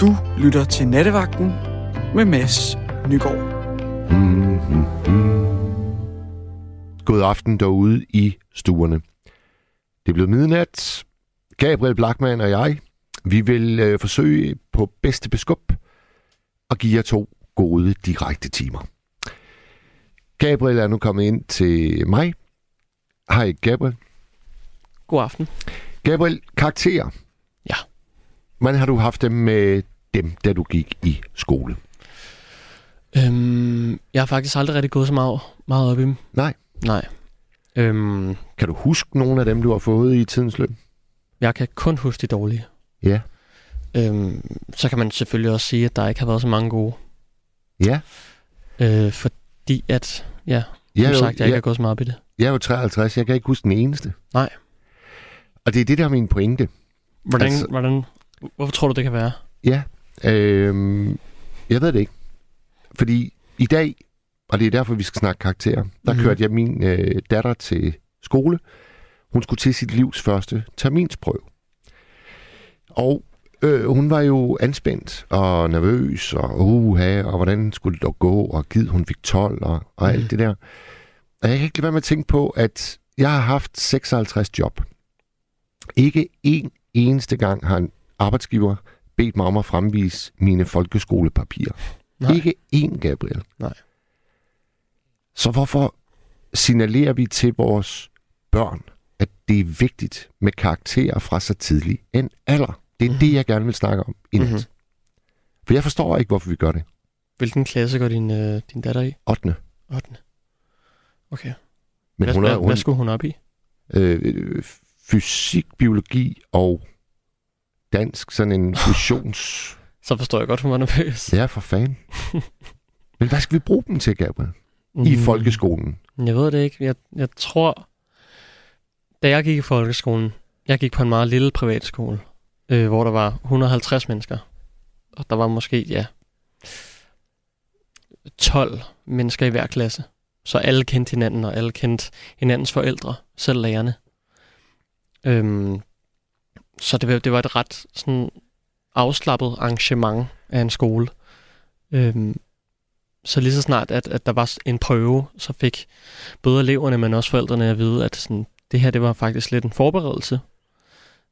Du lytter til Nattevagten med Mads Nygaard. Mm-hmm. God aften derude i stuerne. Det er blevet midnat. Gabriel Blackman og jeg, vi vil øh, forsøge på bedste beskub at give jer to gode direkte timer. Gabriel er nu kommet ind til mig. Hej Gabriel. God aften. Gabriel, karakterer. Ja. Hvordan har du haft dem med dem, da du gik i skole? Øhm, jeg har faktisk aldrig rigtig gået så meget, meget op i dem. Nej. Nej. Øhm, Kan du huske nogle af dem, du har fået i tidens løb? jeg kan kun huske de dårlige. Ja. Øhm, så kan man selvfølgelig også sige, at der ikke har været så mange gode. Ja. Øh, fordi at, ja, Jeg som er, jo, sagt, jeg ikke jeg, har gået så meget op i det. jeg er jo 53, jeg kan ikke huske den eneste. Nej. Og det er det, der er min pointe. Hvordan, altså, hvordan, hvorfor tror du, det kan være? Ja. Øhm, jeg ved det ikke. Fordi i dag, og det er derfor, vi skal snakke karakterer, der. Mhm. kørte jeg min øh, datter til skole. Hun skulle til sit livs første terminsprøve. Og øh, hun var jo anspændt og nervøs, og uha, og hvordan skulle det gå, og givet hun fik 12, og, og alt Mhm. det der. Og jeg kan ikke lade være med at tænke på, at jeg har haft 56 job. Ikke en eneste gang har en arbejdsgiver bedt mig om at fremvise mine folkeskolepapirer. Nej. Ikke én, Gabriel. Nej. Så hvorfor signalerer vi til vores børn, at det er vigtigt med karakterer fra så tidlig en alder? Det er mm-hmm. det, jeg gerne vil snakke om i nat. Mhm. Mm-hmm. For jeg forstår ikke, hvorfor vi gør det. Hvilken klasse går din, øh, din datter i? 8. 8. Okay. Men hvad, hun er, hun, hvad skulle hun op i? øh, fysik, biologi og dansk, sådan en fusions... Så forstår jeg godt, hun var nervøs. Ja, for fanden. Men hvad skal vi bruge dem til, Gabriel? I Mm, folkeskolen? Jeg ved det ikke. Jeg, jeg tror, da jeg gik i folkeskolen, jeg gik på en meget lille privatskole, øh, hvor der var 150 mennesker. Og der var måske, ja, 12 mennesker i hver klasse. Så alle kendte hinanden, og alle kendte hinandens forældre, selv lærerne. Øhm, så det, var- det var et ret sådan afslappet arrangement af en skole. Øhm, så lige så snart, at, at der var en prøve, så fik både eleverne, men også forældrene at vide, at sådan, det her det var faktisk lidt en forberedelse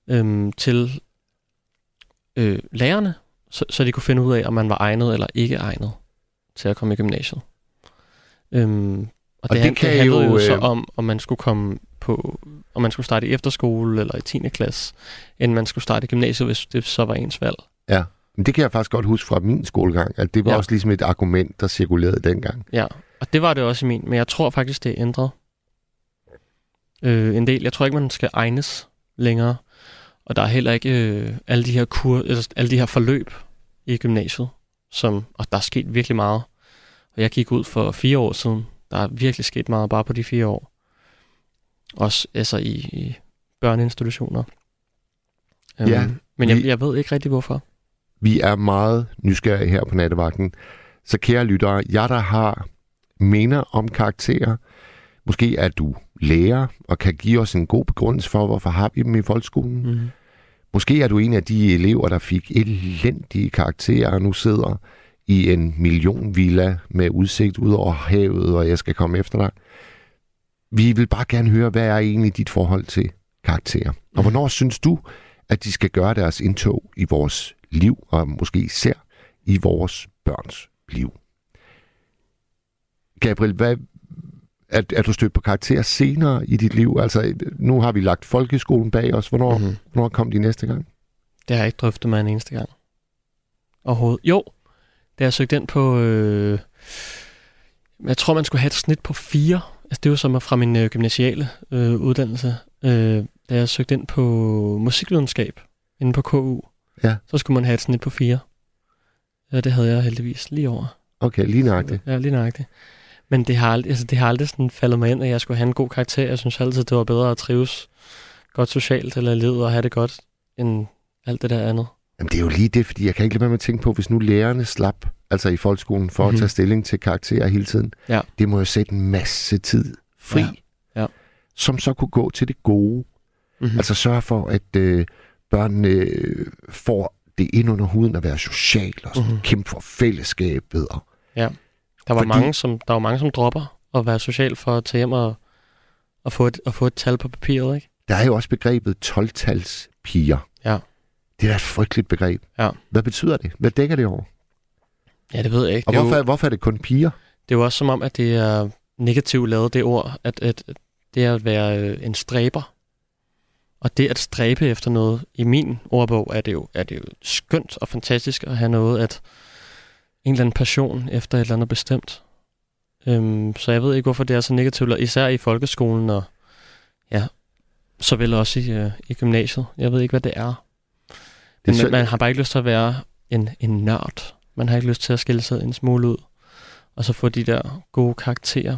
øhm, til øh, lærerne, så, så de kunne finde ud af, om man var egnet eller ikke egnet til at komme i gymnasiet. Øhm, og, Og det, det kan det handlede jo, jo, så øh, om, om man skulle komme på, om man skulle starte i efterskole eller i 10. klasse, end man skulle starte i gymnasiet, hvis det så var ens valg. Ja. Men det kan jeg faktisk godt huske fra min skolegang, at det var ja. Også ligesom et argument, der cirkulerede dengang. Ja, og det var det også i min, men jeg tror faktisk, det er ændret øh, en del. Jeg tror ikke, man skal egnes længere, og der er heller ikke øh, alle de her kur, altså, alle de her forløb i gymnasiet, som, og der er sket virkelig meget. Og jeg gik ud for fire år siden. Der er virkelig sket meget bare på de fire år. Også altså i, i børneinstitutioner. Ja, men jeg, vi- jeg ved ikke rigtig, hvorfor. Vi er meget nysgerrige her på nattevagten. Så kære lyttere, jeg der har mener om karakterer, måske er du lærer og kan give os en god begrundelse for, hvorfor har vi dem i folkeskolen. Mm. Måske er du en af de elever, der fik elendige karakterer og nu sidder i en millionvilla med udsigt ud over havet, og jeg skal komme efter dig. Vi vil bare gerne høre, hvad er egentlig dit forhold til karakterer? Og hvornår synes du, at de skal gøre deres indtog i vores liv, og måske især i vores børns liv? Gabriel, hvad, er, er du stødt på karakterer senere i dit liv? Altså, nu har vi lagt folkeskolen bag os. Hvornår, Mhm. hvornår kom de næste gang? Det har jeg ikke drøftet med en eneste gang. Overhovedet. Jo, da jeg søgte ind på... Øh, jeg tror, man skulle have et snit på fire. Altså, det var som fra min øh, gymnasiale øh, uddannelse. Øh, da jeg søgte ind på musikvidenskab inde på KU, Ja. så skulle man have et snit på fire. Ja, det havde jeg heldigvis lige over. Okay, lige nøjagtigt. Ja, lige nøjagtigt. Men det har, aldrig, altså, det har aldrig sådan faldet mig ind, at jeg skulle have en god karakter. Jeg synes altid, det var bedre at trives godt socialt eller livet og have det godt, end alt det der andet. Jamen, det er jo lige det, fordi jeg kan ikke lade være med at tænke på, hvis nu lærerne slap, altså i folkeskolen, for mm-hmm. Mhm. at tage stilling til karakterer hele tiden. Ja. Det må jo sætte en masse tid fri, Ja. Ja. som så kunne gå til det gode. Mm-hmm. Altså sørge for, at øh, børnene øh, får det ind under huden at være social og sådan, Mhm. mm. kæmpe for fællesskabet. Og, Der var, Fordi- mange, som, der var mange, som dropper at være social for at tage hjem og, og, få, et, og få et tal på papiret, ikke? der er jo også begrebet 12-tals piger. Ja. Det er da et frygteligt begreb. Ja. Hvad betyder det? Hvad dækker det over? Ja, det ved jeg ikke. Og Det hvorfor, jo, er, hvorfor er det kun piger? det er jo også som om, at det er negativt lavet, det ord, at, at det er at være øh, en stræber. Og det at stræbe efter noget, i min ordbog, er det jo, er det jo skønt og fantastisk at have noget, at en eller anden passion efter et eller andet bestemt. Øhm, så jeg ved ikke, hvorfor det er så negativt, og især i folkeskolen, og ja, så vel også i, øh, i gymnasiet. Jeg ved ikke, hvad det er. Men man, man har bare ikke lyst til at være en, en nørd. Man har ikke lyst til at skille sig en smule ud, og så få de der gode karakterer.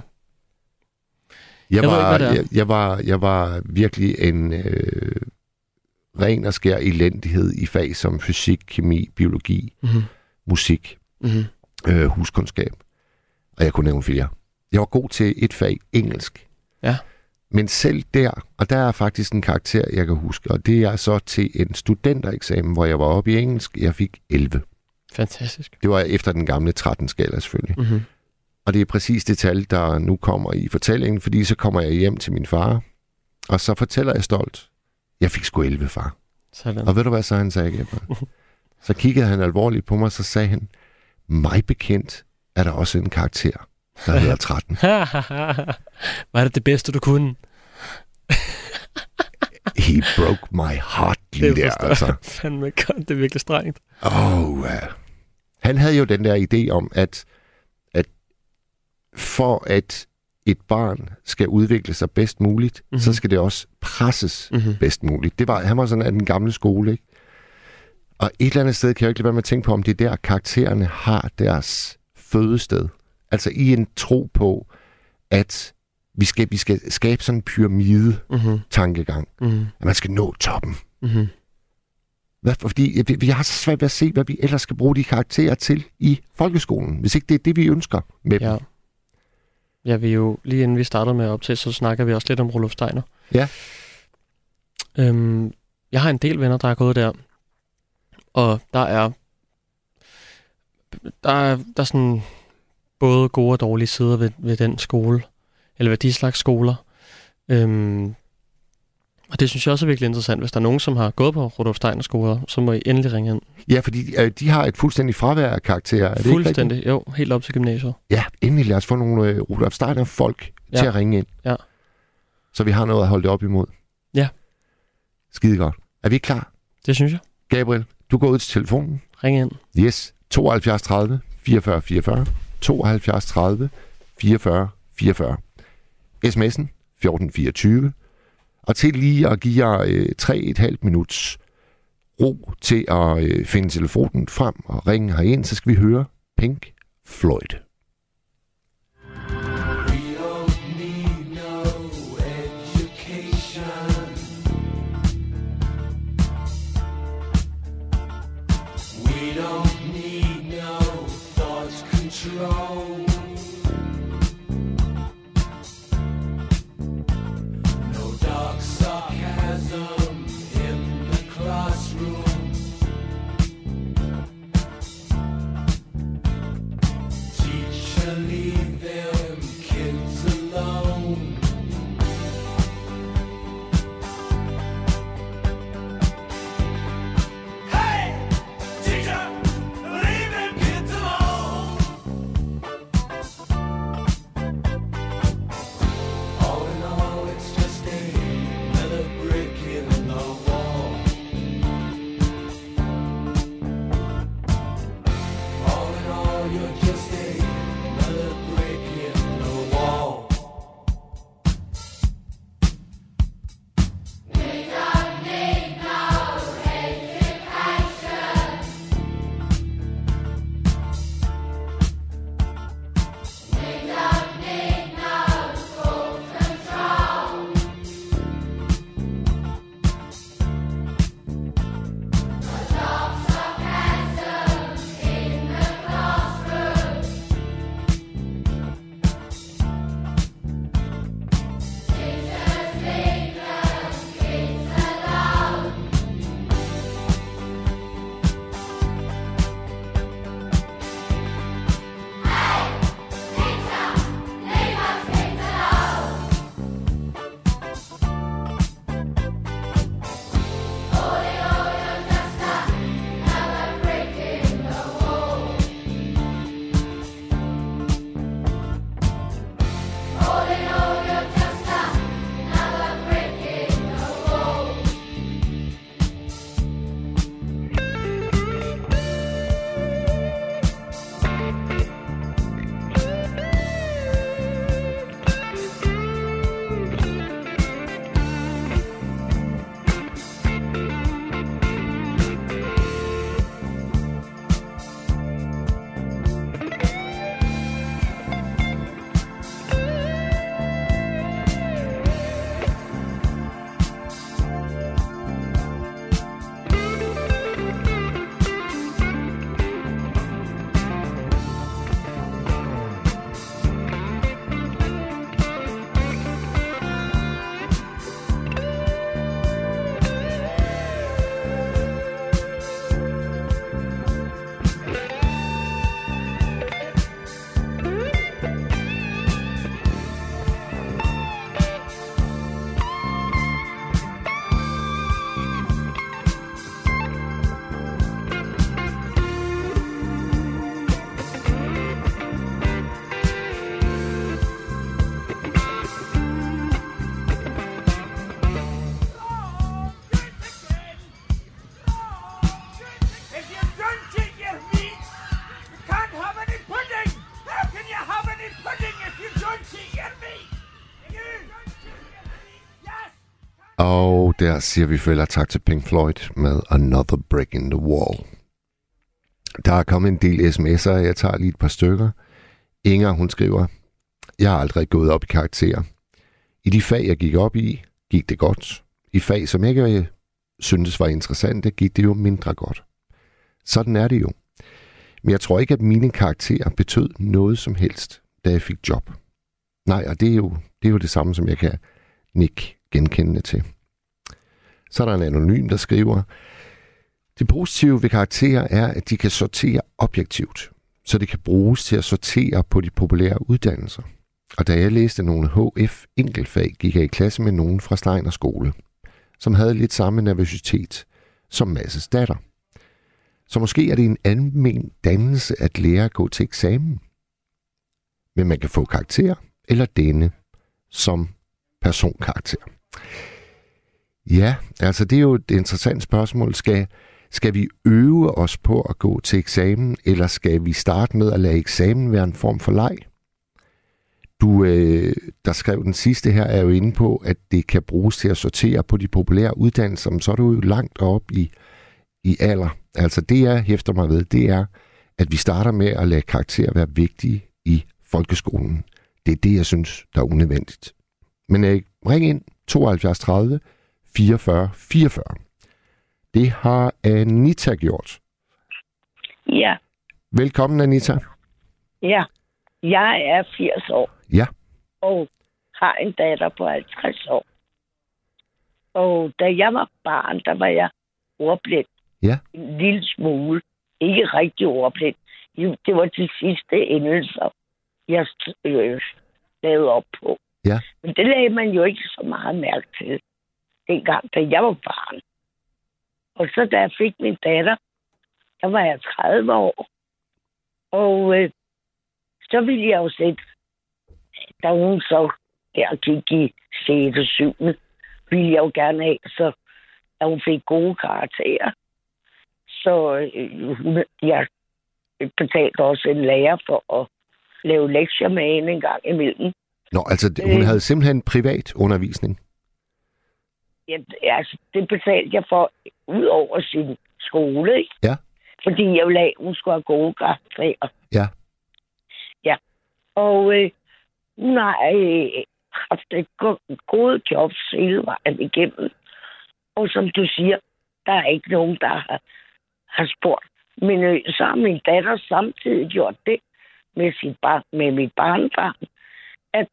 Jeg, Jeg var, ikke, jeg, jeg, var, jeg var virkelig en øh, ren og skær elendighed i fag som fysik, kemi, biologi, Mm-hmm. musik, Mm-hmm. øh, huskundskab. Og jeg kunne nævne flere. Jeg var god til et fag, engelsk. Ja. Men selv der, og der er faktisk en karakter, jeg kan huske, og det er så til en studentereksamen, hvor jeg var oppe i engelsk. Jeg fik 11. Fantastisk. Det var efter den gamle 13-skala selvfølgelig. Mm-hmm. Og det er præcis det tal, der nu kommer i fortællingen, fordi så kommer jeg hjem til min far, og så fortæller jeg stolt, jeg fik sgu 11, far. Sådan. Og ved du hvad så han sagde, Gabriel? Så kiggede han alvorligt på mig, så sagde han, mig bekendt er der også en karakter, der hedder 13. Var det det bedste, du kunne? He broke my heart lige der, forstår altså. jeg fandme godt. Det er virkelig strengt. Oh, uh. Han havde jo den der idé om, at, at for at et barn skal udvikle sig bedst muligt, Mhm. mm-hmm. så skal det også presses Mm-hmm. bedst muligt. Det var, han var sådan af den gamle skole, ikke? Og et eller andet sted kan jeg ikke lade være med at tænke på, om det er der, karaktererne har deres fødested. Altså i en tro på, at vi skal, vi skal skabe sådan en pyramide-tankegang. Mm-hmm. Mm-hmm. At man skal nå toppen. Mm-hmm. Hvad, fordi vi, vi har så svært ved at se, hvad vi ellers skal bruge de karakterer til i folkeskolen, hvis ikke det er det, vi ønsker med dem. Ja. Ja, vi jo, lige inden vi startede med at optage, så snakker vi også lidt om Rudolf Steiner. Ja. Øhm, jeg har en del venner, der er gået der. Og der er, der er, der er sådan både gode og dårlige sider ved, ved den skole, eller ved de slags skoler. Øhm, og det synes jeg også er virkelig interessant. Hvis der er nogen, som har gået på Rudolf Steiner skoler, så må I endelig ringe ind. Ja, fordi øh, de har et fuldstændig fravær af karakterer. Er det ikke rigtigt? Fuldstændig, jo, helt op til gymnasiet. Ja, endelig lad os få nogle øh, Rudolf Steiner-folk. Ja. til at ringe ind. Ja. Så vi har noget at holde det op imod. Ja. Skide godt. Er vi klar? Det synes jeg. Gabriel, du går ud til telefonen. Ring ind. Yes. 72 30 44 44. 72 30 44 44. SMS'en 1424. Og til lige at give jer øh, 3,5 minuts ro til at øh, finde telefonen frem og ringe herind, så skal vi høre Pink Floyd. Og der siger vi følger tak til Pink Floyd med Another Brick in the Wall. Der er kommet en del sms'er, jeg tager lige et par stykker. Inger, hun skriver, Jeg har aldrig gået op i karakterer. I de fag, jeg gik op i, gik det godt. I fag, som jeg ikke øh, syntes var interessante, gik det jo mindre godt. Sådan er det jo. Men jeg tror ikke, at mine karakterer betød noget som helst, da jeg fik job. Nej, og det er jo det, er jo det samme, som jeg kan nikke genkendende til. Så er der en anonym, der skriver, det positive ved karakterer er, at de kan sortere objektivt, så det kan bruges til at sortere på de populære uddannelser. Og da jeg læste nogle HF enkeltfag, gik jeg i klasse med nogen fra Steiner skole, som havde lidt samme nervøsitet som Masses datter. Så måske er det en almen dannelse at lære at gå til eksamen. Men man kan få karakter eller denne som personkarakter. Ja, altså det er jo et interessant spørgsmål. Skal, skal vi øve os på at gå til eksamen, eller skal vi starte med at lade eksamen være en form for leg? Du, øh, der skrev den sidste her, er jo inde på, at det kan bruges til at sortere på de populære uddannelser, men så er du jo langt op i, i alder. Altså det, jeg hæfter mig ved, det er, at vi starter med at lade karakterer være vigtige i folkeskolen. Det er det, jeg synes, der er unødvendigt. Men øh, ring ind 72 30 44 44. Det har Anita gjort. Ja, Velkommen, Anita. ja. Jeg er 80 år Ja, og har en datter på 50 år. Og da jeg var barn, der var jeg ordblind. Ja. En lille smule. Ikke rigtig ordblind. Det var de sidste endelser, jeg øh, lavede op på. Ja. Men det lagde man jo ikke så meget mærke til, dengang, da jeg var barn. Og så da jeg fik min datter, der var jeg 30 år. Og øh, så ville jeg jo sætte, da hun så der gik i 6. og 7. ville jeg jo gerne have, så at hun fik gode karakterer. Så øh, hun, jeg betalte også en lærer for at lave lektier med hende en gang imellem. Nå, altså hun Øh. havde simpelthen privat undervisning. Ja, altså, det betalte jeg for ud over sin skole, ikke? Ja. Fordi jeg ville have, at hun skulle have gode karakterer. Ja. Ja. Og øh, hun har øh, haft et go- gode jobs hele vejen igennem. Og som du siger, der er ikke nogen, der har, har spurgt. Men øh, så har min datter samtidig gjort det med, sit barn, med mit barnbarn, at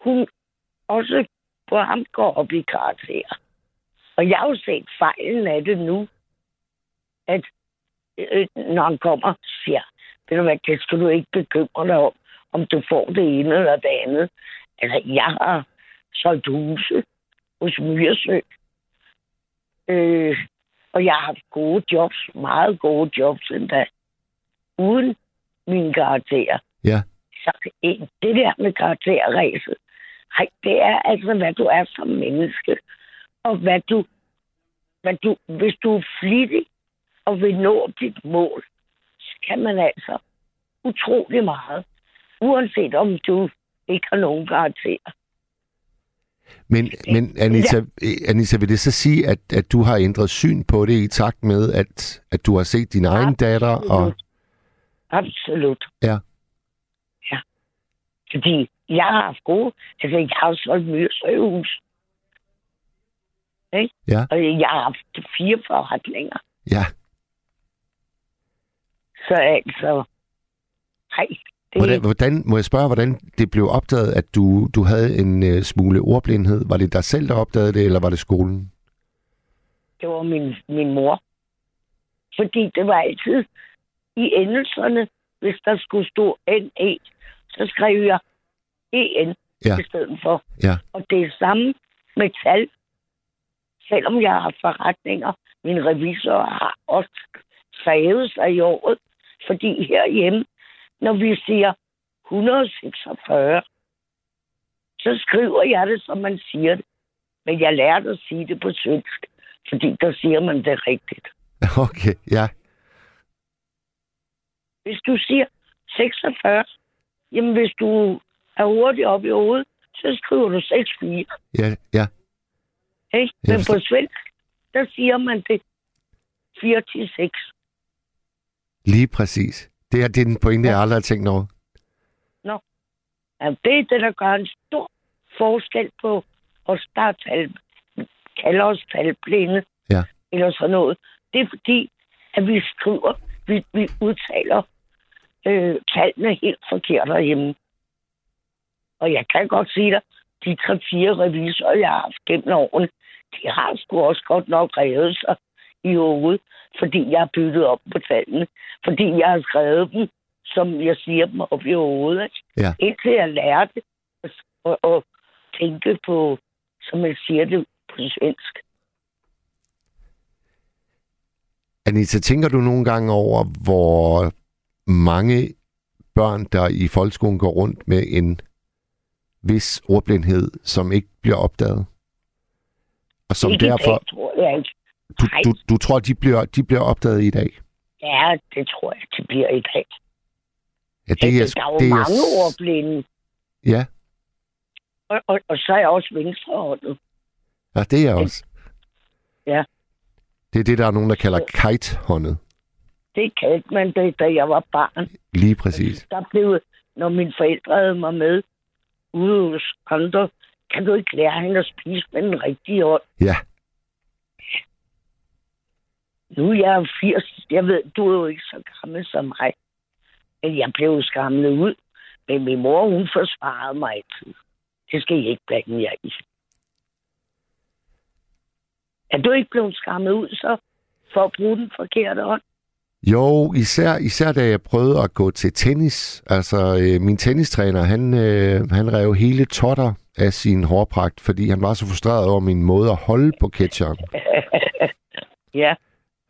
hun også på ham går op i karakterer. Og jeg har jo set fejlen af det nu, at øh, når han kommer siger, ved du hvad, det skal du ikke bekymre dig om, om du får det ene eller det andet. Altså, jeg har solgt huse hos Myresø. Øh, og jeg har haft gode jobs, meget gode jobs endda, uden mine karakterer. Ja. Så det der med karakterræset, ej, det er altså, hvad du er som menneske, og hvad du, hvad du, hvis du er flittig og vil nå dit mål, så kan man altså utrolig meget, uanset om du ikke har nogen karakterer. Men, men Anita, ja. Anita, vil det så sige, at, at du har ændret syn på det i takt med, at, at du har set din egen datter? Og, Absolut. Ja. Ja. Fordi jeg har haft gode... Altså, jeg har solgt Myrsøhus. Ikke? Ja. Og jeg har haft fire forretninger. ja, Så altså... Nej, det, hvordan, hvordan, må jeg spørge, hvordan det blev opdaget, at du, du havde en uh, smule ordblindhed? Var det dig selv, der opdagede det, eller var det skolen? det var min, min mor. Fordi det var altid i endelserne, hvis der skulle stå NE, så skrev jeg EN Ja. i stedet for. Ja. Og det er samme med tal. Selvom jeg har forretninger, min revisor har også skrevet sig i året. Fordi herhjemme, når vi siger 146, så skriver jeg det, som man siger det. Men jeg lærte at sige det på svensk, fordi der siger man det rigtigt. Okay, ja. Hvis du siger 46, jamen hvis du er hurtigt op i hovedet, så skriver du 64. Ja, ja. Ikke? Men på svensk, der siger man det 4 til 6. Lige præcis. Det er, det den pointe, jeg aldrig har tænkt over. Ja, det er det, der gør en stor forskel på os, der er tal, kalder os talblinde. Ja. Eller sådan noget. Det er fordi, at vi skriver, vi, vi udtaler øh, tallene helt forkert derhjemme. Og jeg kan godt sige dig, de tre-fire revisorer, jeg har haft gennem årene, de har sgu også godt nok revet sig i hovedet, fordi jeg har byttet op på tallene. Fordi jeg har skrevet dem, som jeg siger dem op i hovedet. ikke? Ja. Indtil jeg lærte at, at tænke på, som jeg siger det på svensk. Anita, tænker du nogle gange over, hvor mange børn, der i folkeskolen går rundt med en vis ordblindhed, som ikke bliver opdaget? Og som Ikke derfor, dag, tror jeg ikke. du, du, du tror, de bliver, de bliver opdaget i dag? Ja, det tror jeg, det bliver i dag. Ja, Det er, der er jo det mange ordblinde. Ja, Og, og, og så er jeg også venstrehåndet. ja, det er jeg også. Ja. Det er det, der er nogen, der kalder kite-håndet. Det kaldte man det, da jeg var barn. Lige præcis. Der blev, når mine forældre havde mig med ude hos andre, kan du ikke lære hende at spise med den rigtige hånd? Ja, Nu er jeg 80. Jeg ved, du er jo ikke så gammel som mig. Men jeg blev skamlet ud. Men min mor, hun forsvarede mig altid. Det skal I ikke blande jer i. Er du ikke blevet skammet ud så? For at bruge den forkerte hånd? Jo, især, især da jeg prøvede at gå til tennis. Altså, øh, min tennistræner, han, øh, han rev hele totter af sin hårpragt, fordi han var så frustreret over min måde at holde på catcheren. Ja,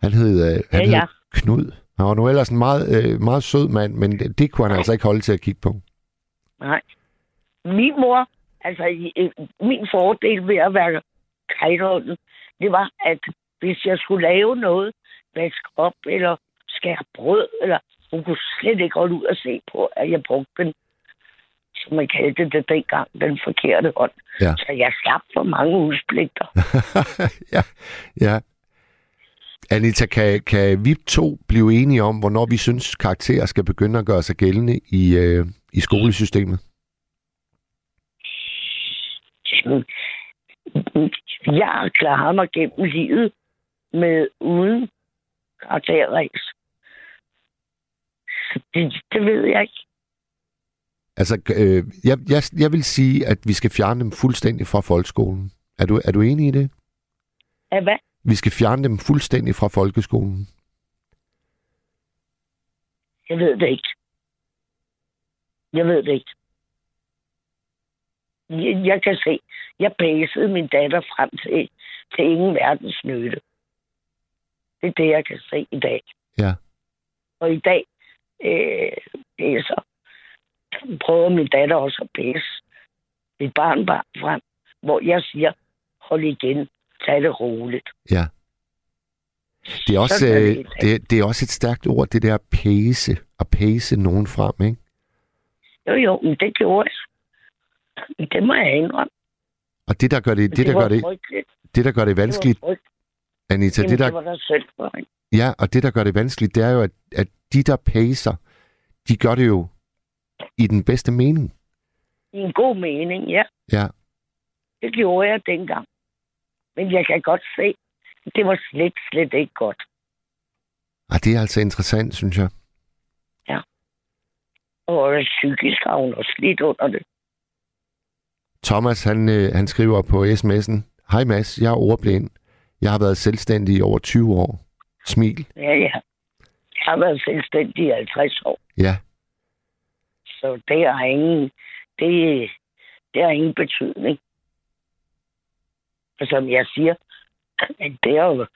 Han hed, øh, han Ja, hed ja. Knud. Han var nu ellers en meget, øh, meget sød mand, men det, det kunne han altså ikke holde til at kigge på. nej. Min mor, altså i- min fordel ved at være kajtånden, det var, at hvis jeg skulle lave noget, vaske op eller skære brød, eller hun kunne slet ikke holde ud og se på, at jeg brugte den, som man kaldte det dengang, den forkerte hånd. Ja. Så jeg slap for mange udspligter. ja, ja. Anita, kan, kan vi to blive enige om, hvornår vi synes, karakterer skal begynde at gøre sig gældende i, øh, i skolesystemet? Jeg har klaret mig gennem livet med uden karakterræs. Det, det ved jeg ikke. Altså, øh, jeg, jeg, jeg vil sige, at vi skal fjerne dem fuldstændig fra folkeskolen. Er du, er du enig i det? Ja, hvad? Vi skal fjerne dem fuldstændig fra folkeskolen. Jeg ved det ikke. Jeg ved det ikke. Jeg, jeg kan se, jeg pæsede min datter frem til, til ingen verdens nytte. Det er det, jeg kan se i dag. Ja. Og i dag øh, pæser, prøver min datter også at pæse mit barnbarn frem, hvor jeg siger, hold igen, tag det roligt. Ja. Det er, også, det øh, dag. det, det er også et stærkt ord, det der pæse. At pæse nogen frem, ikke? Jo, jo, men det gjorde jeg. Det må jeg indrømme. Og det, der gør det, det, der var gør det, det, der gør det vanskeligt, Det. Anita, Jamen, det der, det var der selv for. Ja, og det, der gør det vanskeligt, det er jo, at, at de, der pacer, de gør det jo i den bedste mening. I en god mening, ja. Ja, Det gjorde jeg dengang. Men jeg kan godt se, at det var slet, slet ikke godt. og det er altså interessant, synes jeg. Og psykisk har hun også lidt under det. Thomas, han, øh, han skriver på sms'en, Hej Mads, jeg er ordblind. Jeg har været selvstændig i over 20 år. Smil. Ja, ja. Jeg har været selvstændig i 50 år, Ja, så det har ingen, det, det har ingen betydning. Og som jeg siger, at det jo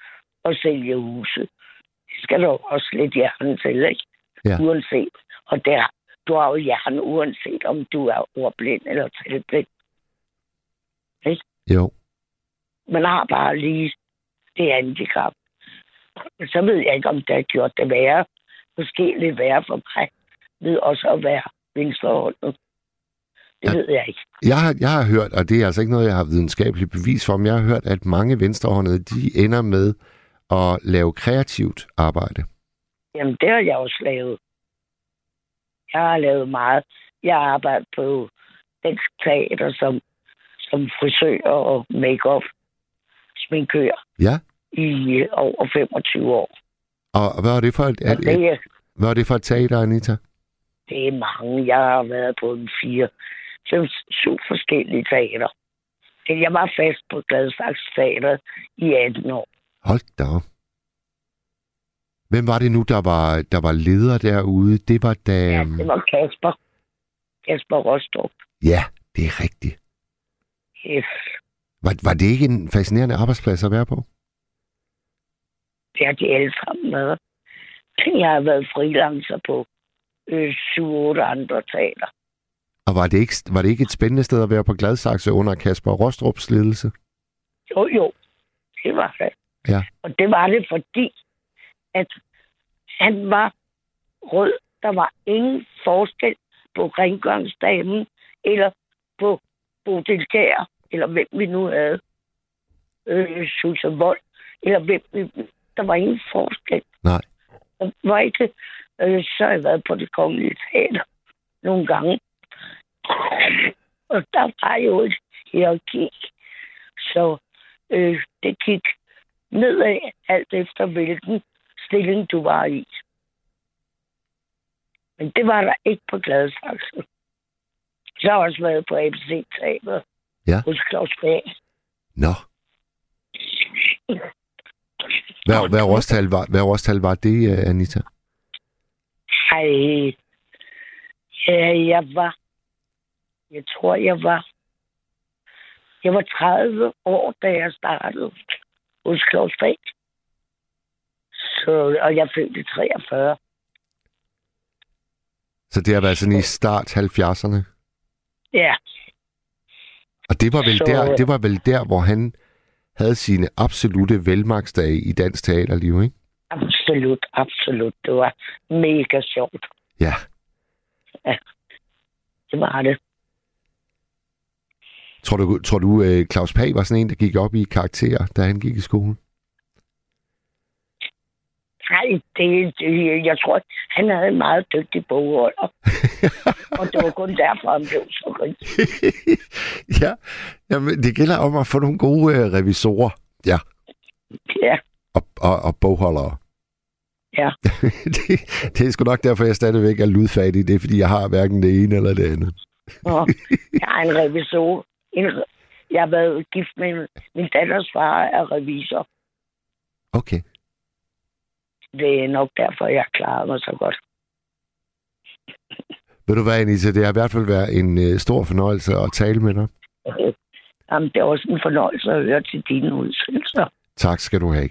at sælge huse. Det skal jo også lidt hjerne til, ikke? Ja. Uanset. Og der, du har jo hjerne, uanset om du er ordblind eller talblind. jo. Man har bare lige det handicap. Så ved jeg ikke, om det har gjort det værre. Måske lidt værre for mig, ved også at være venstrehåndet. Det Ja. ved jeg ikke. Jeg har, jeg har hørt, og det er altså ikke noget, jeg har videnskabeligt bevis for, men jeg har hørt, at mange venstrehåndede, de ender med at lave kreativt arbejde. Jamen, det har jeg også lavet. Jeg har lavet meget. Jeg har arbejdet på dansk teater som, som frisør og make-up sminkør Ja, i over 25 år. og hvad var det for et, et, et, er- hvad var det for et teater, Anita? det er mange. Jeg har været på en fire, fem, syv forskellige teater. Jeg var fast på Gladsaxe Teater i 18 år. Hold da op. Hvem var det nu, der var, der var leder derude? Det var da... Ja, det var Kasper. Kasper Rostrup. Ja, det er rigtigt. Yes. Var, var det ikke en fascinerende arbejdsplads at være på? Det har de alle sammen været. Jeg har været freelancer på øh, 7-8 andre teater. Og var det, ikke, var det ikke et spændende sted at være på Gladsaxe under Kasper Rostrups ledelse? Jo, jo. Det var det. Ja. Og det var det, fordi at han var rød. Der var ingen forskel på rengøringsdamen eller på Bodil Kjær, eller hvem vi nu havde. Øh, Susan Vold, eller hvem vi... Der var ingen forskel. Nej. Der var ikke... Øh, så har jeg været på det kongelige teater nogle gange. Og der var jo et hierarki. Så øh, det gik nedad, alt efter hvilken stilling du var i. Men det var der ikke på Gladsaxe. Så har jeg også været på ABC Teater Ja. hos Claus Bag. Nå. Hvad, hvad, årstal var, hvad årstal var det, øh, Anita? Ej, ja, jeg var, jeg tror, jeg var, jeg var 30 år, da jeg startede hos Claus Bag. Så, og jeg fødte i 43. Så det har været sådan i start 70'erne. Ja, Og det var, vel Så- der, det var vel der, hvor han havde sine absolute velmagsdage i dansk teaterliv, ikke? absolut, absolut. Det var mega sjovt. Ja. Det var det. Tror du, tror du øh, Claus Pag var sådan en, der gik op i karakterer, da han gik i skole? Nej, det, det, jeg tror, han havde en meget dygtig bogholder. og det var kun derfor, han blev så rig. ja, Jamen, det gælder om at få nogle gode øh, revisorer. Ja, Ja, og, og, og bogholdere. Ja. det, det er sgu nok derfor, jeg stadigvæk er ludfattig. Det er, fordi jeg har hverken det ene eller det andet. og jeg er en revisor. En, jeg har været gift med min datters far er revisor. Okay. Det er nok derfor, jeg klarer mig så godt. Ved du hvad, Anita? Det har i hvert fald været en øh, stor fornøjelse at tale med dig. Jamen, det er også en fornøjelse at høre til dine udsendelser. Tak skal du have.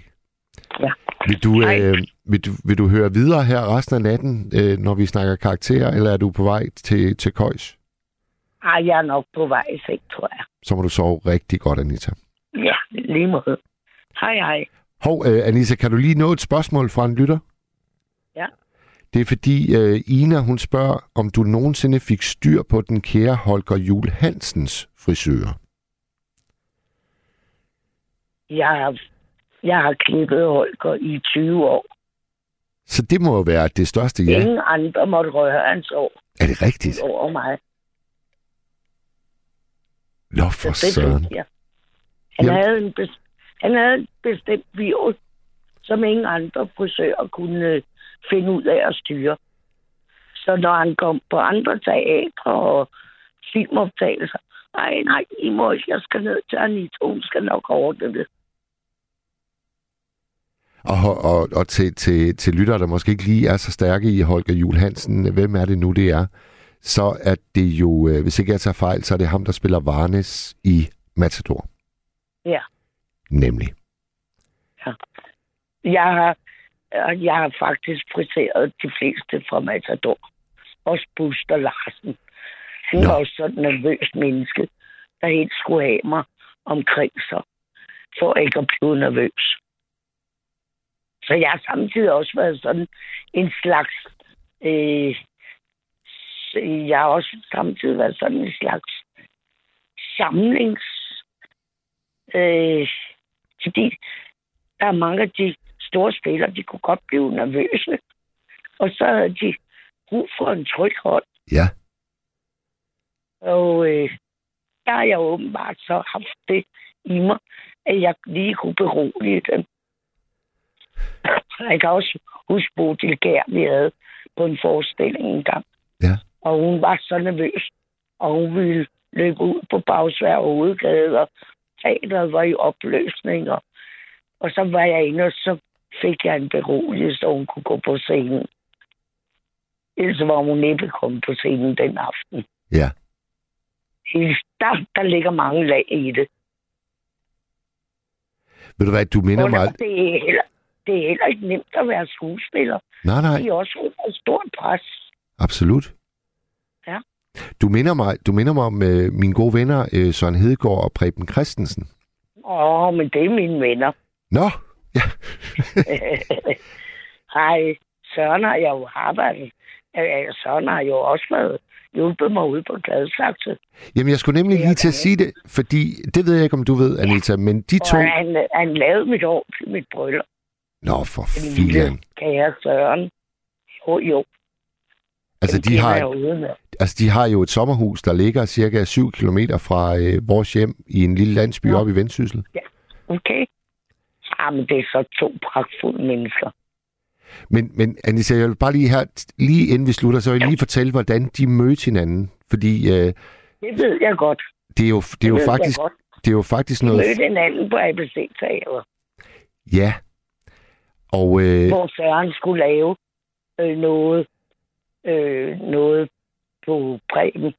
Ja. Vil du, Hej. øh, vil, du, vil du høre videre her resten af natten, øh, når vi snakker karakterer, eller er du på vej til, til Køjs? Ej, jeg er nok på vej i seng, tror jeg. Så må du sove rigtig godt, Anita. Ja, lige måde. Hej, hej. Hov, øh, Anita, kan du lige nå et spørgsmål fra en lytter? Ja. Det er fordi øh, Ina, hun spørger, om du nogensinde fik styr på den kære Holger Jul Hansens frisør. Jeg har, jeg har klippet Holger i 20 år. Så det må jo være det største Ja. Ingen andre måtte røre hans år Er det rigtigt? over mig. Nå, for Så søren. Han Jamen- havde, en bes- han havde bestemt virus, som ingen andre frisører kunne øh, finde ud af at styre. Så når han kom på andre teatre og filmoptagelser, nej, nej, I må ikke, jeg skal ned til Anita, hun skal nok ordne det. Og, og, og til, til, til lyttere, der måske ikke lige er så stærke i Holger Jul Hansen, hvem er det nu, det er? Så er det jo, øh, hvis ikke jeg tager fejl, så er det ham, der spiller Varnes i Matador. Ja. Nemlig. Jeg har, øh, jeg har faktisk friseret de fleste fra Matador. Også Buster Larsen. Han Nå. var også sådan en nervøs menneske, der helt skulle have mig omkring sig, for ikke at blive nervøs. Så jeg har samtidig også været sådan en slags øh, jeg har også samtidig været sådan en slags samlings... Øh, fordi der er mange af de store spillere, de kunne godt blive nervøse. Og så havde de brug for en tryg hånd. Ja. Og øh, der har jeg åbenbart så haft det i mig, at jeg lige kunne berolige dem. Jeg kan også huske Bodil Gær, vi havde på en forestilling en gang. Ja. Og hun var så nervøs, og hun ville løbe ud på Bagsvær og Hovedgade, og teateret var i opløsninger. Og så var jeg inde, og så fik jeg en beroligelse, så hun kunne gå på scenen. Ellers var hun næppe kommet på scenen den aften. Ja. Der, der ligger mange lag i det. Ved du hvad, du minder mig... det, er heller, det er heller ikke nemt at være skuespiller. Nej, nej, De er også under stort pres. absolut. Ja. Du minder mig, du minder mig om øh, mine gode venner, øh, Søren Hedegaard og Preben Christensen. Åh, men det er mine venner. Nå, ja. Hej, Søren har jeg jo arbejdet. Øh, Søren har jo også været hjulpet mig ude på Gladsaxe. Jamen, jeg skulle nemlig lige til at sige det, fordi det ved jeg ikke, om du ved, Anita, men de to... Og han, han lavede mit år til mit bryllup. Nå, for filan. kære Søren. Jo, jo. Altså, de har, altså, de har jo et sommerhus, der ligger cirka 7 km fra øh, vores hjem i en lille landsby Nå. oppe i Vendsyssel. Okay. Jamen, det er så to pragtfulde mennesker. Men, men Anita, jeg vil bare lige her, lige inden vi slutter, så vil jeg lige fortælle, hvordan de mødte hinanden. Fordi øh, Det ved jeg godt. det er jo, det er jo faktisk, det er jo faktisk noget... mødte hinanden på ABC-teater, Ja. Og øh, hvor Søren skulle lave øh, noget, øh, noget på Preben.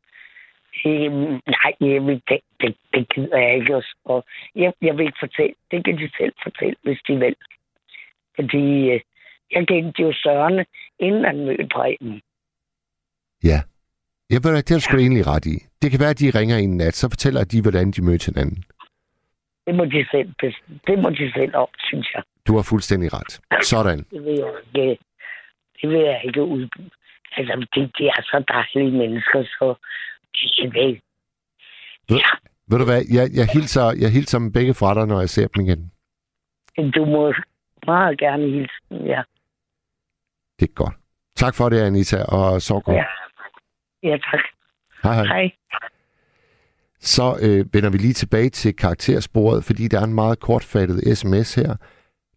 Øh, nej, jeg vil, det, det, det gider jeg ikke. også. Og jeg, jeg vil ikke fortælle. Det kan de selv fortælle, hvis de vil. Fordi øh, jeg kendte jo Søren, inden han mødte Preben. ja. Jeg ved, det har du egentlig ret i. Det kan være, at de ringer en nat, så fortæller de, hvordan de mødte hinanden. Det må de selv, det må de selv om, synes jeg. Du har fuldstændig ret. Sådan. Det vil jeg ikke, det vil jeg ikke udbyde. Altså, de, de er så dejlige mennesker, så de er væk. Ved, ved du hvad, jeg, jeg, hilser, jeg hilser dem begge fra dig, når jeg ser dem igen. Du må meget gerne hilse dem, ja. Det er godt. Tak for det, Anita, og så godt. Ja, ja tak. Hej, hej. Hej. Så øh, vender vi lige tilbage til karaktersporet, fordi der er en meget kortfattet sms her.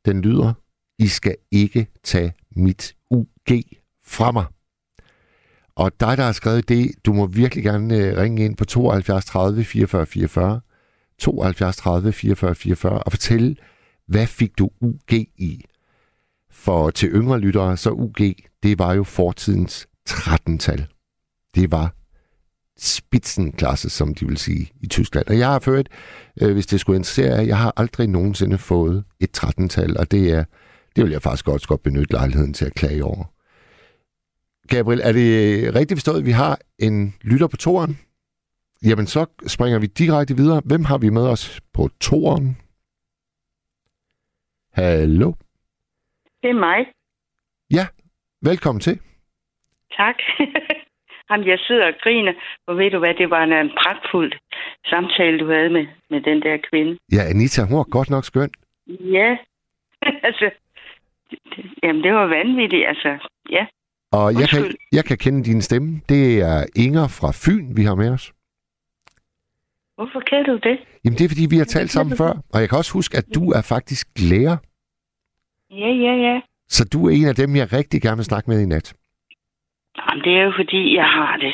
Den lyder, I skal ikke tage mit UG fra mig. Og dig, der har skrevet det, du må virkelig gerne øh, ringe ind på 72 30 44 44, 72 30 44 44 og fortælle, hvad fik du UG i? For til yngre lyttere, så UG, det var jo fortidens 13-tal. Det var spitsenklasse, som de vil sige i Tyskland. Og jeg har ført, øh, hvis det skulle interessere jer, jeg har aldrig nogensinde fået et 13-tal, og det er, det vil jeg faktisk godt, godt benytte lejligheden til at klage over. Gabriel, er det rigtigt forstået, at vi har en lytter på toren? Jamen, så springer vi direkte videre. Hvem har vi med os på toren? Hallo? Det er mig. Velkommen til. Tak. Jamen, jeg sidder og griner, og ved du hvad, det var en, en pragtfuld samtale, du havde med, med den der kvinde. Ja, Anita, hun var godt nok skøn. Ja, altså, jamen det var vanvittigt, altså, ja. Og jeg kan, jeg kan kende din stemme. Det er Inger fra Fyn, vi har med os. Hvorfor kan du det? Jamen, det er, fordi vi har talt sammen før. Og jeg kan også huske, at du er faktisk lærer. Ja, ja, ja. Så du er en af dem, jeg rigtig gerne vil snakke med i nat. Jamen, det er jo fordi, jeg har det.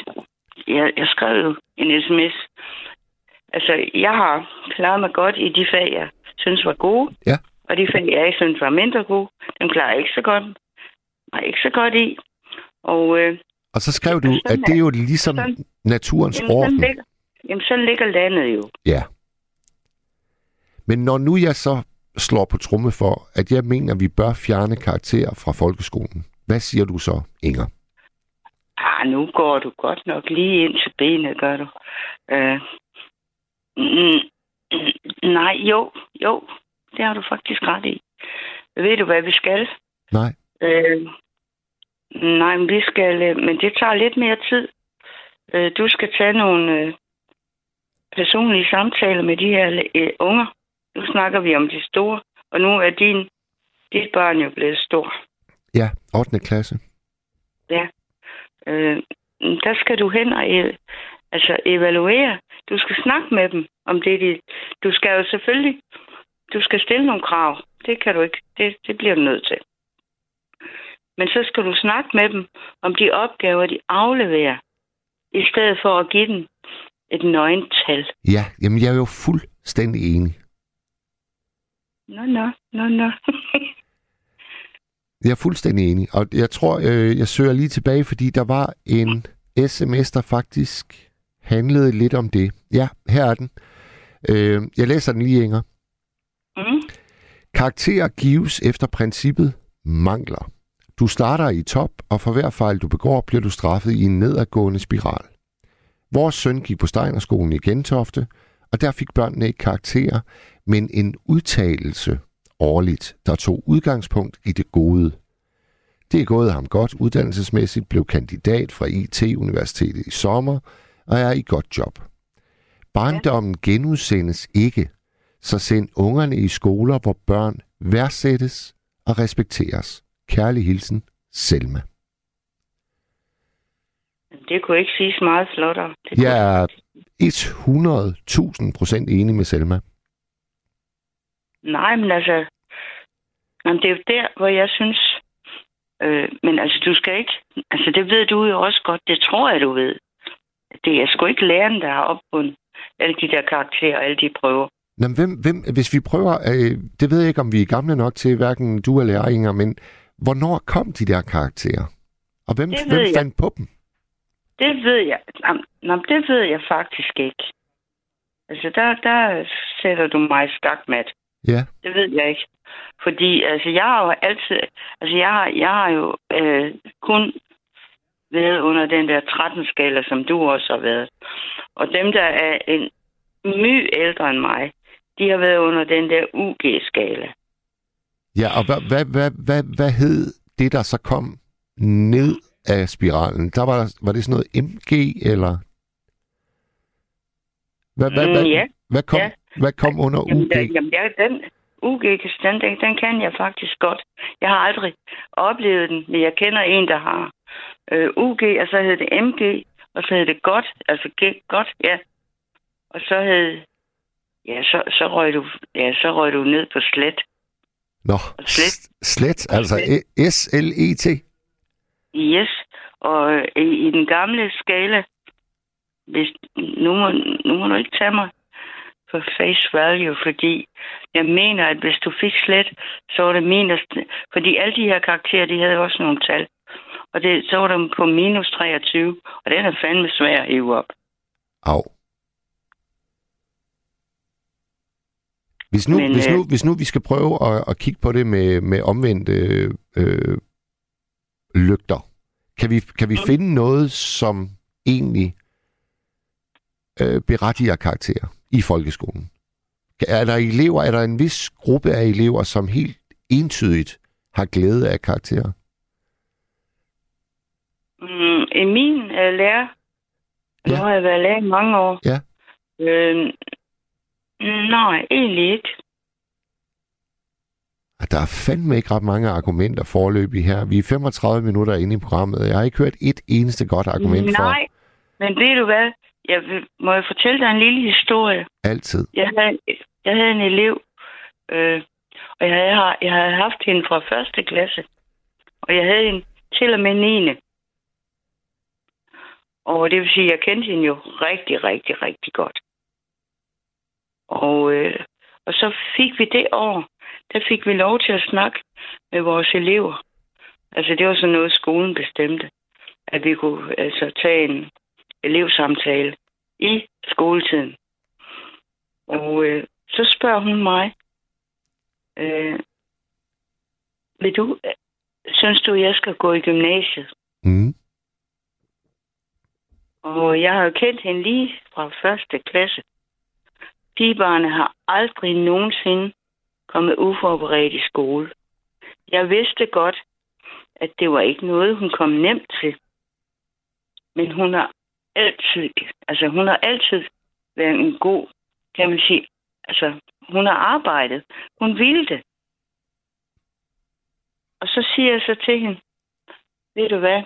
Jeg, jeg skrev jo en sms. Altså, jeg har klaret mig godt i de fag, jeg synes var gode. Ja. Og de fag, jeg ikke synes var mindre gode, dem klarer jeg ikke så godt. Var ikke så godt i. Og øh, Og så skrev du, Sådan at det er jo ligesom sådan- naturens jamen, sådan orden. ligger, jamen, så ligger landet jo. Ja. Men når nu jeg så slår på tromme for, at jeg mener, at vi bør fjerne karakterer fra folkeskolen, hvad siger du så, Inger? Ah, nu går du godt nok lige ind til benet, gør du. Øh, mm, nej, jo, jo. Det har du faktisk ret i. Ved du, hvad vi skal? Nej. Øh, nej, men vi skal... øh, Men det tager lidt mere tid. øh, du skal tage nogle øh, personlige samtaler med de her unger. Nu snakker vi om de store, og nu er din, dit barn jo blevet stor. Ja, 8. klasse. Øh, der skal du hen og altså evaluere. Du skal snakke med dem om det. De, du skal jo selvfølgelig du skal stille nogle krav. Det kan du ikke. Det, det bliver du nødt til. Men så skal du snakke med dem om de opgaver, de afleverer, i stedet for at give dem et nøgental. Ja, jamen jeg er jo fuldstændig enig. Nå, nå, nå, nå. Jeg er fuldstændig enig. Og jeg tror, øh, jeg søger lige tilbage, fordi der var en sms, der faktisk handlede lidt om det. Ja, her er den. Øh, jeg læser den lige, Inger. mm. Karakterer gives efter princippet mangler. Du starter i top, og for hver fejl du begår, bliver du straffet i en nedadgående spiral. Vores søn gik på Steinerskolen i Gentofte, og der fik børnene ikke karakterer, men en udtalelse årligt, der tog udgangspunkt i det gode. Det er gået ham godt uddannelsesmæssigt, blev kandidat fra IT-universitetet i sommer og er i godt job. Barndommen genudsendes ikke, så send ungerne i skoler, hvor børn værdsættes og respekteres. Kærlig hilsen, Selma. Det kunne ikke siges meget flottere. Det Jeg er 100.000 procent enig med Selma. Nej, men altså... Jamen, det er jo der, hvor jeg synes... Øh, men altså, du skal ikke... Altså, det ved du jo også godt. Det tror jeg, du ved. Det er sgu ikke læreren, der har opfundet alle de der karakterer alle de prøver. Nå, hvem, hvem, hvis vi prøver, øh, det ved jeg ikke, om vi er gamle nok til, hverken du eller jeg, Inger, men hvornår kom de der karakterer? Og hvem, hvem jeg. fandt på dem? Det ved jeg. Jamen, det ved jeg faktisk ikke. Altså, der, der sætter du mig skakmat. Ja, Det ved jeg ikke. Fordi altså, jeg har jo altid... Altså, jeg har, jeg har jo øh, kun været under den der 13-skala, som du også har været. Og dem, der er en my ældre end mig, de har været under den der UG-skala. Ja og hvad, hvad, hvad, hvad, hvad hed det, der så kom ned af spiralen? Der var, var det sådan noget MG, eller? Hvad, hvad, Mm, hvad, ja. hvad, kom, Ja. hvad kom under Jamen, UG? der, jamen der, den UG, den, den, den kan jeg faktisk godt. Jeg har aldrig oplevet den, men jeg kender en, der har øh, UG, og så hed det MG, og så hed det godt, altså G, godt, ja. Og så hed, ja, så, så, røg du, ja, så røg du ned på slet. Nå, Slet. slet, altså E- S-L-E-T. Yes, og øh, i, den gamle skala, hvis, nu, må, nu må du ikke tage mig for face value, fordi jeg mener, at hvis du fik slet, så var det minus, fordi alle de her karakterer, de havde også nogle tal. Og det, så var de på minus 23, og den er fandme svær at hive op. Au. Hvis nu, Men, hvis, øh, nu, hvis nu vi skal prøve at, at kigge på det med, med omvendte øh, lygter, kan vi, kan vi finde noget, som egentlig øh, berettiger karakterer i folkeskolen? Er der elever, er der en vis gruppe af elever, som helt entydigt har glæde af karakterer? Mm, i min uh, lærer, ja. nu har jeg været lærer i mange år. Ja. Øh, nej, egentlig ikke. Der er fandme ikke ret mange argumenter forløbig her. Vi er 35 minutter inde i programmet. Jeg har ikke hørt et eneste godt argument for Nej, men ved du hvad? Jeg vil, må jeg fortælle dig en lille historie? altid. Jeg havde, jeg havde en elev, øh, og jeg havde, jeg havde haft hende fra første klasse, og jeg havde hende til og med 9. Og det vil sige, at jeg kendte hende jo rigtig, rigtig, rigtig godt. Og, øh, og så fik vi det år, der fik vi lov til at snakke med vores elever. Altså det var sådan noget, skolen bestemte, at vi kunne altså tage en elevsamtale i skoletiden. Og øh, så spørger hun mig, øh, vil du, synes du, jeg skal gå i gymnasiet? Mm. Og jeg har jo kendt hende lige fra første klasse. Pigebarne har aldrig nogensinde kommet uforberedt i skole. Jeg vidste godt, at det var ikke noget, hun kom nemt til. Men hun har altid, altså hun har altid været en god, kan man sige, altså hun har arbejdet. Hun ville det. Og så siger jeg så til hende, ved du hvad,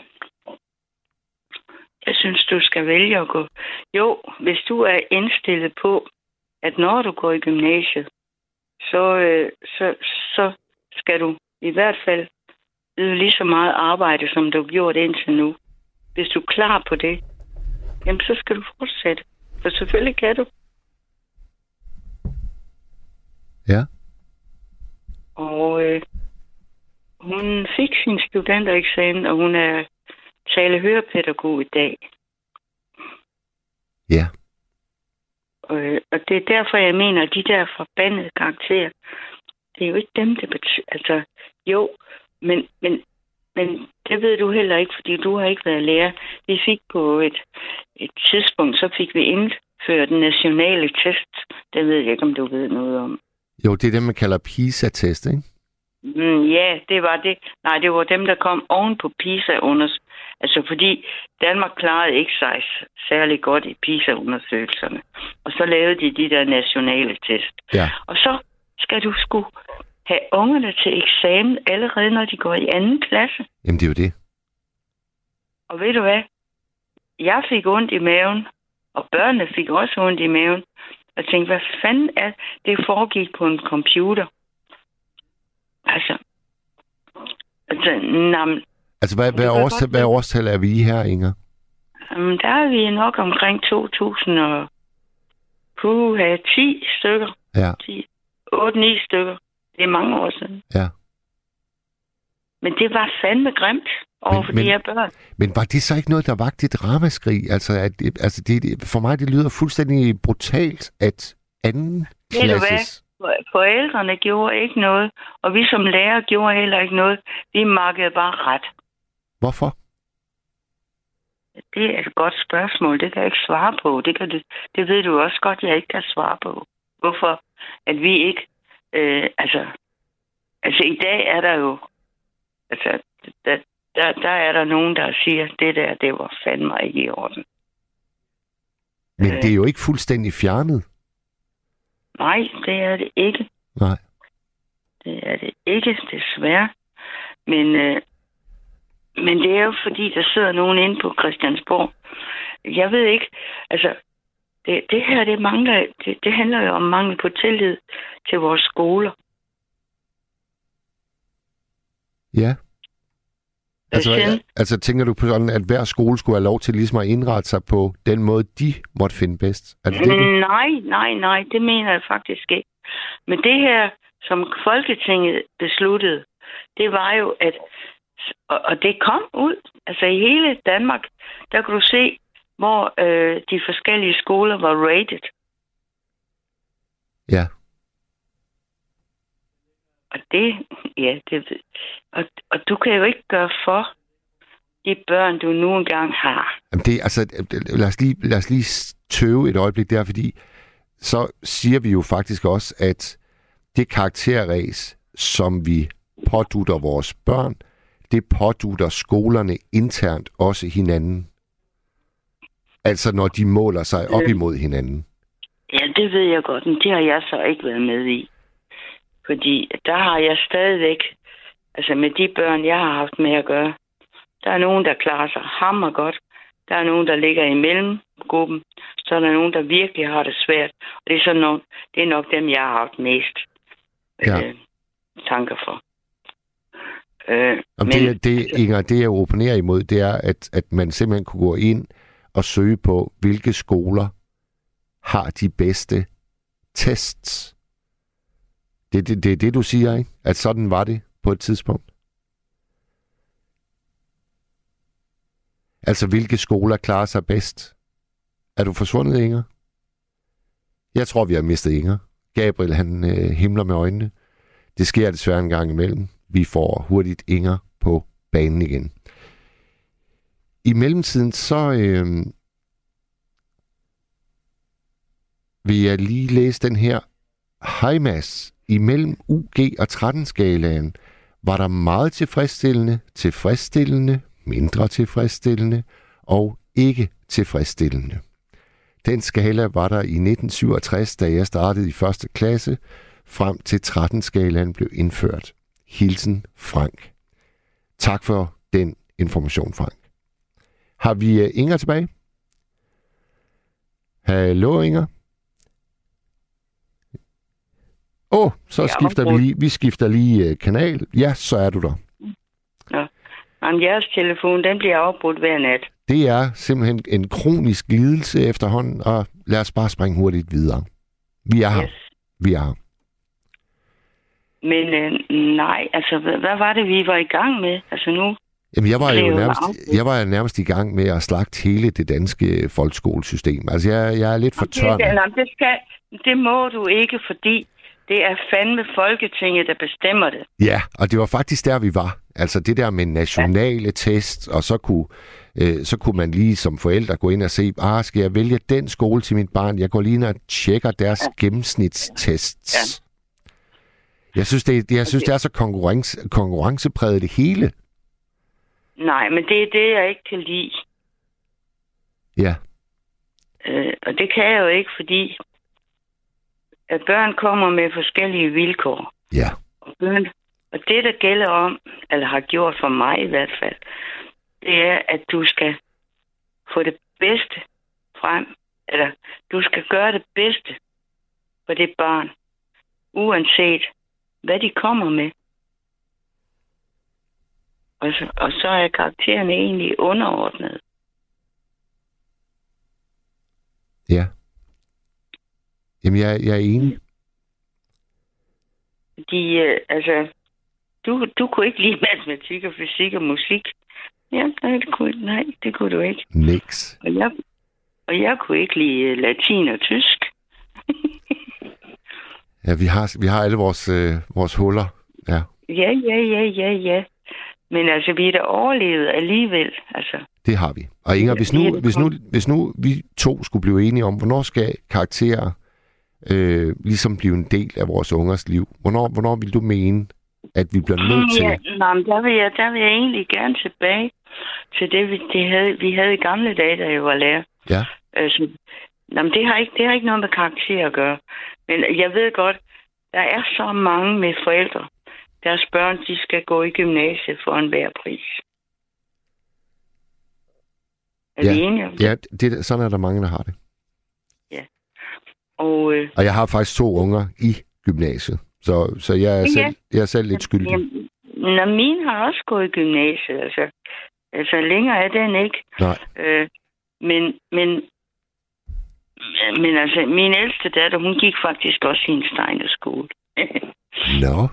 jeg synes, du skal vælge at gå. Jo, hvis du er indstillet på, at når du går i gymnasiet, så, øh, så, så skal du i hvert fald yde lige så meget arbejde, som du har gjort indtil nu. Hvis du er klar på det, jamen så skal du fortsætte. For selvfølgelig kan du. Ja. Og øh, hun fik sin studentereksamen, og hun er talehørepædagog i dag. Ja. Øh, og det er derfor, jeg mener, at de der forbandede karakterer, det er jo ikke dem, det betyder. Altså, jo, men, men, men det ved du heller ikke, fordi du har ikke været lærer. Vi fik på et, et tidspunkt, så fik vi indført den nationale test. Det ved jeg ikke, om du ved noget om. Jo, det er det, man kalder PISA-test, ikke? Mm, ja, det var det. Nej, det var dem, der kom oven på PISA unders. Altså fordi Danmark klarede ikke sig særlig godt i PISA-undersøgelserne. Og så lavede de de der nationale test. Ja. Og så skal du sgu have ungerne til eksamen allerede, når de går i anden klasse. Jamen, det er jo det. Og ved du hvad? Jeg fik ondt i maven, og børnene fik også ondt i maven. Og tænkte, hvad fanden er det foregik på en computer? Altså, altså, nam, Altså, hvad, hvad, årstal, godt hvad årstal er vi her, Inger? um, der er vi nok omkring 2000 og puha, 10 stykker. Ja, 10, 8-9 stykker. Det er mange år siden. ja. Men det var fandme grimt over for men- de her børn. Men var det så ikke noget, der vagte et ramaskrig? Altså, at, altså det, for mig det lyder fuldstændig brutalt, at anden Ved du hvad? klasses... Forældrene gjorde ikke noget, og vi som lærer gjorde heller ikke noget. Vi makkede bare ret. Hvorfor? Det er et godt spørgsmål. Det kan jeg ikke svare på. Det, kan du, det ved du også godt, jeg ikke kan svare på. Hvorfor? At vi ikke... Øh, altså, altså, i dag er der jo... Altså, der, der, der er der nogen, der siger, det der, det var fandme ikke i orden. Men Øh. det er jo ikke fuldstændig fjernet. Nej, det er det ikke. Nej. Det er det ikke, desværre. Men, øh, men det er jo fordi, der sidder nogen inde på Christiansborg. Jeg ved ikke, altså, det, det her, det, mangler, det, det handler jo om mangel på tillid til vores skoler. Ja. Altså, du? altså tænker du på sådan, at hver skole skulle have lov til ligesom at indrette sig på den måde, de måtte finde bedst? Er det det, du... Nej, nej, nej, det mener jeg faktisk ikke. Men det her, som Folketinget besluttede, det var jo, at og, og det kom ud. Altså i hele Danmark, der kunne du se, hvor øh, de forskellige skoler var rated. Ja. Og det, ja, det og, og du kan jo ikke gøre for de børn, du nu engang har. Jamen det, altså, lad os, lige, lad os lige tøve et øjeblik der, fordi så siger vi jo faktisk også, at det karakterræs, som vi pådutter vores børn, det pådutter skolerne internt også hinanden. Altså når de måler sig op Øh. imod hinanden. Ja, det ved jeg godt, men det har jeg så ikke været med i. Fordi der har jeg stadigvæk, altså med de børn, jeg har haft med at gøre, der er nogen, der klarer sig hammer godt. Der er nogen, der ligger i mellemgruppen. Så er der nogen, der virkelig har det svært. Og det er, sådan nogen, det er nok dem, jeg har haft mest Ja. øh, tanker for. Øh, Om men, det, det, Inger, det jeg opponerer imod, det er, at, at man simpelthen kunne gå ind og søge på, hvilke skoler har de bedste tests. Det er det, det, det, du siger, ikke? At sådan var det på et tidspunkt. Altså, hvilke skoler klarer sig bedst? Er du forsvundet, Inger? Jeg tror, vi har mistet Inger. Gabriel, han øh, himler med øjnene. Det sker desværre en gang imellem. Vi får hurtigt Inger på banen igen. I mellemtiden så øh, vil jeg lige læse den her. Hej Mads, imellem UG og 13-skalaen var der meget tilfredsstillende, tilfredsstillende, mindre tilfredsstillende og ikke tilfredsstillende. Den skala var der i 1967, da jeg startede i første klasse, frem til 13-skalaen blev indført. Hilsen Frank. Tak for den information, Frank. Har vi øh, Inger tilbage? Hallo, Inger? Åh, oh, så Jeg skifter vi lige, vi skifter lige øh, kanal. Ja, så er du der. Jamen, jeres telefon, den bliver afbrudt hver nat. Det er simpelthen en kronisk lidelse efterhånden, og lad os bare springe hurtigt videre. Vi er her. Yes. Vi er her. Men øh, nej, altså, hvad, hvad var det, vi var i gang med? Altså nu, Jamen, jeg var jo nærmest, jeg var nærmest i gang med at slagte hele det danske folkeskolesystem. Altså, jeg, jeg er lidt for tør. det, nej, det, skal, det må du ikke, fordi det er fandme Folketinget, der bestemmer det. Ja, og det var faktisk der, vi var. Altså det der med nationale ja. test, og så kunne, øh, så kunne man lige som forældre gå ind og se, ah, skal jeg vælge den skole til mit barn? Jeg går lige ind og tjekker deres ja. gennemsnitstests. Ja. Jeg synes, det, jeg synes, det er så konkurrence, konkurrencepræget det hele. Nej, men det er det, jeg ikke kan lide. Ja, Øh, og det kan jeg jo ikke, fordi at børn kommer med forskellige vilkår. ja, Og, børn, og det, der gælder om, eller har gjort for mig i hvert fald, det er, at du skal få det bedste frem, eller du skal gøre det bedste for det barn, uanset hvad de kommer med. Og så, og så er karaktererne egentlig underordnet. ja. Jamen, jeg, jeg er enig. De, øh, altså, du, du kunne ikke lide matematik og fysik og musik. Ja, nej, det kunne, nej, det kunne du ikke. Niks. Og jeg, og jeg kunne ikke lide øh, latin og tysk. Ja, vi har, vi har alle vores, øh, vores huller. Ja, Ja, ja, ja, ja, ja. Men altså, vi er da overlevet alligevel. Altså, det har vi. Og Inger, hvis nu, hvis nu, hvis nu vi to skulle blive enige om, hvornår skal karakterer øh, ligesom blive en del af vores ungers liv? Hvornår, hvornår vil du mene, at vi bliver nødt til? Ja, nej, men der vil, jeg, der vil jeg egentlig gerne tilbage til det, vi, det havde, vi havde i gamle dage, da jeg var lærer. Ja. Altså, nej, men det, har ikke, det har ikke noget med karakter at gøre. Men jeg ved godt, der er så mange med forældre. Deres børn, de skal gå i gymnasiet for enhver pris. Er Ja, enige? Ja, det, sådan er der mange, der har det. Og, øh, Og jeg har faktisk to unger i gymnasiet, så, så jeg, er Ja. selv, jeg er selv lidt skyldig. jamen, når min har også gået i gymnasiet, altså, altså længere er den ikke. Nej, Øh, men, men, men altså, min ældste datter, hun gik faktisk også i en Steiner-skole. nå.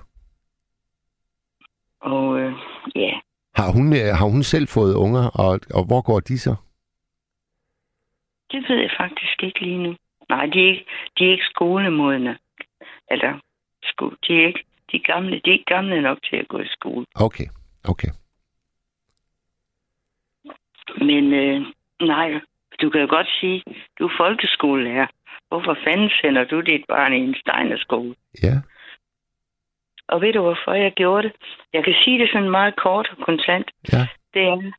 og øh, ja, Har hun, øh, har hun selv fået unger, og, og hvor går de så? det ved jeg faktisk ikke lige nu. Nej, de er ikke, de er ikke skolemodne. Eller, sko, de er ikke de er gamle, de er ikke gamle nok til at gå i skole. Okay, okay. Men øh, nej, du kan jo godt sige, du er folkeskolelærer. Hvorfor fanden sender du dit barn i en Steiner-skole? Ja, Og ved du, hvorfor jeg gjorde det? Jeg kan sige det sådan meget kort og kontant. ja. Det er,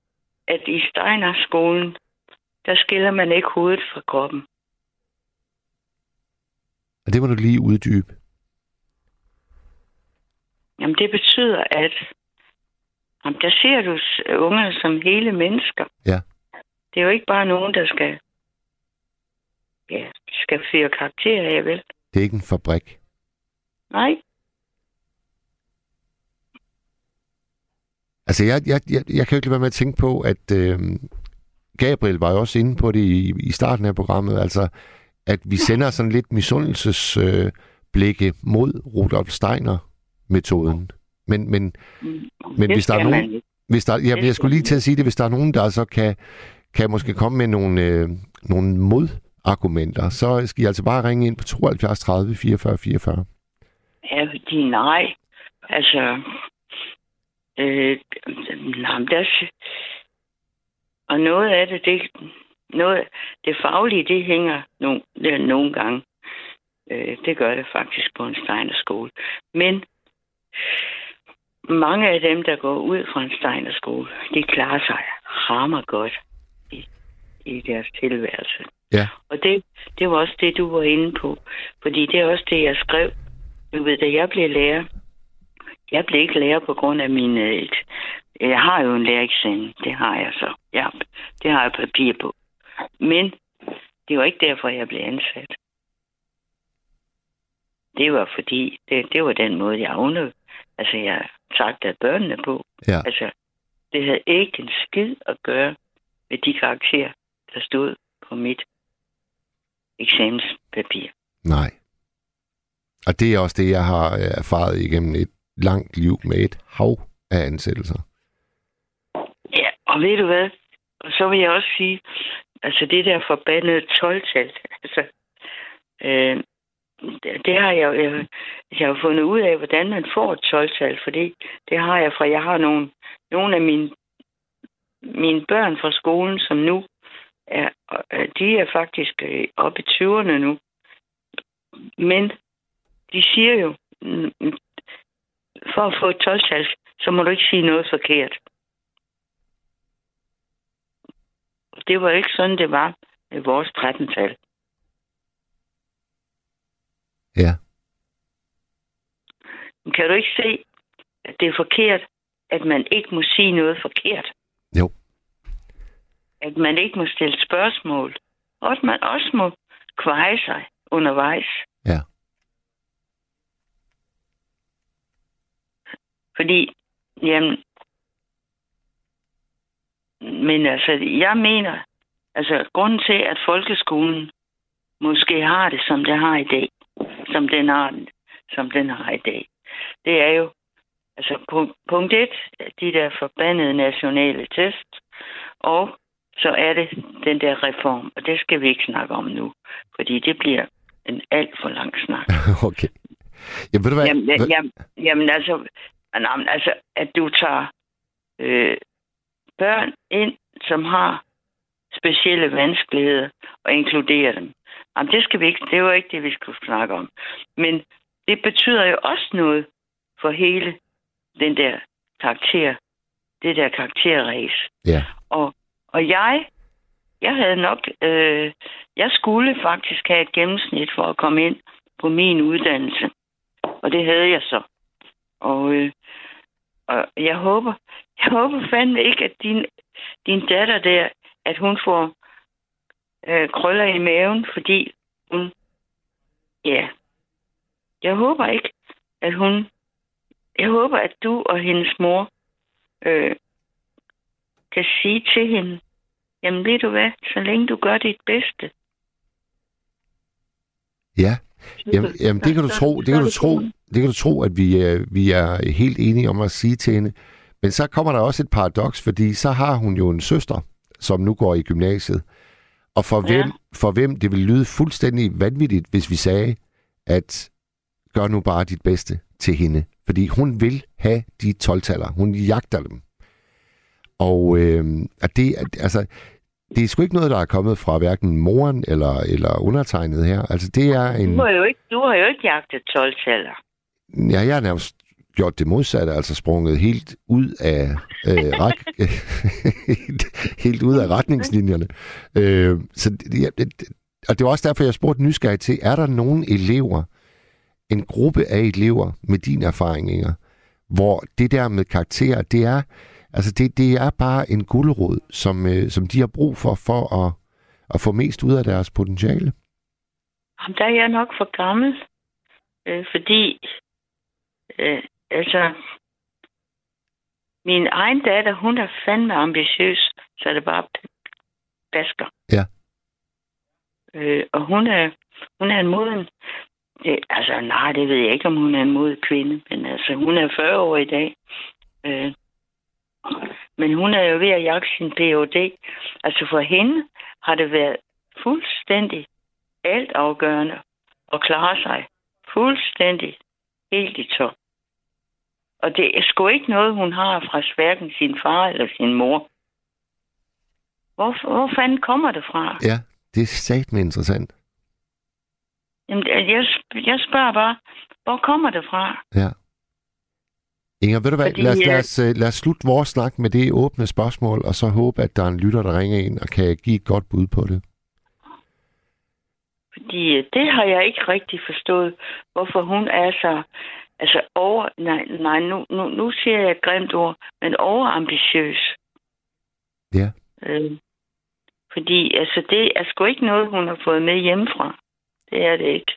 at i Steiner-skolen, der skiller man ikke hovedet fra kroppen. Og det må du lige uddybe. Jamen, det betyder, at jamen, der ser du ungerne som hele mennesker. Ja. Det er jo ikke bare nogen, der skal, ja, skal fyre karakterer af, vel? Det er ikke en fabrik. Nej, Altså, jeg, jeg, jeg, jeg kan jo ikke lade være med at tænke på, at øh, Gabriel var jo også inde på det i, i starten af programmet, altså, at vi sender sådan lidt misundelsesblikke øh, blikke mod Rudolf Steiner-metoden. Men, men men Men hvis der er nogen- hvis der, jeg, Det jeg skulle lige til at sige det, hvis der er nogen, der så kan, kan måske komme med nogle, øh, nogle modargumenter, så skal I altså bare ringe ind på 72 30 44 44. ja, de nej. Altså, øh, nej, der, er- og noget af det, det, noget, det faglige, det hænger nogle, det nogle gange. Øh, det gør det faktisk på en Steiner-skole. Men mange af dem, der går ud fra en Steiner-skole, de klarer sig hammer godt i, deres tilværelse. Ja. Og det, det var også det, du var inde på. Fordi det er også det, jeg skrev. Du ved, da jeg blev lærer, jeg blev ikke lærer på grund af min... øh, Jeg har jo en lærereksamen, det har jeg så. Ja, det har jeg papir på. Men det var ikke derfor, jeg blev ansat. Det var fordi, det, det var den måde, jeg afnød. Altså, jeg sagte børnene på. Ja. Altså, det havde ikke en skid at gøre med de karakterer, der stod på mit eksamenspapir. Nej. Og det er også det, jeg har øh, erfaret igennem et langt liv med et hav af ansættelser. Ja, og ved du hvad? Og så vil jeg også sige, altså det der forbandede 12-tal, altså, øh, det, har jeg, jeg, jeg har fundet ud af, hvordan man får et 12-tal, fordi det har jeg fra, jeg har nogle, nogle af mine, mine børn fra skolen, som nu er, øh, de er faktisk øh, oppe i 20'erne nu, men de siger jo, mm, mm, for at få et 12-tal, så må du ikke sige noget forkert. Det var ikke sådan, det var med vores 13-tal. Ja. Kan du ikke se, at det er forkert, at man ikke må sige noget forkert? At man ikke må stille spørgsmål. Og at man også må kveje sig undervejs. Ja. Fordi, jamen, men altså, jeg mener, altså, grunden til, at folkeskolen måske har det, som det har i dag, som den har, som den har i dag, det er jo, altså, punkt, punkt et, de der forbandede nationale test, og så er det den der reform, og det skal vi ikke snakke om nu, fordi det bliver en alt for lang snak. okay. Jamen, ved du hvad? Jamen, jamen, jamen altså, jamen, altså, at du tager øh, børn ind, som har specielle vanskeligheder, og inkluderer dem. Jamen, det skal vi ikke, det var ikke det, vi skulle snakke om. Men det betyder jo også noget for hele den der karakter, det der karakterræs. Ja. Og, og jeg, jeg havde nok, øh, jeg skulle faktisk have et gennemsnit for at komme ind på min uddannelse. Og det havde jeg så. Og, øh, og jeg håber, jeg håber fandme ikke, at din, din datter der, at hun får øh, krøller i maven, fordi hun, ja, jeg håber ikke, at hun, jeg håber, at du og hendes mor øh, kan sige til hende, jamen ved du hvad, så længe du gør dit bedste. Ja. Jamen, jamen det kan du tro, det kan du tro, det kan du tro, at vi, er, vi er helt enige om at sige til hende. Men så kommer der også et paradoks, fordi så har hun jo en søster, som nu går i gymnasiet. Og for, Ja. hvem, for hvem det vil lyde fuldstændig vanvittigt, hvis vi sagde, at gør nu bare dit bedste til hende. Fordi hun vil have de 12 Hun jagter dem. Og øh, at det, altså, det er sgu ikke noget, der er kommet fra hverken moren eller, eller undertegnet her. Altså, det er en... Du har jo ikke, du har jo ikke jagtet 12 taller. Ja, jeg har nærmest gjort det modsatte, altså sprunget helt ud af øh, ret, helt, ud af retningslinjerne. Øh, så det, ja, det, og det var også derfor, jeg spurgte nysgerrig til, er der nogen elever, en gruppe af elever med dine erfaringer, hvor det der med karakterer, det er, altså det, det er bare en guldråd, som, øh, som de har brug for, for at, at få mest ud af deres potentiale. Jamen, der er jeg nok for gammel, øh, fordi øh, altså min egen datter, hun er fandme ambitiøs, så det bare basker. Ja. Øh, og hun er, hun er en moden, det, altså nej, det ved jeg ikke, om hun er en moden kvinde, men altså hun er 40 år i dag. Øh, men hun er jo ved at jagte sin Ph.D. Altså for hende har det været fuldstændig alt afgørende at klare sig fuldstændig helt i top. Og det er sgu ikke noget, hun har fra hverken sin far eller sin mor. Hvor, hvor fanden kommer det fra? Ja, det er satme interessant. Jamen, jeg, jeg spørger bare, hvor kommer det fra? Ja. Inger, ved du hvad, Fordi, lad, os, lad, øh, os, øh, lad os slutte vores snak med det åbne spørgsmål, og så håbe, at der er en lytter, der ringer ind og kan give et godt bud på det. Fordi øh, det har jeg ikke rigtig forstået, hvorfor hun er så... Altså over... Nej, nej nu, nu, nu siger jeg et grimt ord, men overambitiøs. Ja. Øh, fordi altså, det er sgu ikke noget, hun har fået med hjemmefra. Det er det ikke.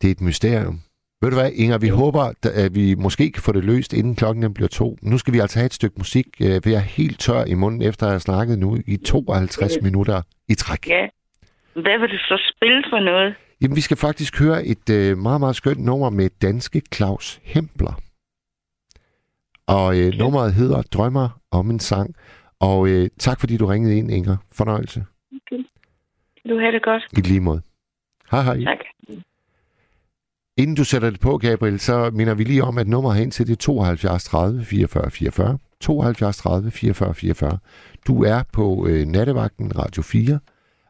Det er et mysterium. Ved du hvad, Inger, vi håber, at vi måske kan få det løst, inden klokken bliver to. Nu skal vi altså have et stykke musik, øh, for jeg er helt tør i munden, efter at have snakket nu i 52 Øh. minutter i træk. Ja. Hvad vil du så spille for noget? Jamen, vi skal faktisk høre et øh, meget, meget skønt nummer med danske Claus Hempler. Og øh, nummeret hedder Drømmer om en sang. Og øh, tak fordi du ringede ind, Inger. Fornøjelse. Du har det godt. I lige måde. Hej hej. Tak. Inden du sætter det på, Gabriel, så minder vi lige om, at nummer hen til det er 72 30 44 44. 72 30 44 44. Du er på øh, nattevagten Radio 4,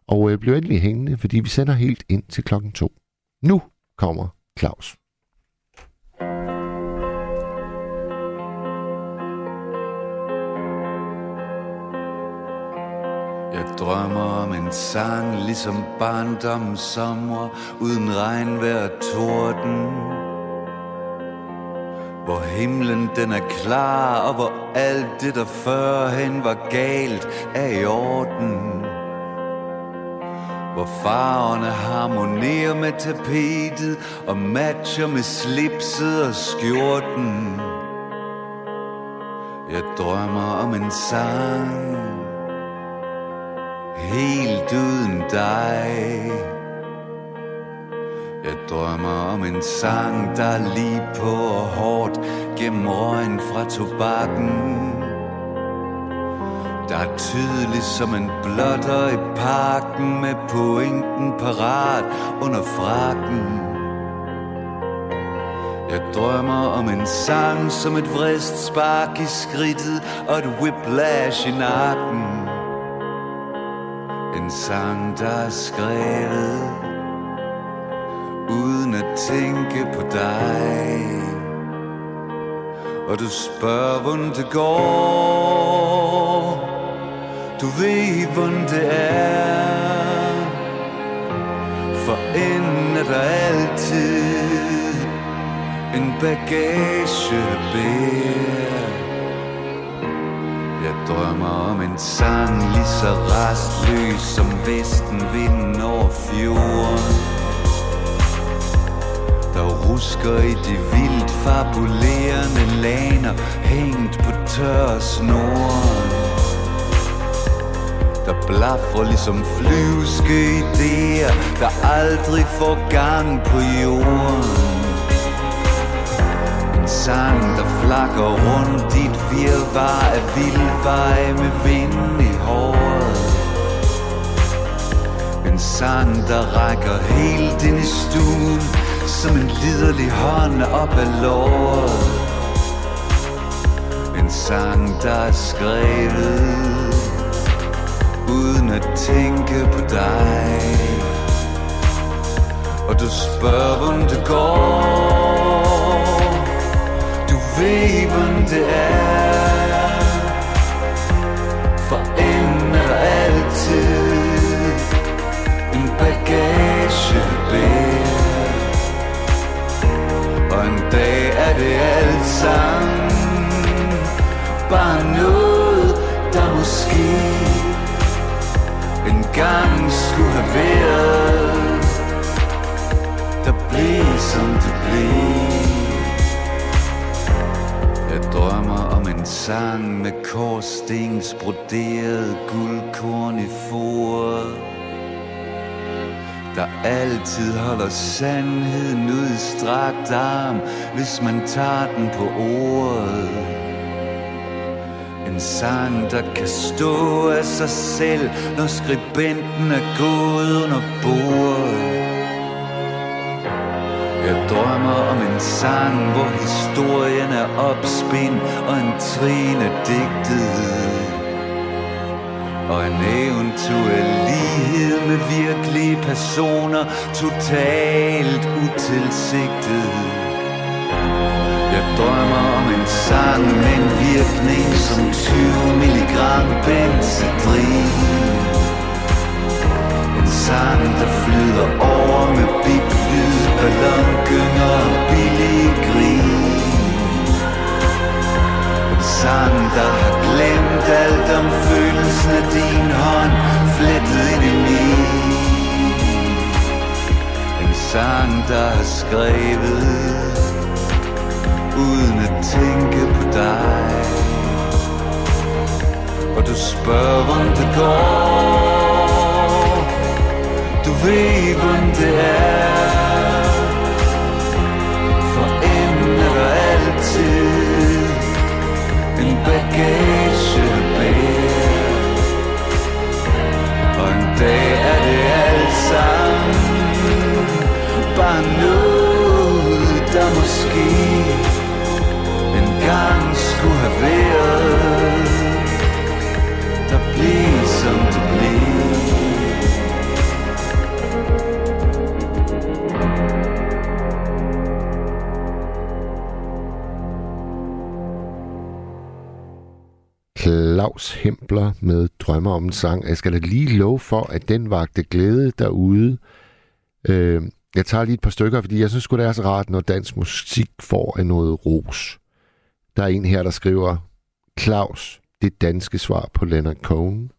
og øh, bliv endelig hængende, fordi vi sender helt ind til klokken 2. Nu kommer Claus. Drømmer om en sang, ligesom barndommens sommer, uden regnvejr og torden. Hvor himlen den er klar, og hvor alt det, der førhen var galt, er i orden. Hvor farverne harmonerer med tapetet, og matcher med slipset og skjorten. Jeg drømmer om en sang, helt uden dig. Jeg drømmer om en sang, der lige på og hårdt gennem røgen fra tobakken. Der er tydelig som en blotter i parken med pointen parat under frakken. Jeg drømmer om en sang som et vrist spark i skridtet og et whiplash i nakken. En sang, der er skrevet uden at tænke på dig. Og du spørger, hvordan det går. Du ved, hvordan det er. For enden er der altid en bagage bær. Jeg drømmer om en sang lige så restløs som vesten vinden over fjorden. Der rusker i de vildt fabulerende laner Hængt på tør snoren. Der blaffer ligesom flyvske idéer Der aldrig får gang på jorden sang, der flakker rundt dit virvar af vildveje med vind i håret. En sang, der rækker helt ind i stuen, som en liderlig hånd op ad låret. En sang, der er skrevet uden at tænke på dig. Og du spørger, hvordan det går Leben, der hvordan altid En bagage bær Og en dag er det alt sammen Bare noget, der måske En gang skulle have været. Der blev som det blev drømmer om en sang med korsstens broderet guldkorn i foret Der altid holder sandheden ud i strakt arm, hvis man tager den på ordet en sang, der kan stå af sig selv, når skribenten er gået under bordet. Jeg drømmer om en sang, hvor historien er opspind og en trine digtet. Og en eventuel lighed med virkelige personer, totalt utilsigtet. Jeg drømmer om en sang med en virkning som 20 milligram benzedrin En sang, der flyder over med biblyd, ballongynger og billige grin sang, der har glemt alt om følelsen af din hånd Flettet ind i min En sang, der er skrevet uden at tænke på dig Og du spørger, om det går Du ved, hvordan det er En bagage at bære Og en dag er det alt sammen. Bare noget, der måske En gang skulle have været. Der bliver Claus Hempler med Drømmer om en sang. Jeg skal da lige love for, at den vagte glæde derude. Øh, jeg tager lige et par stykker, fordi jeg synes sgu, det er så rart, når dansk musik får af noget ros. Der er en her, der skriver, Claus, det danske svar på Leonard Cohen.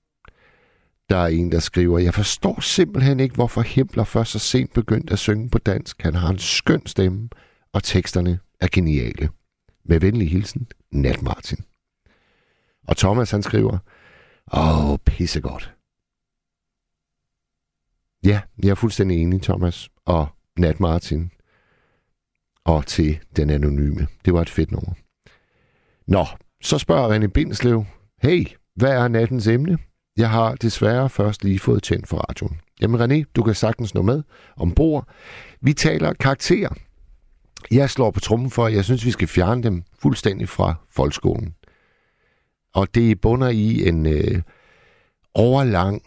Der er en, der skriver, jeg forstår simpelthen ikke, hvorfor Hempler først så sent begyndte at synge på dansk. Han har en skøn stemme, og teksterne er geniale. Med venlig hilsen, Nat Martin. Og Thomas han skriver, åh, pissegodt. Ja, jeg er fuldstændig enig, Thomas. Og Nat Martin. Og til den anonyme. Det var et fedt nummer. Nå, så spørger René Bindslev, hey, hvad er nattens emne? Jeg har desværre først lige fået tændt for radioen. Jamen René, du kan sagtens nå med ombord. Vi taler karakterer. Jeg slår på trummen for, at jeg synes, vi skal fjerne dem fuldstændig fra folkeskolen. Og det bunder i en øh, overlang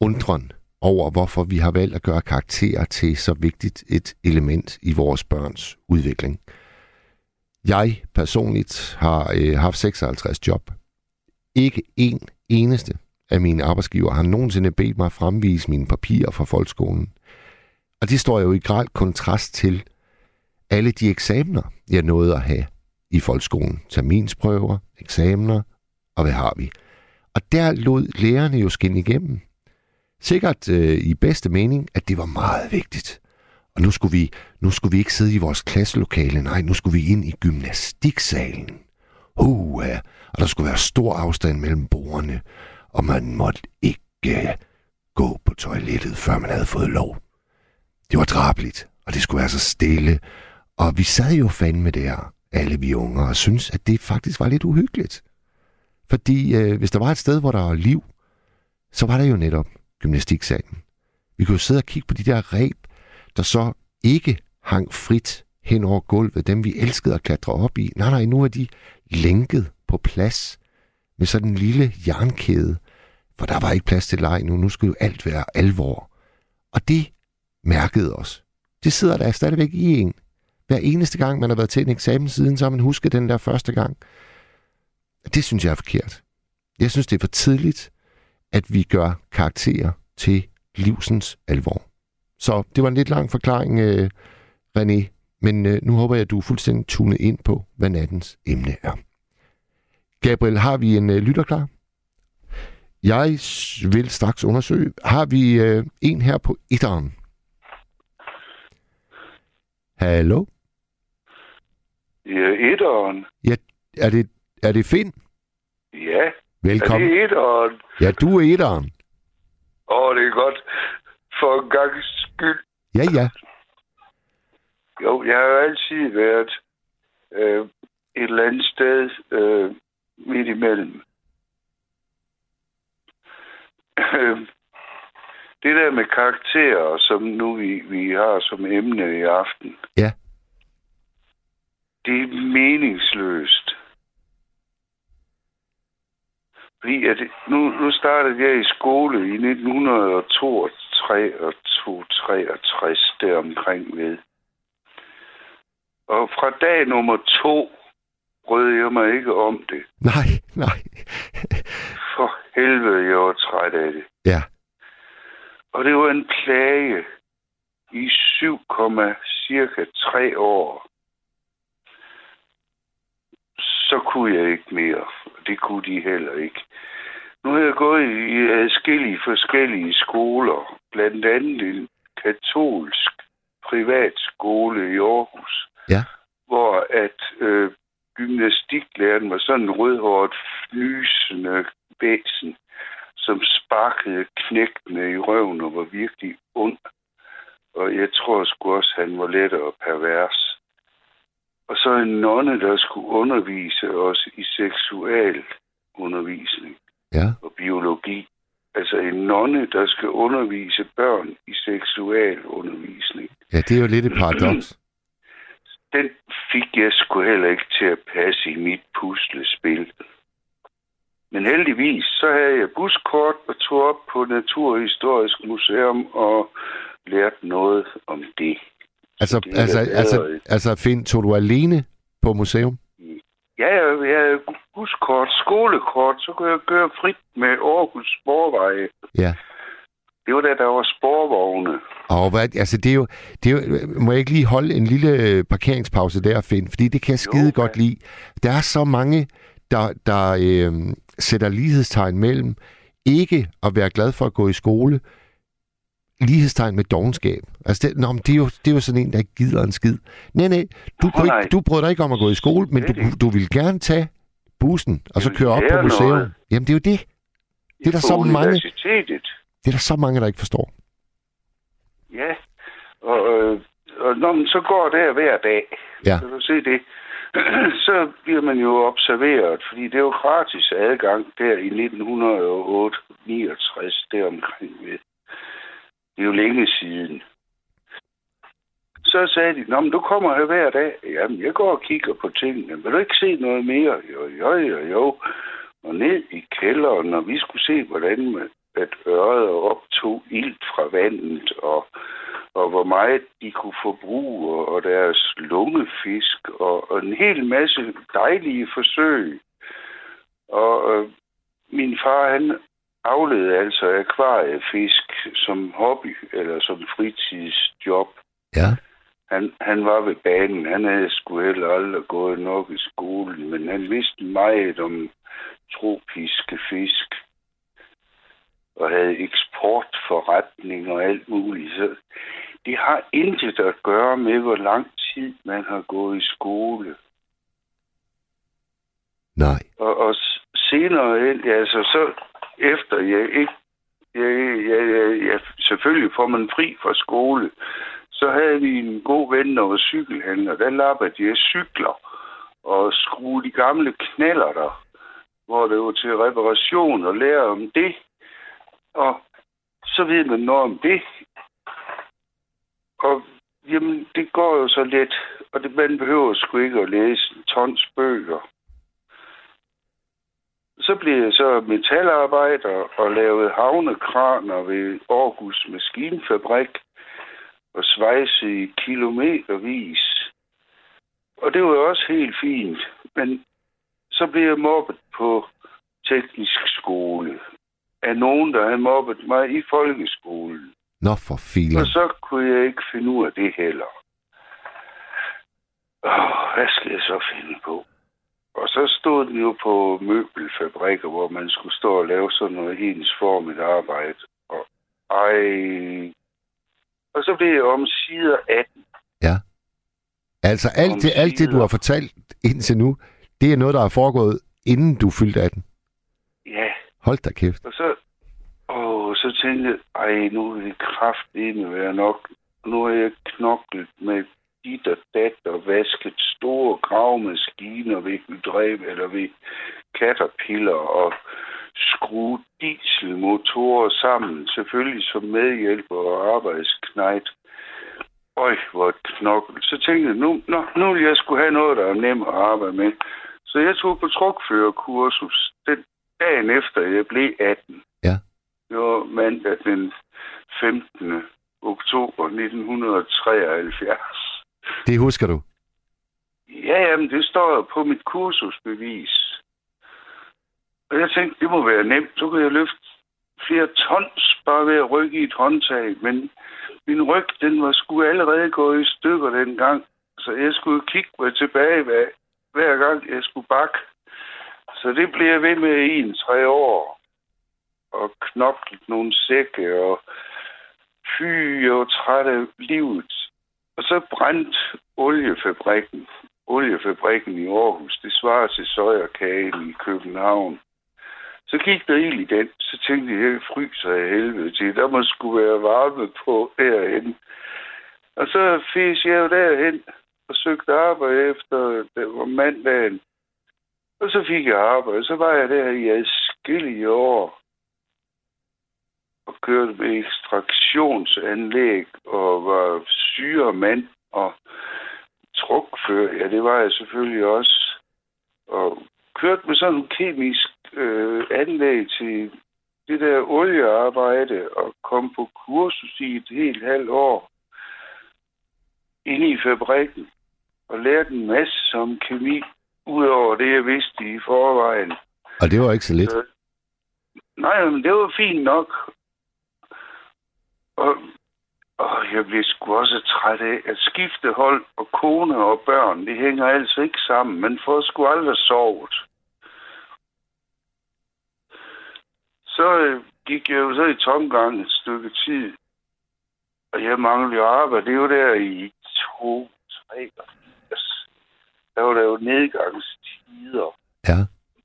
undren over, hvorfor vi har valgt at gøre karakterer til så vigtigt et element i vores børns udvikling. Jeg personligt har øh, haft 56 job. Ikke en eneste af mine arbejdsgiver har nogensinde bedt mig fremvise mine papirer fra folkeskolen. Og det står jo i grad kontrast til alle de eksamener, jeg nåede at have i folkeskolen. Terminsprøver, eksamener, og hvad har vi? Og der lod lærerne jo skinne igennem. Sikkert øh, i bedste mening, at det var meget vigtigt. Og nu skulle, vi, nu skulle vi ikke sidde i vores klasselokale, nej, nu skulle vi ind i gymnastiksalen. Uh. Og der skulle være stor afstand mellem bordene, og man måtte ikke øh, gå på toilettet, før man havde fået lov. Det var drabligt, og det skulle være så stille. Og vi sad jo fandme der, alle vi unger, og synes, at det faktisk var lidt uhyggeligt. Fordi øh, hvis der var et sted, hvor der var liv, så var der jo netop gymnastiksalen. Vi kunne jo sidde og kigge på de der reb, der så ikke hang frit hen over gulvet, dem vi elskede at klatre op i. Nej, nej, nu er de lænket på plads med sådan en lille jernkæde, for der var ikke plads til leg nu. Nu skulle jo alt være alvor. Og det mærkede os. Det sidder der stadigvæk i en. Hver eneste gang, man har været til en eksamen siden, så har man husket den der første gang. Det synes jeg er forkert. Jeg synes, det er for tidligt, at vi gør karakterer til livsens alvor. Så det var en lidt lang forklaring, øh, René, men øh, nu håber jeg, at du er fuldstændig tunet ind på, hvad nattens emne er. Gabriel, har vi en øh, lytter klar? Jeg vil straks undersøge. Har vi øh, en her på etteren? Hallo? Ja, etteren. Er det, er det Finn? Ja, Velkommen. er det etteren? Ja, du er etteren. Åh, det er godt. For en gangs skyld. Ja, ja. Jo, jeg har jo altid været øh, et eller andet sted øh, midt imellem. Øh, det der med karakterer, som nu vi, vi har som emne i aften. Ja. Det er meningsløst. Fordi at nu, nu startede jeg i skole i 1962 og 63 der omkring ved. Og fra dag nummer to brød jeg mig ikke om det. Nej, nej. For helvede, jeg var træt af det. Ja, Og det var en plage i 7, cirka 3 år. Så kunne jeg ikke mere. Det kunne de heller ikke. Nu har jeg gået i adskillige forskellige skoler. Blandt andet en katolsk privatskole i Aarhus. Ja. Hvor at øh, gymnastiklæreren var sådan en rødhåret, fnysende væsen, som sparkede knægtene i røven og var virkelig ond. Og jeg tror sgu også, han var let og pervers. Og så en nonne, der skulle undervise os i seksualundervisning ja. og biologi. Altså en nonne, der skal undervise børn i seksualundervisning. Ja, det er jo lidt et paradoks. Den fik jeg sgu heller ikke til at passe i mit puslespil. Men heldigvis, så havde jeg buskort og tog op på Naturhistorisk Museum og lærte noget om det. Altså, det altså, da altså, bedre. altså Finn, tog du alene på museum? Ja, jeg, jeg havde buskort, skolekort, så kunne jeg køre frit med Aarhus Sporveje. Ja. Det var da, der var sporvogne. Og hvad, altså det er, jo, det er jo, må jeg ikke lige holde en lille øh, parkeringspause der, Finn? Fordi det kan jeg skide Jo, godt lide. Der er så mange, der, der øh, sætter lighedstegn mellem ikke at være glad for at gå i skole, lighedstegn med dogenskab. Altså det, nå, men det, er jo, det er jo sådan en, der ikke gider en skid. Nej, nej, du, Nå, kunne nej. ikke, du brød dig ikke om at gå i skole, men du, du ville gerne tage bussen, og så vil køre op på museum. noget. Jamen, det er jo det. Det er der så mange, det er der så mange, der ikke forstår. Ja, og, øh, og når man så går der hver dag, Ja. kan du se det, så bliver man jo observeret, fordi det er jo gratis adgang der i 1968, deromkring ved. Det er jo længe siden. Så sagde de, Nå, men du kommer her hver dag. Jamen, jeg går og kigger på tingene. Vil du ikke se noget mere? Jo, jo, jo, jo. Og ned i kælderen, når vi skulle se, hvordan man, at øret optog ilt fra vandet, og, og hvor meget de kunne forbruge, og, og deres lungefisk, og, og en hel masse dejlige forsøg. Og øh, min far, han afledede altså akvariefisk som hobby, eller som fritidsjob. Ja. Han, han var ved banen. Han havde sgu heller aldrig gået nok i skolen, men han vidste meget om tropiske fisk og havde eksportforretning og alt muligt. Så det har intet at gøre med, hvor lang tid man har gået i skole. Nej. Og, og senere altså så efter jeg ikke, jeg, jeg, jeg, jeg, selvfølgelig får man fri fra skole, så havde vi en god ven, der var cykelhandler. Der lappede jeg cykler og skrue de gamle knaller der, hvor det var til reparation og lære om det. Og så ved man noget om det. Og jamen, det går jo så let, og det, man behøver sgu ikke at læse en tons bøger. Så blev jeg så metalarbejder og lavede havnekraner ved Aarhus Maskinfabrik og svejsede i kilometervis. Og det var også helt fint. Men så blev jeg mobbet på teknisk skole af nogen, der havde mobbet mig i folkeskolen. Nå for filen. Og så kunne jeg ikke finde ud af det heller. Åh, hvad skal jeg så finde på? Og så stod den jo på møbelfabrikker, hvor man skulle stå og lave sådan noget ensformigt arbejde. Og ej... Og så blev jeg om sider 18. Altså alt det, alt det, du har fortalt indtil nu, det er noget, der er foregået, inden du fyldte 18. Ja, Hold da kæft. og så... Åh, så tænkte jeg, ej, nu er det kraftedeme være nok. Nu har jeg knoklet med dit og dat og vasket store gravemaskiner ved hydræb eller ved caterpillar og skruet dieselmotorer sammen, selvfølgelig som medhjælper og arbejdsknejt. Øj, hvor et knokkel. Så tænkte jeg, nu, nu, nu vil jeg skulle have noget, der er nemt at arbejde med. Så jeg tog på trukførerkursus den dagen efter, jeg blev 18. Ja. Det var mandag den 15. oktober 1973. Det husker du. Ja, jamen, det står på mit kursusbevis. Og jeg tænkte, det må være nemt. Så kan jeg løfte flere tons bare ved at rykke i et håndtag. Men min ryg, den var sgu allerede gået i stykker dengang. Så jeg skulle kigge mig tilbage hver, hver gang, jeg skulle bakke. Så det blev jeg ved med i en tre år. Og knoklet nogle sække, og fy, og træt af livet. Og så brændte oliefabrikken. Oliefabrikken i Aarhus, det svarer til søjerkagen i København. Så gik der ild i den, så tænkte jeg, jeg fryser af helvede til. Der må skulle være varme på derhen. Og så fik jeg jo derhen og søgte arbejde efter, det var mandagen. Og så fik jeg arbejde. Så var jeg der i adskillige år og kørte med ekstraktionsanlæg og var syremand og trukfører. Ja, det var jeg selvfølgelig også. Og kørte med sådan en kemisk øh, anlæg til det der oliearbejde og kom på kursus i et helt halvt år inde i fabrikken og lærte en masse om kemi, udover det, jeg vidste i forvejen. Og det var ikke så lidt. Så- Nej, men det var fint nok. Og, og jeg blev sgu også træt af at skifte hold og kone og børn. Det hænger altså ikke sammen. Man får sgu aldrig sovet. Så øh, gik jeg jo så i tomgang et stykke tid. Og jeg manglede jo arbejde. Det var der i to, tre, der var der jo nedgangstider. Ja.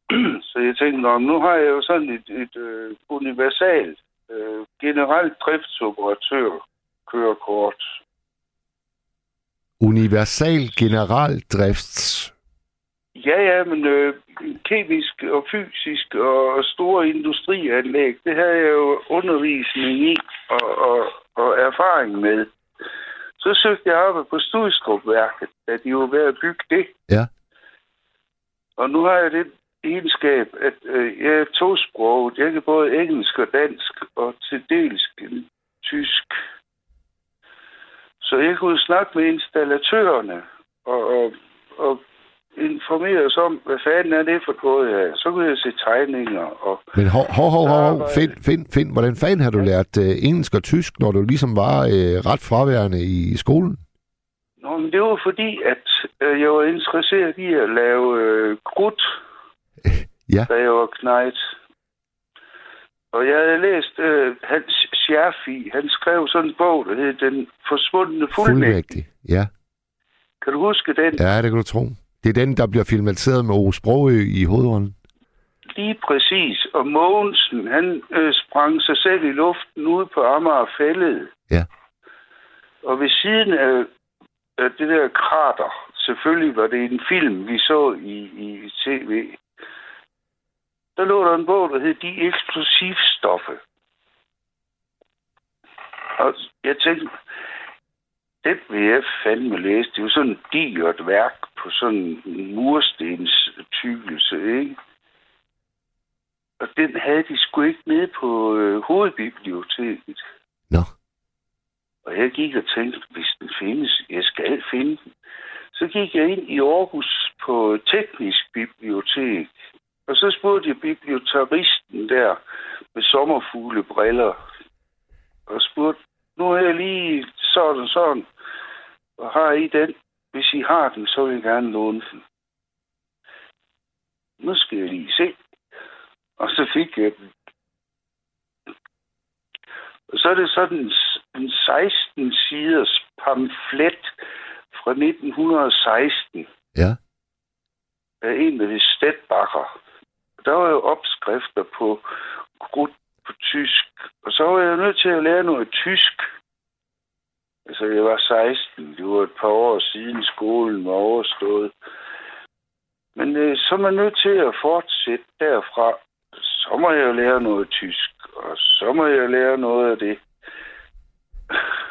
Så jeg tænkte, Nå, nu har jeg jo sådan et, et øh, universalt øh, generelt driftsoperatør kørekort. Universal general drifts. Ja, ja, men øh, kemisk og fysisk og store industrianlæg, det har jeg jo undervisning i og, og, og erfaring med. Så søgte jeg arbejde på Studstrupværket, da de var ved at bygge det. Ja. Og nu har jeg det egenskab, at øh, jeg er tosproget. Jeg kan både engelsk og dansk, og til dels tysk. Så jeg kunne snakke med installatørerne og, og, og informere os om, hvad fanden er det for noget her. Så kunne jeg se tegninger. Og, Men hov, hov, hov, hov. Find, find, find. Hvordan fanden har du lært uh, engelsk og tysk, når du ligesom var uh, ret fraværende i skolen? Nå, men det var fordi, at øh, jeg var interesseret i at lave øh, krudt, Ja. da jeg var knejt. Og jeg havde læst øh, Hans Scherfi. Han skrev sådan en bog, der hed Den forsvundne fuldmægtig. Fuldmægtig. Ja. Kan du huske den? ja, det kan du tro. Det er den, der bliver filmatiseret med Ove Sprogø i hovedrollen. Lige præcis. Og Mogensen, han øh, sprang sig selv i luften ude på Amager Fælled. Ja. Og ved siden af, af det der krater, selvfølgelig var det en film, vi så i, i tv, der lå der en bog, der hed De Eksplosivstoffe. Og jeg tænkte, den vil jeg fandme læse. Det er jo sådan et digert værk på sådan en murstens tykkelse, ikke? Og den havde de sgu ikke nede på øh, hovedbiblioteket. Nå. Og jeg gik og tænkte, hvis den findes, jeg skal finde den. Så gik jeg ind i Aarhus på teknisk bibliotek. Og så spurgte jeg bibliotekaristen der med sommerfuglebriller. Og spurgte, nu er jeg lige sådan og sådan. Og har I den? Hvis I har den, så vil jeg gerne låne den. Nu skal jeg lige se. Og så fik jeg den. Og så er det sådan en, en 16 siders pamflet fra 1916 Ja. af en, der hed Stedbacher. Der var jo opskrifter på krudt på tysk. Og så var jeg nødt til at lære noget tysk. Altså, jeg var 16. Det var et par år siden skolen var overstået. Men øh, så er man nødt til at fortsætte derfra. Så må jeg lære noget tysk, og så må jeg lære noget af det.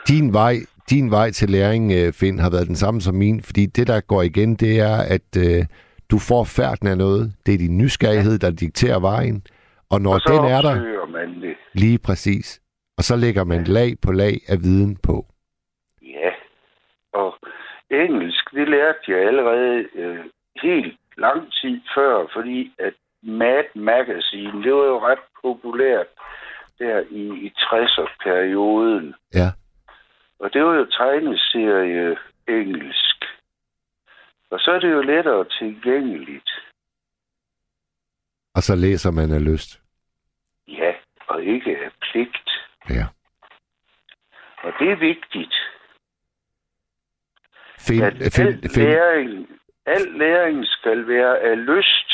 Din vej, din vej til læring, øh, Finn, har været den samme som min, fordi det, der går igen, det er, at øh, du får færden af noget. Det er din nysgerrighed, der dikterer vejen. Og når og den er der, man det. lige præcis, og så lægger man lag på lag af viden på. Ja, og engelsk, det lærte jeg allerede øh, helt lang tid før, fordi at Mad Magazine, det var jo ret populært der i, i 60'er-perioden. Ja. Og det var jo tegneserie engelsk. Og så er det jo lettere tilgængeligt. Og så læser man af lyst. Ja, og ikke af pligt. Ja. Og det er vigtigt, Find, at find, al find, læring, al læring skal være af lyst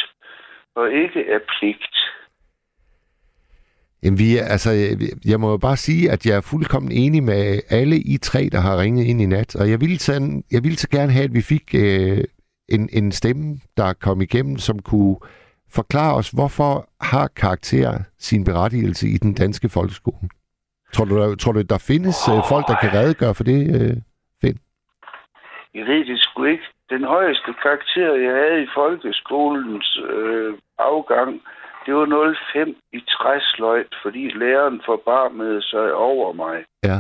og ikke af pligt. Jamen, vi altså, øh, jeg må jo bare sige, at jeg er fuldkommen enig med alle I tre, der har ringet ind i nat. Og jeg ville så, jeg ville så gerne have, at vi fik øh, en, en stemme, der kom igennem, som kunne forklare os, hvorfor har karakter sin berettigelse i den danske folkeskole? Tror du, der, tror du der findes øh, folk, der kan redegøre for det, øh, Finn? Jeg ved det sgu ikke. Den højeste karakter, jeg havde i folkeskolens øh, afgang, det var 05 i træsløjt, fordi læreren forbarmede sig over mig. Ja.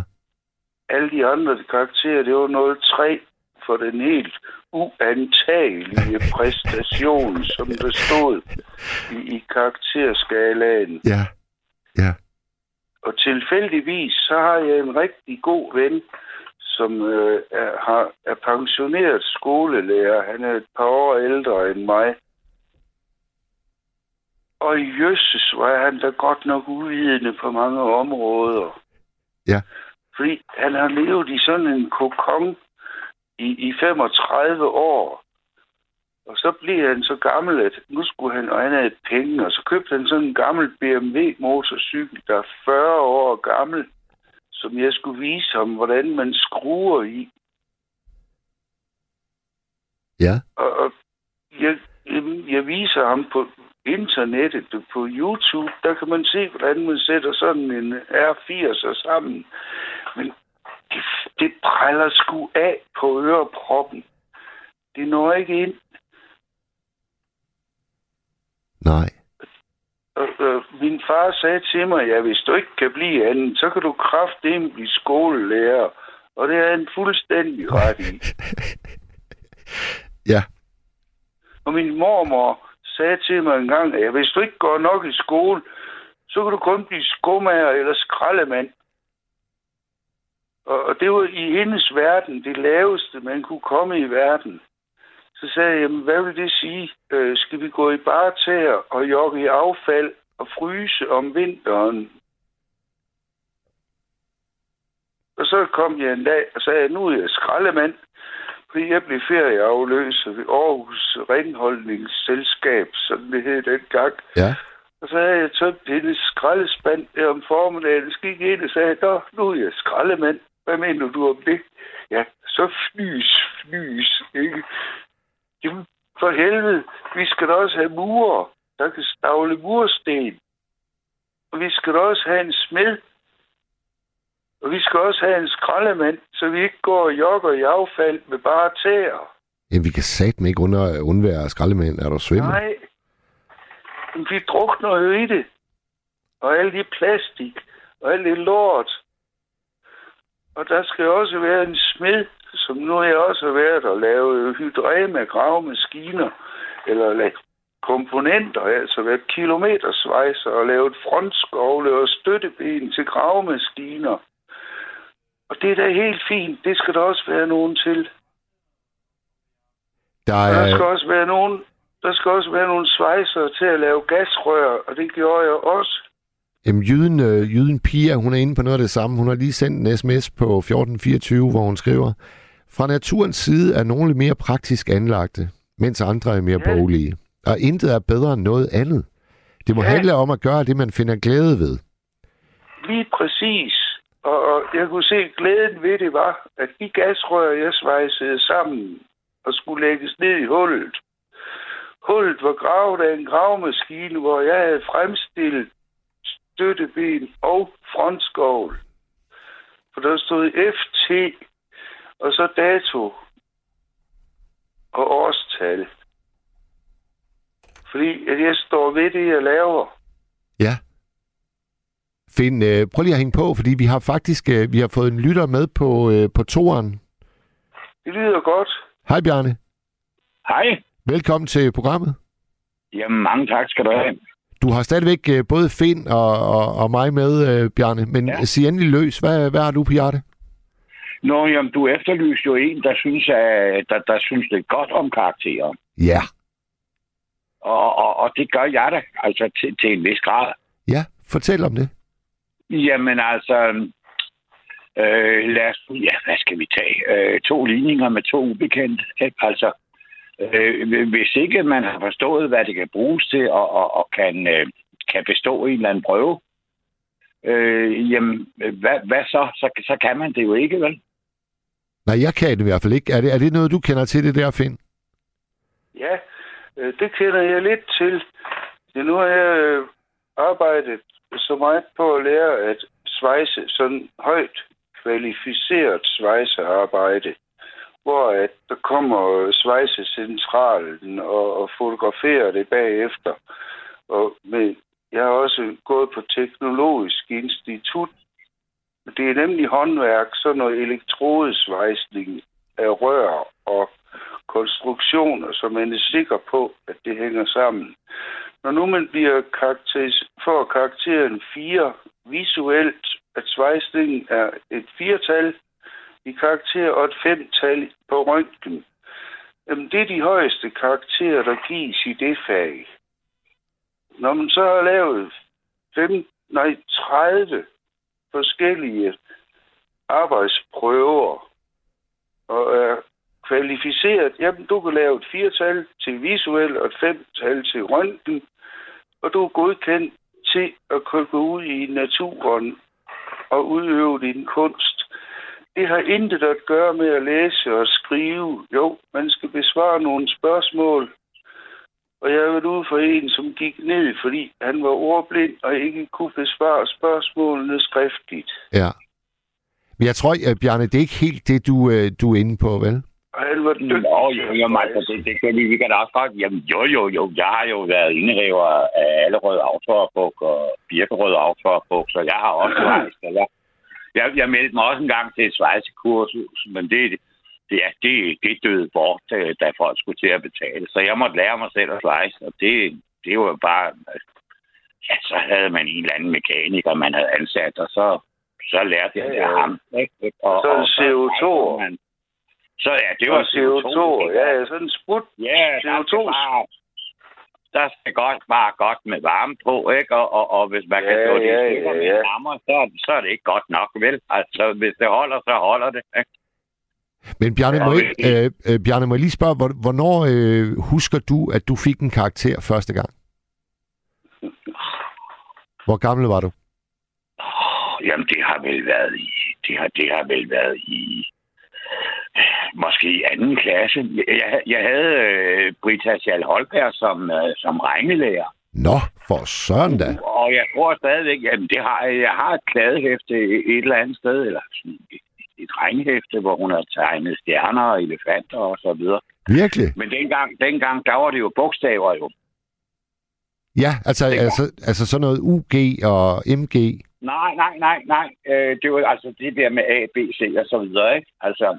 Alle de andre karakterer, det var 03 for den helt uantagelige præstation, som der stod i, i karakterskalaen. Ja. Ja. Og tilfældigvis, så har jeg en rigtig god ven, som øh, er, har, er pensioneret skolelærer. Han er et par år ældre end mig. Og jøsses, var han da godt nok uvidende på mange områder. Ja. Fordi han har levet i sådan en kokon i, i 35 år. Og så blev han så gammel, at nu skulle han, og han havde penge, og så købte han sådan en gammel BMW motorcykel, der er 40 år gammel, som jeg skulle vise ham, hvordan man skruer i. Ja. Og, og jeg, jeg, jeg viser ham på internettet, på YouTube, der kan man se, hvordan man sætter sådan en R80'er sammen. Men det, det bræller sgu af på øreproppen. Det når ikke ind. Nej. Og, og min far sagde til mig, ja, hvis du ikke kan blive andet, så kan du kraftedeme blive skolelærer. Og det er han fuldstændig ret i. Ja. Og min mormor sagde til mig en gang, at hvis du ikke går nok i skole, så kan du kun blive skomager eller skraldemand. Og, det var i hendes verden det laveste, man kunne komme i verden. Så sagde jeg, jamen, hvad vil det sige? Øh, skal vi gå i bare og jogge i affald og fryse om vinteren? Og så kom jeg en dag og sagde, nu er jeg skraldemand, fordi jeg blev ferieafløser ved Aarhus Renholdningsselskab, som det hed dengang. Ja. Og så havde jeg tømt hendes skraldespand der om formiddagen. Så gik ind og sagde, Nå, nu er jeg skraldemand. Hvad mener du om det? Ja, så fnys, fnys, ikke? Jamen, for helvede, vi skal da også have murer, der kan stavle mursten. Og vi skal da også have en smed. Og vi skal også have en skraldemand, så vi ikke går og jogger i affald med bare tæer. Jamen, vi kan satme ikke under, undvære skraldemænd. Er du svimmer? Nej. Men vi drukner jo i det. Og alt det plastik. Og alt det lort. Og der skal også være en smed, som nu jeg også har været og lavet hydrema gravemaskiner. Eller lavet komponenter, altså været kilometersvejser og lavet frontskovle og støtteben til gravemaskiner. Og det er da helt fint. Det skal der også være nogen til. Der Og der skal er, også være nogen, der skal også være nogle svejser til at lave gasrør, og det gjorde jeg også. jamen, jyden, øh, jyden Pia, hun er inde på noget af det samme. Hun har lige sendt en sms på 1424, hvor hun skriver, fra naturens side er nogle mere praktisk anlagte, mens andre er mere Ja. boglige. Og intet er bedre end noget andet. Det må Ja. handle om at gøre det, man finder glæde ved. Lige præcis. Og, og jeg kunne se, at glæden ved det var, at de gasrør, jeg svejsede sammen og skulle lægges ned i hullet. Hullet var gravet af en gravemaskine, hvor jeg havde fremstillet støtteben og frontskovl. For der stod FT, og så dato og årstal. Fordi at jeg står ved det, jeg laver. Finn, øh, prøv lige at hænge på, fordi vi har faktisk øh, vi har fået en lytter med på, øh, på toren. Det lyder godt. Hej Bjarne. Hej. Velkommen til programmet. Jamen, mange tak skal du have. Du har stadigvæk øh, både Finn og, og, og mig med, øh, Bjarne, men. Ja. sig endelig løs. Hvad, hvad har du på hjerte? Nå, jamen, du efterlyser jo en, der synes, at, der, der synes det er godt om karakterer. Ja. Og, og, og det gør jeg da, altså til, til en vis grad. Ja, fortæl om det. Jamen altså, øh, lad os, ja, hvad skal vi tage? Øh, to ligninger med to ubekendte. Ikke? Altså, øh, hvis ikke man har forstået, hvad det kan bruges til, og, og, og kan, øh, kan bestå en eller anden prøve, øh, jamen, hvad, hvad så? så? Så kan man det jo ikke, vel? Nej, jeg kan det i hvert fald ikke. Er det, er det noget, du kender til det der, Finn? Ja, øh, det kender jeg lidt til. Nu har jeg øh, arbejdet så meget på at lære at svejse sådan højt kvalificeret svejsearbejde, hvor at der kommer svejsecentralen og, og fotograferer det bagefter. Og med, jeg har også gået på Teknologisk Institut. Det er nemlig håndværk, sådan noget elektrodesvejsning af rør og konstruktioner, så man er sikker på, at det hænger sammen. Når nu man bliver karakteris- får karakteren 4 visuelt, at svejsningen er et firtal i karakter og et femtal på røntgen, jamen det er de højeste karakterer, der gives i det fag. Når man så har lavet fem, nej, 30 forskellige arbejdsprøver og er kvalificeret, jamen du kan lave et firtal til visuel og et femtal til røntgen, og du er godkendt til at kunne gå ud i naturen og udøve din kunst. Det har intet at gøre med at læse og skrive. Jo, man skal besvare nogle spørgsmål. Og jeg har ude for en, som gik ned, fordi han var ordblind og ikke kunne besvare spørgsmålene skriftligt. Ja. Men jeg tror, at Bjarne, det er ikke helt det, du, øh, du er inde på, vel? Nå, jo, jo, altså, det, det kan vi, vi kan da også godt. Jamen, jo, jo, jo. Jeg har jo været indehaver af alle røde autorbuk og birkerøde autorbuk, så jeg har også rejst. Jeg, jeg, jeg meldte mig også en gang til et svejsekursus, men det, det, ja, det, det døde bort, øh, da folk skulle til at betale. Så jeg måtte lære mig selv at svejse, og det, det var bare... Ja, så havde man en eller anden mekaniker, man havde ansat, og så, så lærte jeg Ja, det ja. af ham. Ikke? Og, Så og CO2. svejsede man. Så ja, det var CO2. Ja, ja, sådan en sprut. Ja, der CO2. skal bare, der skal godt bare godt med varme på, ikke? Og, og, og hvis man kan Ja, slå det ja, i stykker ja, med ja. så, så er det ikke godt nok, vel? Altså, hvis det holder, så holder det. Ikke? Men Bjarne, Ja, må, og ikke, øh, øh, Bjarne, må jeg lige spørge, hvor- hvornår øh, husker du, at du fik en karakter første gang? Hvor gammel var du? Jamen, det har vel været i... Det har, det har vel været i... Måske i anden klasse. Jeg, jeg havde øh, Brita Schall Holberg som, øh, som regnelærer. Nå, for søren da. Og jeg tror stadigvæk, at det har, jeg har et kladehæfte et eller andet sted, eller sådan et, et regnhæfte, hvor hun har tegnet stjerner og elefanter og så videre. Virkelig? Men dengang, dengang der var det jo bogstaver jo. Ja, altså, altså, altså sådan noget UG og MG. Nej, nej, nej, nej. Øh, det var altså det der med A, B, C og så videre, ikke? Altså,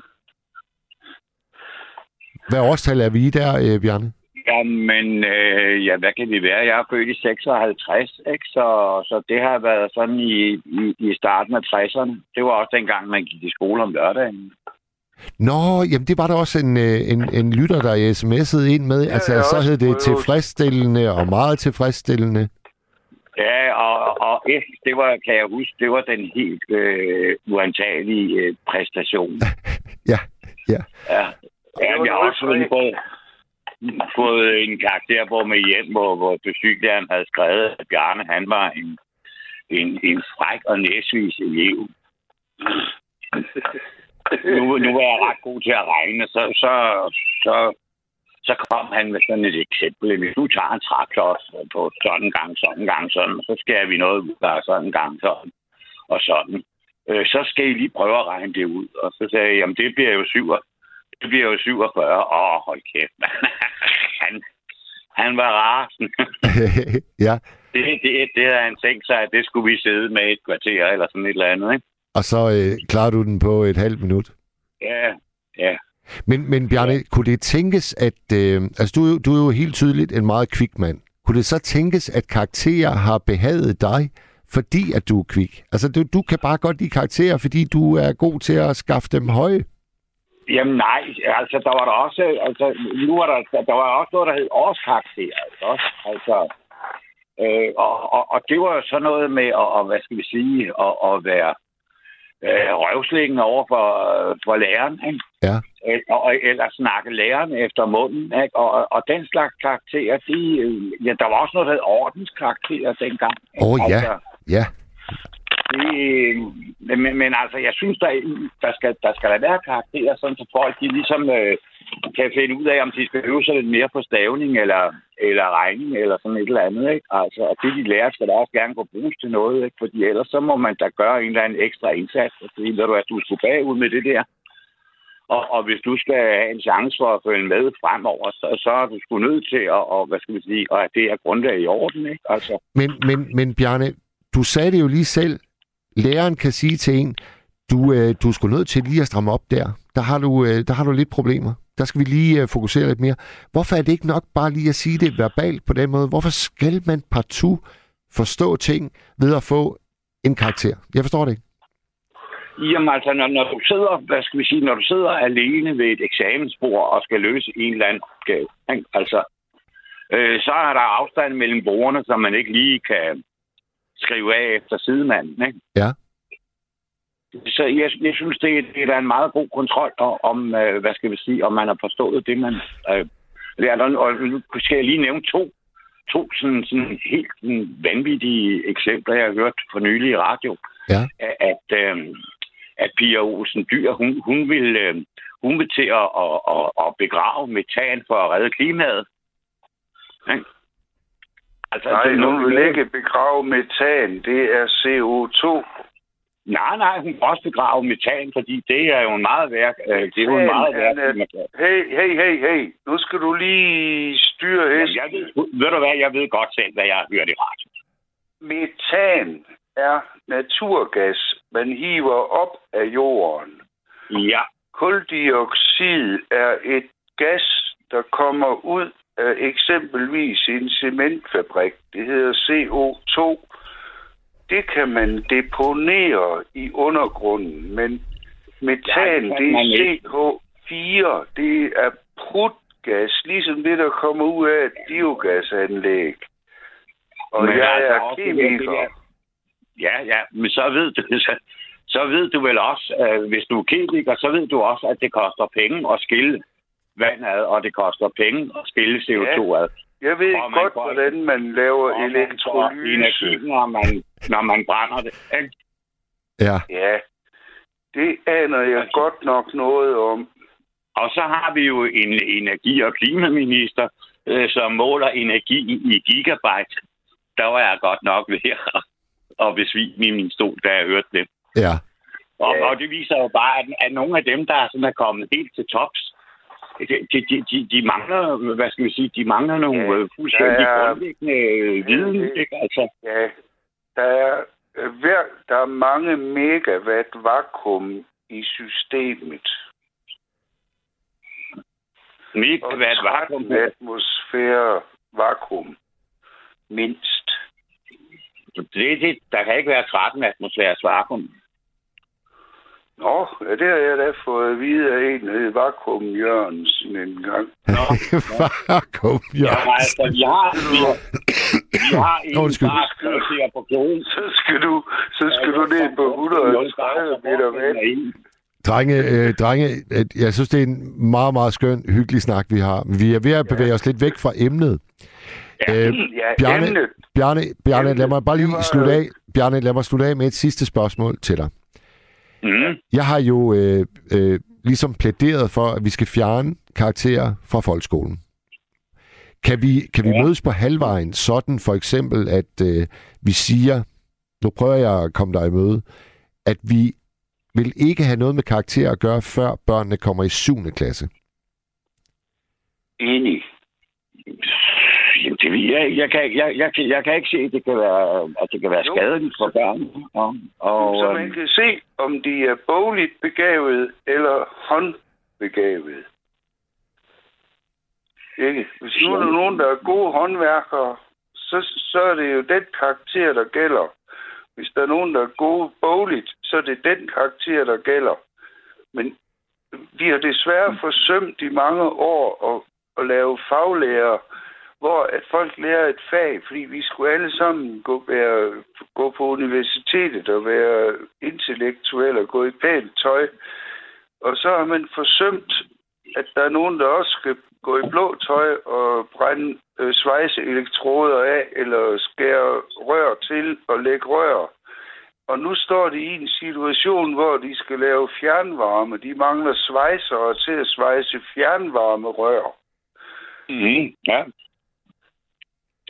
Hvad årstal er vi der, øh, Bjarne? jamen, øh, ja, hvad kan det være? Jeg er født i 56, ikke? Så, så det har været sådan i, i, i starten af 60'erne. Det var også dengang, man gik i skole om lørdagen. Nå, jamen det var der også en, øh, en, en lytter, der sms'ede ind med. Ja, altså, så hed det tilfredsstillende og meget tilfredsstillende. Ja, og, og F, det var, kan jeg huske, det var den helt øh, uantagelige øh, præstation. Ja, ja. Ja, ja jeg har også fået, fået en karakter på med hjem, hvor, hvor fysiklæreren havde skrevet, at Bjarne, han var en, en, en fræk og næsvis elev. nu, nu var jeg ret god til at regne, så, så, så, så kom han med sådan et eksempel. Hvis du tager en træklods på sådan en gang, sådan en gang, sådan, så skærer vi noget ud af sådan en gang, sådan og sådan. Øh, så skal I lige prøve at regne det ud. Og så sagde jeg, jamen det bliver jo 7, det bliver jo 47. Åh, hold kæft, han, han var rasen. ja, det, det, det havde han tænkt sig, at det skulle vi sidde med et kvarter eller sådan et eller andet, ikke? og så øh, klarer du den på et halvt minut. Ja, ja. Men, men Bjarne, kunne det tænkes, at... Øh, altså, du, du er jo helt tydeligt en meget kvik mand. Kunne det så tænkes, at karakterer har behaget dig, fordi at du er kvik? Altså, du, du kan bare godt lide karakterer, fordi du er god til at skaffe dem høje. Jamen nej, altså der var der også, altså nu var der, der var også noget, der hed årskarakter, altså, altså øh, og, og, og det var jo sådan noget med at, og, hvad skal vi sige, at, at være øh, røvsliggende over for, for læreren, ikke? Ja. Og, eller snakke læreren efter munden, ikke? Og, og, og den slags karakterer, de, øh, ja, der var også noget, der hed ordenskarakterer dengang. Åh, ja. Altså, Ja, det, øh, men, men altså, jeg synes, der, der, skal, der skal der være karakterer, sådan så folk de ligesom øh, kan finde ud af, om de skal øve sig lidt mere på stavning eller, eller regning eller sådan et eller andet. Ikke? Altså, og det, de lærer, skal da også gerne kunne bruges til noget, ikke? fordi ellers så må man da gøre en eller anden ekstra indsats, og sige, ved du at du skulle bagud med det der. Og, og hvis du skal have en chance for at følge med fremover, så, så er du sgu nødt til at, og, hvad skal vi sige, at det er grundlag i orden. Ikke? Altså, men, men, men Bjarne, du sagde det jo lige selv. Læreren kan sige til en, du, øh, du er sgu nødt til lige at stramme op der. Der har du, øh, der har du lidt problemer. Der skal vi lige øh, fokusere lidt mere. Hvorfor er det ikke nok bare lige at sige det verbalt på den måde? Hvorfor skal man partout forstå ting ved at få en karakter? Jeg forstår det ikke. Jamen altså, når, når du sidder, hvad skal vi sige, når du sidder alene ved et eksamensbord og skal løse en eller anden opgave, ikke? altså, øh, så er der afstand mellem bordene, som man ikke lige kan skrive af efter sidemanden, ikke? Ja. Så jeg, jeg synes, det, er- det er en meget god kontrol om, øh, hvad skal vi sige, om man har forstået det, man øh, lærer. Og nu skal jeg lige nævne to, to sådan, sådan helt sådan vanvittige eksempler, jeg har hørt for nylig i radio Ja. at, at, øh, at Pia Olsen Dyr, hun, hun, vil, øh, hun vil til at, at, at, at begrave metan for at redde klimaet. Ikke? Altså, Nej, det hun vil ikke begrave metan. Det er CO2. Nej, nej, hun kan også begrave metan, fordi det er jo en meget værk. Øh, det er jo en meget værk. Hey, hey, hey, hey. Nu skal du lige styre hesten. jeg ved, ved du hvad, jeg ved godt selv, hvad jeg har hørt i radio. Metan er naturgas, man hiver op af jorden. Ja, Kuldioxid er et gas, der kommer ud af eksempelvis en cementfabrik. Det hedder CO2. Det kan man deponere i undergrunden, men Ja, metan, det kan det man er ikke. CH4. Det er prutgas, ligesom det, der kommer ud af et biogasanlæg. Og Men jeg altså er også det det kemiker. Ja, ja, men så ved du, så, så ved du vel også, øh, hvis du er kemiker, så ved du også, at det koster penge at skille vand ad, og det koster penge at skille CO2 ad. Jeg ved Og godt, får- hvordan man laver elektrolyse. energi, når man, når man brænder det. Ja. Ja, det aner jeg Altså- godt nok noget om. Og så har vi jo en energi- og klimaminister, øh, som måler energi i gigabyte. Der var jeg godt nok ved at, at besvime i min stol, da jeg hørte det. Ja. Og, Ja. og det viser jo bare, at, at nogle af dem, der er sådan er kommet helt til tops, de, de, de, de, mangler, hvad skal vi sige, de mangler nogle Ja, ja, fuldstændig er- grundlæggende øh, viden, det- ikke? Altså, Ja, der er, øh, hver, der er mange megawatt vakuum i systemet. et vakuum 13 atmosfære vakuum. Mindst. det, det, der kan ikke være 13 atmosfæres vakuum. Nå, ja, det har jeg da fået at vide af en, der hed Vakuum Jørgensen en gang. Vakuum, Ja, ja. altså, vi har, vi har, vi har en Undskyld. vakuum på kloden. Så skal du, så skal du ned på 130 meter vand. Drenge, øh, drenge, øh, jeg synes, det er en meget, meget skøn, hyggelig snak, vi har. Vi er ved at bevæge os lidt væk fra emnet. Ja. Øh, Ja, Bjarne, emnet. Bjarne, Bjarne, lad mig bare lige slutte af. Bjarne, lad mig slutte af med et sidste spørgsmål til dig. Mm. Jeg har jo øh, øh, ligesom plæderet for, at vi skal fjerne karakterer fra folkeskolen. Kan vi, kan vi Ja. mødes på halvvejen, sådan for eksempel, at øh, vi siger, nu prøver jeg at komme dig i møde, at vi vil ikke have noget med karakterer at gøre, før børnene kommer i 7. klasse. Enig. Jamen, det, ved jeg, jeg, kan, jeg, jeg, kan, jeg kan ikke se, at det kan være, at det kan være Jo. skadeligt for børn. Og, og, Så man øhm, kan se, om de er bogligt begavet eller begavet. Ikke? Hvis nu er der nogen, der er gode håndværkere, så, så er det jo den karakter, der gælder. Hvis der er nogen, der er gode bogligt, så er det den karakter, der gælder. Men vi har desværre forsømt i mange år at, at lave faglærer, hvor at folk lærer et fag, fordi vi skulle alle sammen gå, være, gå på universitetet og være intellektuelle og gå i pænt tøj. Og så har man forsømt, at der er nogen, der også skal gå i blå tøj og brænde øh, svejse elektroder af, eller skære rør til og lægge rør. Og nu står de i en situation, hvor de skal lave fjernvarme. De mangler svejsere til at svejse fjernvarme rør. Mm, ja.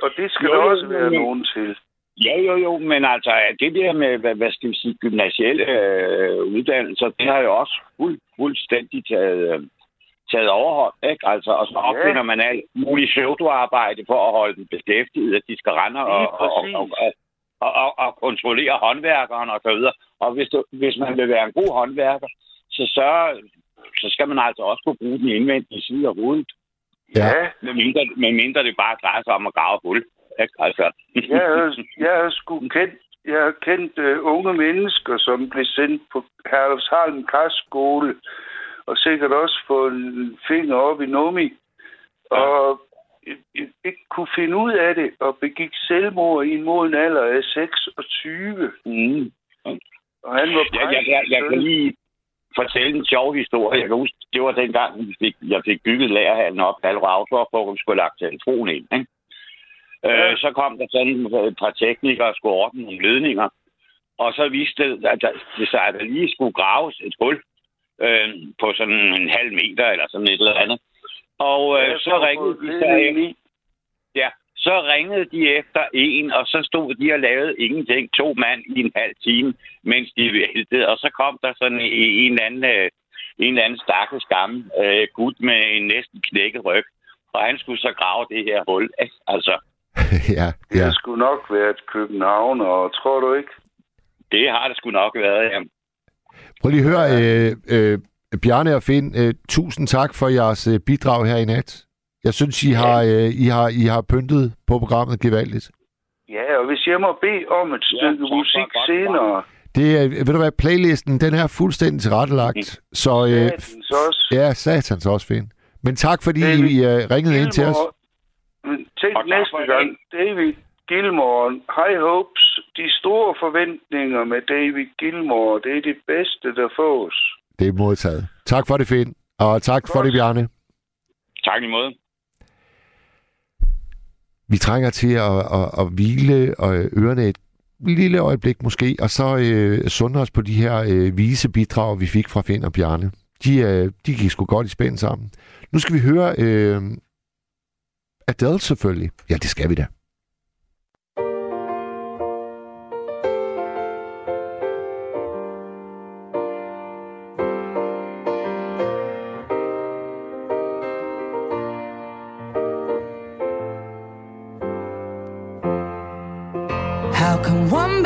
Og det skal Jo, der også være jo. nogen til. Ja, jo, jo, men altså, det der med, hvad, hvad skal vi sige, gymnasielle øh, uddannelser, det har jo også fuld, fuldstændig taget, øh, taget overhånd, ikke? Altså, og så opfinder man alt muligt pseudoarbejde for at holde dem beskæftiget, at de skal rende og, og, og, og, og, og, og kontrollere håndværkeren og så videre. Og hvis, du, hvis man vil være en god håndværker, så, så, så skal man altså også kunne bruge den indvendige side af hovedet. Ja. Ja, Med mindre, med mindre det bare drejer sig om at grave hul. Ikke? Altså. jeg har, jeg har sgu kendt, jeg har kendt uh, unge mennesker, som blev sendt på Herlufshalm Kastskole, og sikkert også få en finger op i nummi, og øh, ikke kunne finde ud af det, og begik selvmord i en moden alder af 26. Mm. Og han var Jeg, jeg, jeg, jeg kan lige fortælle en sjov historie. Jeg kan huske, det var dengang, vi fik, jeg fik bygget lagerhallen op, Halvor Autor, hvor vi skulle lagt telefon ind. Ikke? Ja. Øh, så kom der sådan et par teknikere og skulle ordne nogle ledninger. Og så viste det, at der, det sig, at der lige skulle graves et hul øh, på sådan en halv meter eller sådan et eller andet. Og øh, Ja, så at ringede de så efter, i. ja, så ringede de efter en, og så stod de og lavede ingenting, to mand i en halv time, mens de væltede. Og så kom der sådan en, en eller anden, øh, en eller anden stakkels gammel øh, gut med en næsten knækket ryg. Og han skulle så grave det her hul. Altså, ja, Det ja. har sgu nok været København, og tror du ikke? det har det sgu nok været. Ja. Prøv lige at høre, øh, øh, Bjarne og Finn, øh, tusind tak for jeres øh, bidrag her i nat. Jeg synes, I har, øh, I har, I har pyntet på programmet gevaldigt. Ja, og hvis jeg må bede om et stykke for musik godt senere, Det er, ved du hvad, playlisten, den her er fuldstændig tilrettelagt. Så øh, satans også. ja, satans også, Finn. Men tak, fordi David I øh, ringede ind til os. Gilmore- Men Tænk næste for gang, David Gilmore, High Hopes, de store forventninger med David Gilmore, det er det bedste, der fås. Det er modtaget. Tak for det, Finn. Og tak for Godt. det, Bjarne. Tak i måde. Vi trænger til at, at, at hvile og øh, ørerne et lille øjeblik måske, og så øh, sunde os på de her øh, vise bidrag, vi fik fra Finn og Bjarne. De, øh, de gik sgu godt i spænd sammen. Nu skal vi høre øh, Adele selvfølgelig. Ja, det skal vi da.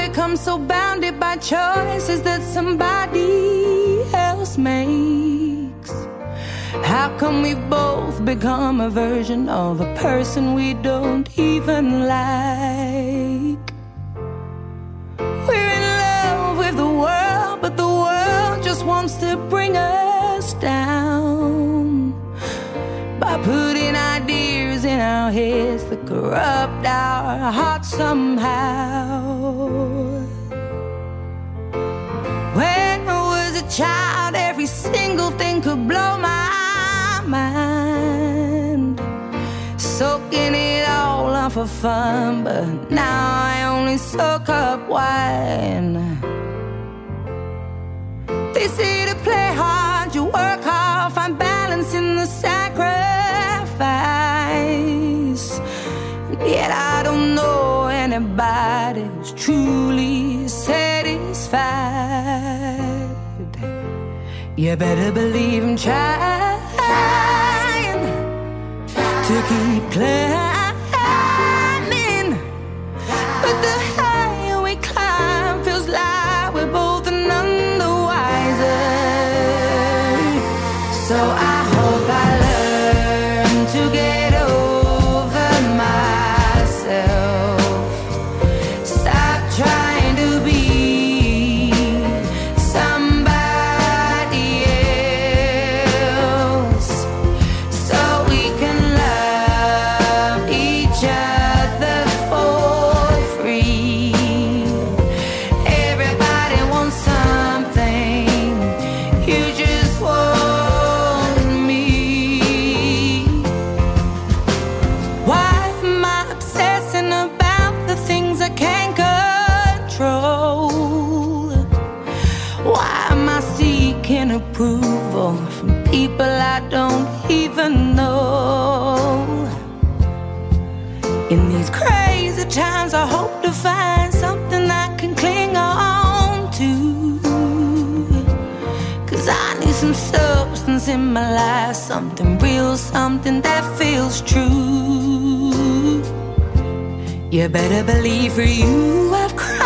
Become so bounded by choices that somebody else makes? How come we both become a version of a person we don't even like? We're in love with the world, but the world just wants to bring us down by putting ideas in our heads that corrupt our hearts somehow. Single thing could blow my mind. Soaking it all up for fun, but now I only soak up wine. They say to play hard, you work hard, find balance in the sacrifice. Yet I don't know anybody who's truly satisfied. You better believe I'm trying to keep climbing. In my life, something real, something that feels true. You better believe for you I've cried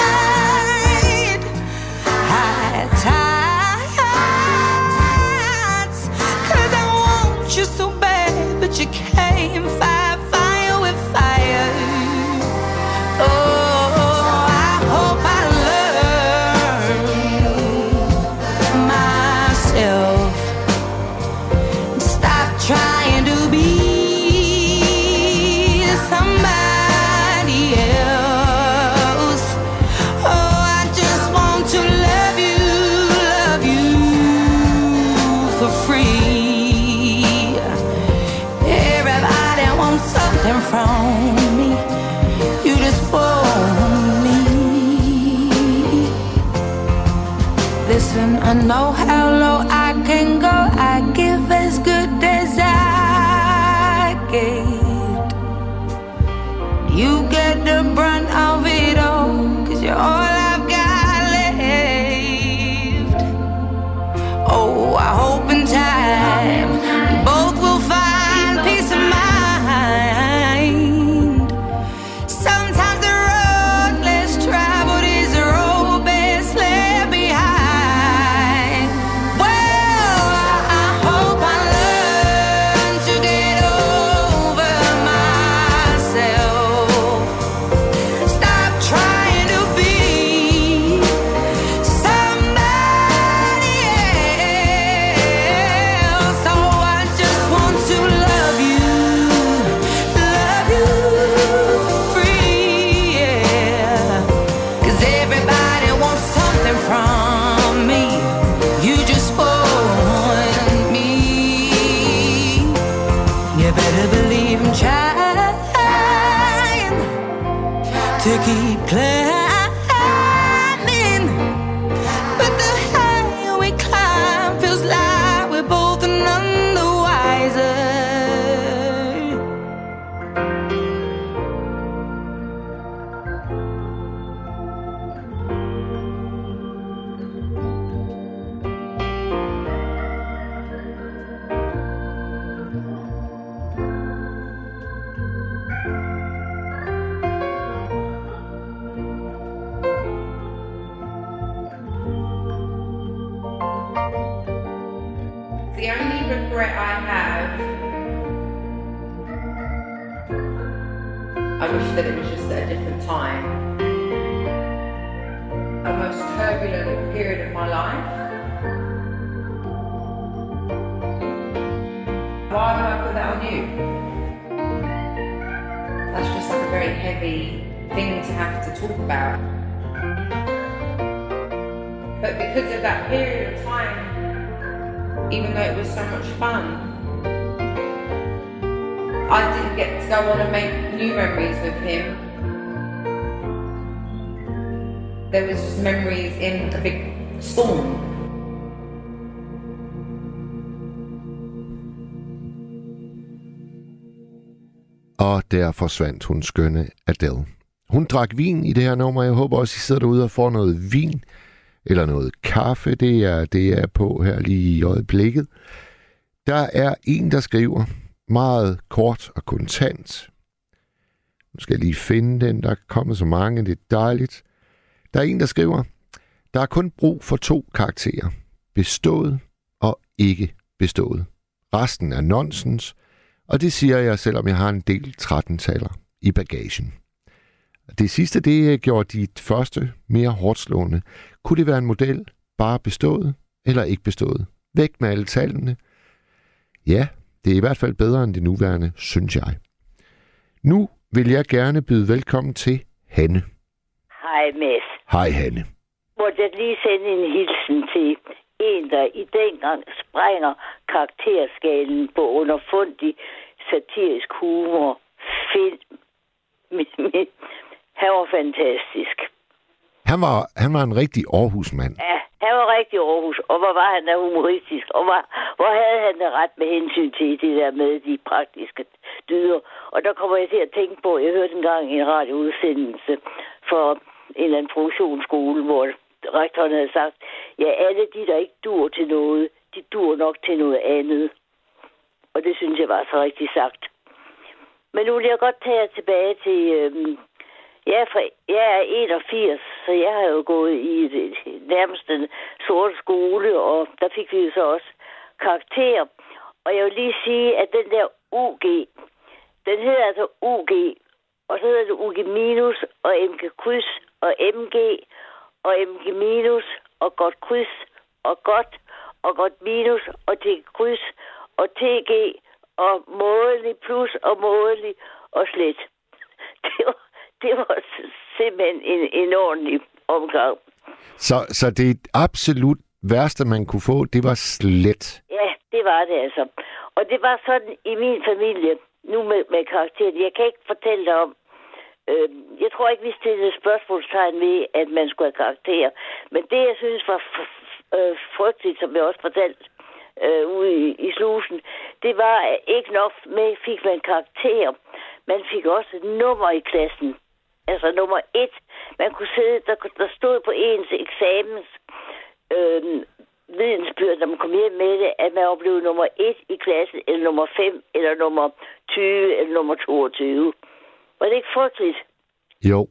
der forsvandt hun skønne Adele. Hun drak vin i det her nummer. Jeg håber også, I sidder derude og får noget vin eller noget kaffe. Det er det er på her lige i øjeblikket. Der er en, der skriver meget kort og kontant. Nu skal jeg lige finde den. Der er kommet så mange. Det er dejligt. Der er en, der skriver, der er kun brug for to karakterer. Bestået og ikke bestået. Resten er nonsens, og det siger jeg, selvom jeg har en del 13-taler i bagagen. Det sidste, det øh, gjorde de første mere hårdt slående. Kunne det være en model, bare bestået eller ikke bestået? Væk med alle tallene. Ja, det er i hvert fald bedre end det nuværende, synes jeg. Nu vil jeg gerne byde velkommen til Hanne. Hej, Mads. Hej Hanne. Måtte jeg lige sende en hilsen til en, der i dengang sprænger karakterskalen på underfundig satirisk humor. Film. Han var fantastisk. Han var, han var en rigtig Aarhusmand. Ja, han var rigtig Aarhus, og hvor var han da humoristisk, og hvor, hvor havde han det ret med hensyn til det der med de praktiske dyder. Og der kommer jeg til at tænke på, jeg hørte engang i en radioudsendelse for en eller anden produktionsskole, hvor rektoren havde sagt, ja, alle de, der ikke dur til noget, de dur nok til noget andet. Og det synes jeg var så rigtig sagt. Men nu vil jeg godt tage jer tilbage til... Øh, jeg, er fra, jeg er 81, så jeg har jo gået i det, nærmest den sorte skole, og der fik vi jo så også karakter. Og jeg vil lige sige, at den der UG, den hedder altså UG, og så hedder det UG minus og MG kryds og MG og MG minus og godt kryds og godt og godt minus og det kryds og TG og mådelig plus og mådelig og slet. Det var, det var simpelthen en, en ordentlig omgang. Så, så det absolut værste, man kunne få, det var slet. Ja, det var det altså. Og det var sådan i min familie, nu med, med karakteren. Jeg kan ikke fortælle dig om, øh, jeg tror ikke, vi stillede spørgsmålstegn ved, at man skulle have karakter. Men det, jeg synes var øh, frygteligt, som jeg også fortalte øh, ude i, i slusen, det var ikke nok med, fik man karakter. Man fik også et nummer i klassen. Altså nummer et. Man kunne sidde, der, der stod på ens eksamens øh, vidensbyrd, når man kom hjem med det, at man var blevet nummer et i klassen, eller nummer 5, eller nummer 20, eller nummer 22. Var det ikke frygteligt? Jo.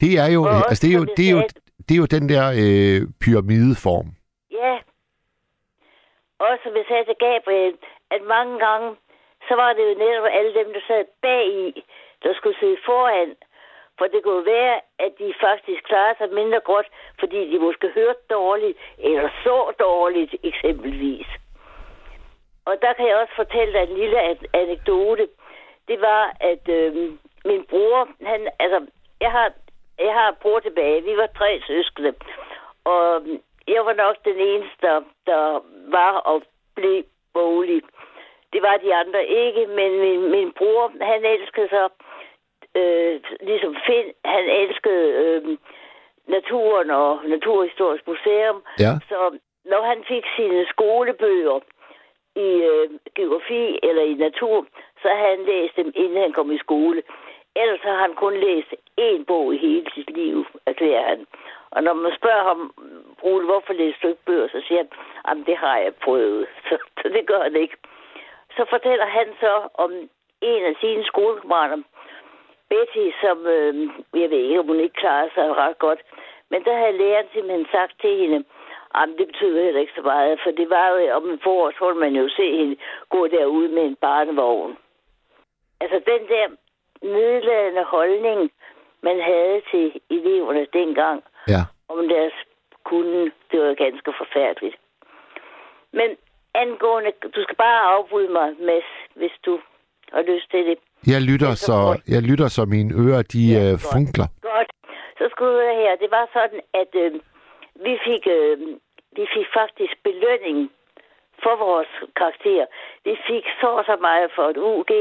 Det er jo, Og altså, det er jo, det er jo, det er jo den der øh, pyramideform. Ja. Og som jeg sagde til Gabriel, at mange gange, så var det jo netop alle dem, der sad bag i, der skulle sidde foran. For det kunne være, at de faktisk klarede sig mindre godt, fordi de måske hørte dårligt, eller så dårligt eksempelvis. Og der kan jeg også fortælle dig en lille anekdote. Det var, at øh, min bror, han, altså, jeg har, jeg har en bror tilbage. Vi var tre søskende. Og øhm, jeg var nok den eneste, der, var og blev bolig. Det var de andre ikke, men min, min bror, han elskede så, øh, ligesom Finn, han elskede øh, naturen og Naturhistorisk Museum. Ja. Så når han fik sine skolebøger i øh, geografi eller i natur, så havde han læst dem, inden han kom i skole. Ellers har han kun læst én bog i hele sit liv, erklærer han. Og når man spørger ham, Rune, hvorfor læser du ikke bøger, så siger han, at det har jeg prøvet. Så, så det gør han ikke. Så fortæller han så om en af sine skolekammerater, Betty, som, øh, jeg ved ikke, om hun ikke klarer sig ret godt, men der havde læreren simpelthen sagt til hende, Jamen, det betyder heller ikke så meget, for det var jo om en forår, så ville man jo se hende gå derude med en barnevogn. Altså den der nedladende holdning, man havde til eleverne dengang, Ja. om deres kunde, det var ganske forfærdeligt. Men angående, du skal bare afbryde mig, Mads, hvis du har lyst til det. Jeg lytter, så, jeg lytter, så mine ører, de Ja, øh, funkler. Godt. Så skal du høre her. Det var sådan, at øh, vi, fik, øh, vi fik faktisk belønning for vores karakter. Vi fik så og så meget for et UG.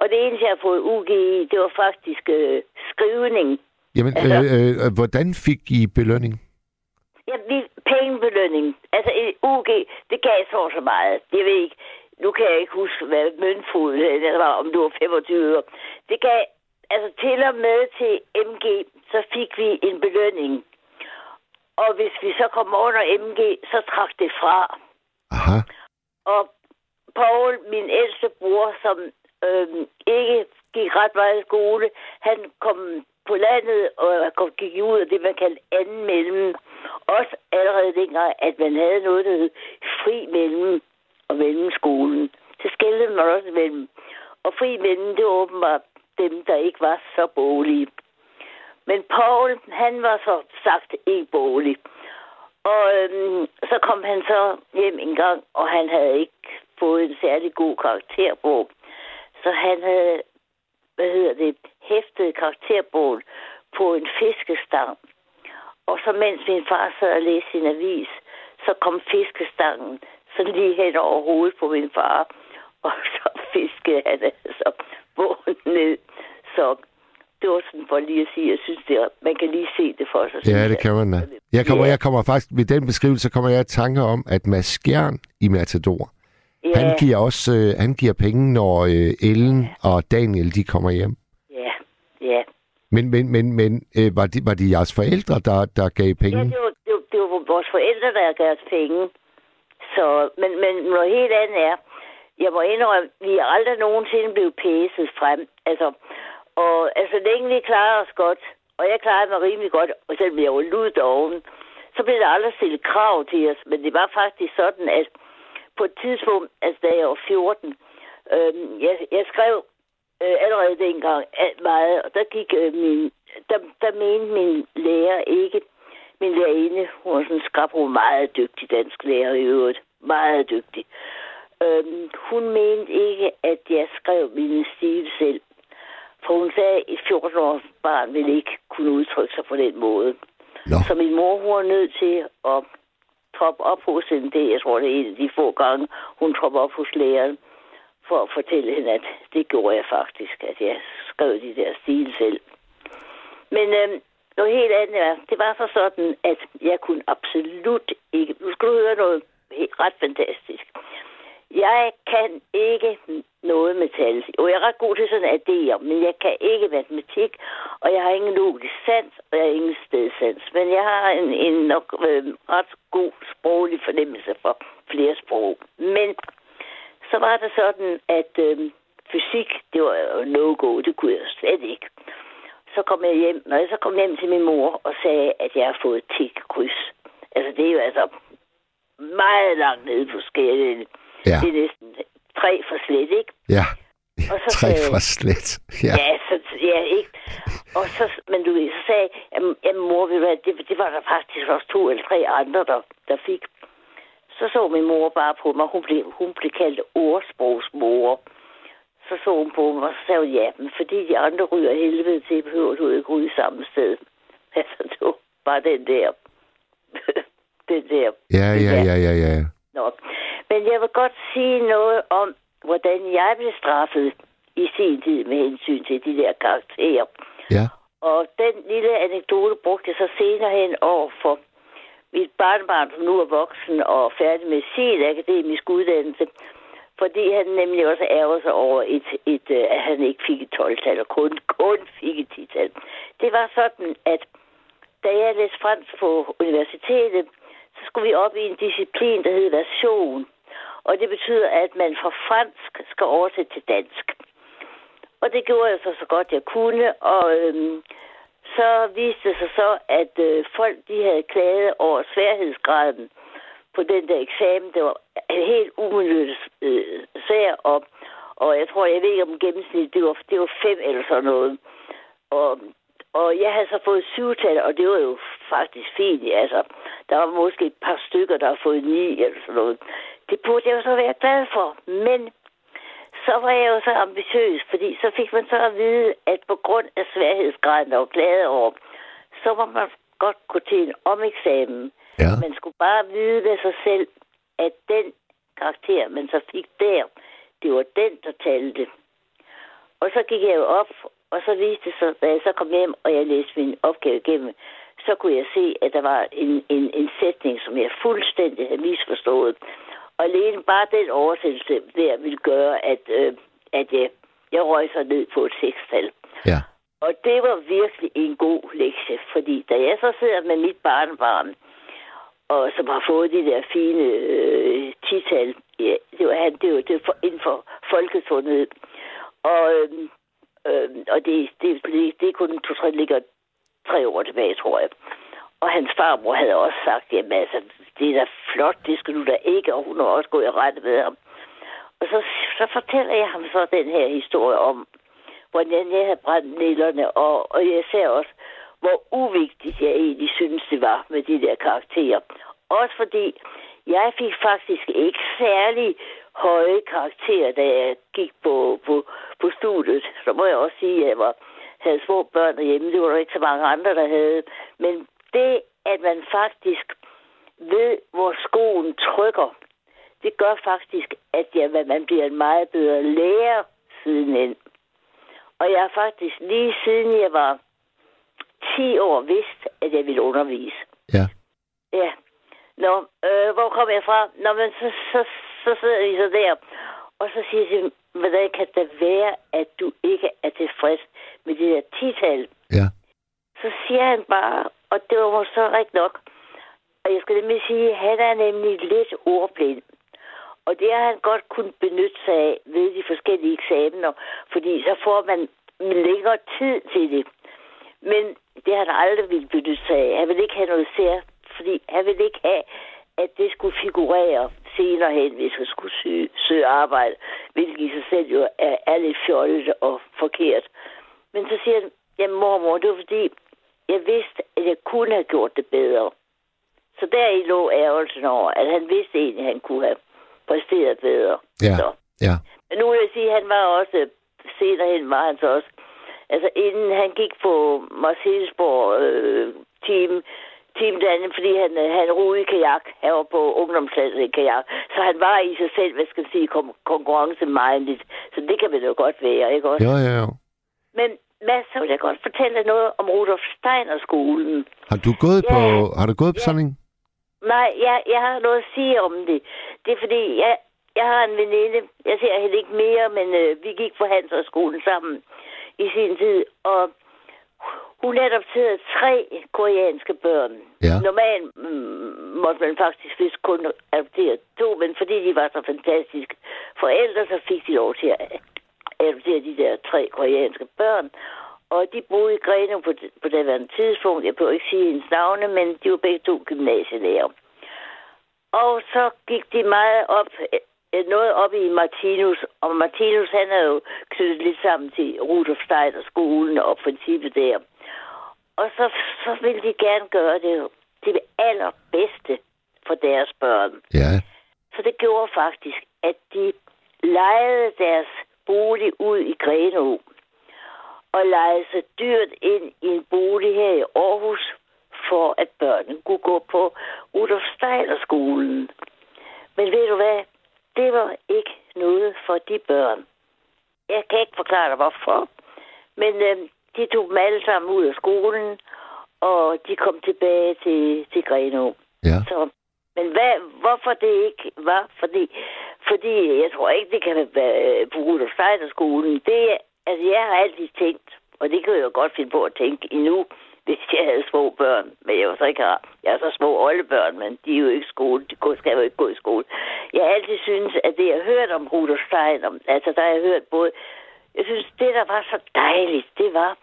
Og det eneste, jeg har fået UG i, det var faktisk øh, skrivning. Jamen, Altså- øh, øh, hvordan fik I belønning? Ja, vi, pengebelønning. Altså, UG, det gav så så meget. Jeg ved ikke, nu kan jeg ikke huske, hvad møntfod det var, om det var 25 øre. Det gav, altså til og med til MG, så fik vi en belønning. Og hvis vi så kom under MG, så trak det fra. Aha. Og Paul, min ældste bror, som øhm, ikke gik ret meget i skole, han kom på landet og kom- gik ud af det, man kaldte anden mellem. Også allerede dengang, at man havde noget, der hed fri mellem og mellemskolen. Så skældte man også mellem. Og fri mellem, det var åbenbart dem, der ikke var så bolige. Men Paul, han var så sagt ikke bolig. Og øhm, så kom han så hjem en gang, og han havde ikke fået en særlig god karakterbog. Så han havde, hvad hedder det, hæftet karakterbogen på en fiskestang. Og så mens min far sad og læste sin avis, så kom fiskestangen sådan lige hen over hovedet på min far. Og så fiskede han altså bogen ned. Så det var sådan for lige at sige, jeg synes, det er, man kan lige se det for sig. Ja, det kan man da. Jeg kommer, Ja. jeg kommer faktisk, ved den beskrivelse kommer jeg i tanke om, at Mads Skjern i Matador, Ja, Han giver også øh, han giver penge, når øh, Ellen og Daniel de kommer hjem. Ja. Men, men, men, men øh, var, det, var det jeres forældre, der, der gav penge? Ja, det var, det, var, det var vores forældre, der givet os penge. Så, men, men noget helt andet er, jeg må indrømme, vi er aldrig nogensinde blevet pæset frem. Altså, og altså, længe vi klarer os godt, og jeg klarede mig rimelig godt, og selvom jeg var ludt oven, så blev der aldrig stillet krav til os. Men det var faktisk sådan, at på et tidspunkt, altså da jeg var 14, øh, jeg, jeg skrev øh, allerede dengang meget, og der gik øh, min, der, der mente min lærer ikke, min lærerinde, hun var sådan en skrab, hun var meget dygtig dansk lærer i øvrigt, meget dygtig. Øhm, hun mente ikke, at jeg skrev min stil selv. For hun sagde, at et 14-års barn ville ikke kunne udtrykke sig på den måde. Nå. Så min mor, hun var nødt til at troppe op hos hende. Det, jeg tror, det er en af de få gange, hun tropper op hos læreren for at fortælle hende, at det gjorde jeg faktisk, at jeg skrev de der stil selv. Men øh, noget helt andet er, det var så sådan, at jeg kunne absolut ikke... Nu skal du høre noget helt, ret fantastisk. Jeg kan ikke noget med tal. Jo, jeg er ret god til sådan idéer, men jeg kan ikke matematik, og jeg har ingen logisk sans, og jeg har ingen stedsans. Men jeg har en, en nok øh, ret god sproglig fornemmelse for flere sprog. Men så var det sådan, at øh, fysik, det var jo no-go, det kunne jeg slet ikke. Så kom jeg hjem, når jeg så kom hjem til min mor og sagde, at jeg har fået tik-kryds. Altså, det er jo altså meget langt nede på skalaen. Ja. Det er næsten tre for slet, ikke? Ja. Og så Tre sagde- fra slet. Ja. Ja, så, ja ikke? Og så, men du ved, så sagde jeg, jamen, jamen mor, ved du hvad, det, det var der faktisk også to eller tre andre, der, der fik. Så så min mor bare på mig, hun blev, hun blev kaldt ordsprogsmor. Så så hun på mig, og så sagde hun, ja, men fordi de andre ryger helvede til, behøver du ikke ryge samme sted. Altså, det var bare den der, den der Ja, ja, ja, ja, ja. Nå. Men jeg vil godt sige noget om, hvordan jeg blev straffet i sin tid med hensyn til de der karakterer. Ja. Og den lille anekdote brugte jeg så senere hen over for mit barnebarn, som nu er voksen og færdig med sin akademisk uddannelse, fordi han nemlig også ærger sig over, et, et, øh, at han ikke fik et 12-tal, og kun, kun fik et 10-tal. Det var sådan, at da jeg læste fransk på universitetet, så skulle vi op i en disciplin, der hed version. Og det betyder, at man fra fransk skal oversætte til dansk. Og det gjorde jeg så så godt jeg kunne, og øhm, så viste det sig så, at øh, folk de havde klaget over sværhedsgraden på den der eksamen. Det var en helt umuligt øh, svær op, og jeg tror, jeg ved ikke om gennemsnit, det var, det var fem eller sådan noget. Og, og jeg havde så fået syvtal, og det var jo faktisk fint. Altså, der var måske et par stykker, der har fået ni eller sådan noget. Det burde jeg jo så være glad for. Men så var jeg jo så ambitiøs, fordi så fik man så at vide, at på grund af sværhedsgraden, der var glad over, så var man godt gå til en omeksamen. Ja. Man skulle bare vide ved sig selv, at den karakter, man så fik der, det var den, der talte. Og så gik jeg jo op, og så viste det sig, da jeg så kom hjem, og jeg læste min opgave igennem, så kunne jeg se, at der var en, en, en sætning, som jeg fuldstændig havde misforstået. Og alene bare den oversættelse der ville gøre, at, øh, at jeg, jeg røg så ned på et sekstal. Ja. Og det var virkelig en god lektie, fordi da jeg så sidder med mit barnebarn, og som har fået de der fine øh, tital, ja, det var han, det var, det for, inden for folkesundhed. Og, øhm, og det, det, det, det er kun to-tre ligger tre år tilbage, tror jeg. Og hans farmor havde også sagt, jamen altså, det er da flot, det skal du da ikke, og hun har også gået i rette med ham. Og så, så fortæller jeg ham så den her historie om, hvordan jeg havde brændt nælderne, og, og jeg ser også, hvor uvigtigt jeg egentlig synes, det var med de der karakterer. Også fordi jeg fik faktisk ikke særlig høje karakterer, da jeg gik på, på, på studiet. Så må jeg også sige, at jeg var, havde små børn derhjemme. Det var der ikke så mange andre, der havde. Men det, at man faktisk ved, hvor skoen trykker, det gør faktisk, at jeg, man bliver en meget bedre lærer sidenhen. Og jeg har faktisk lige siden jeg var 10 år vidst, at jeg ville undervise. Ja. Ja. Nå, øh, hvor kom jeg fra? Nå, men så, så, så sidder vi så der, og så siger dem, hvordan kan det være, at du ikke er tilfreds med det der tital? Ja. Så siger han bare, og det var så rigtigt nok, og jeg skal nemlig sige, at han er nemlig lidt ordblind. Og det har han godt kunnet benytte sig af ved de forskellige eksamener, fordi så får man længere tid til det. Men det har han aldrig ville benytte sig af. Han vil ikke have noget sær, fordi han vil ikke have, at det skulle figurere senere hen, hvis han skulle søge, søge arbejde, hvilket i sig selv jo er, er lidt fjollet og forkert. Men så siger han, jamen mormor, det var fordi, jeg vidste, at jeg kunne have gjort det bedre. Så der i lå ærgelsen over, at han vidste egentlig, at han kunne have præsteret bedre. Ja. Så. Ja. Men nu vil jeg sige, at han var også, senere hen var han så også, altså inden han gik på Marcellesborg øh, team, team derinde, fordi han, han roede i kajak, han var på ungdomslandet i kajak, så han var i sig selv, hvad skal jeg sige, kom, konkurrencemindet, så det kan man jo godt være, ikke også? Jo, jo, jo. Men Mads, så vil jeg godt fortælle noget om Rudolf Steiner skolen. Har du gået Ja. på, har du gået på Ja. sådan en? Nej, jeg, jeg har noget at sige om det. Det er fordi, jeg, jeg har en veninde, jeg ser hende ikke mere, men øh, vi gik på Handelshøjskolen sammen i sin tid, og hun adopterede tre koreanske børn. Ja. Normalt mm, måtte man faktisk vist kun adoptere to, men fordi de var så fantastiske forældre, så fik de lov til at adoptere de der tre koreanske børn. Og de boede i Greno på, på det tidspunkt. Jeg behøver ikke sige hendes navne, men de var begge to gymnasielærer. Og så gik de meget op, øh, noget op i Martinus, og Martinus han er jo knyttet lidt sammen til Rudolf Steiner skolen og princippet der. Og så, så ville de gerne gøre det det allerbedste for deres børn. Ja. Så det gjorde faktisk, at de lejede deres bolig ud i Grenå og lejede sig dyrt ind i en bolig her i Aarhus, for at børnene kunne gå på Rudolf Steiner skolen. Men ved du hvad? Det var ikke noget for de børn. Jeg kan ikke forklare dig, hvorfor. Men øh, de tog dem alle sammen ud af skolen, og de kom tilbage til, til Grenå. Ja. Så, men hvad, hvorfor det ikke var? Fordi, fordi jeg tror ikke, det kan være øh, på Rudolf Steiner skolen. Det, altså, jeg har altid tænkt, og det kan jeg jo godt finde på at tænke endnu, hvis jeg havde små børn. Men jeg, var så ikke har, jeg har så små oldebørn, men de er jo ikke skole. De skal jo ikke gå i skole. Jeg har altid synes, at det, jeg har hørt om Rudolf Steiner, altså der har jeg hørt både, jeg synes, det, der var så dejligt, det var,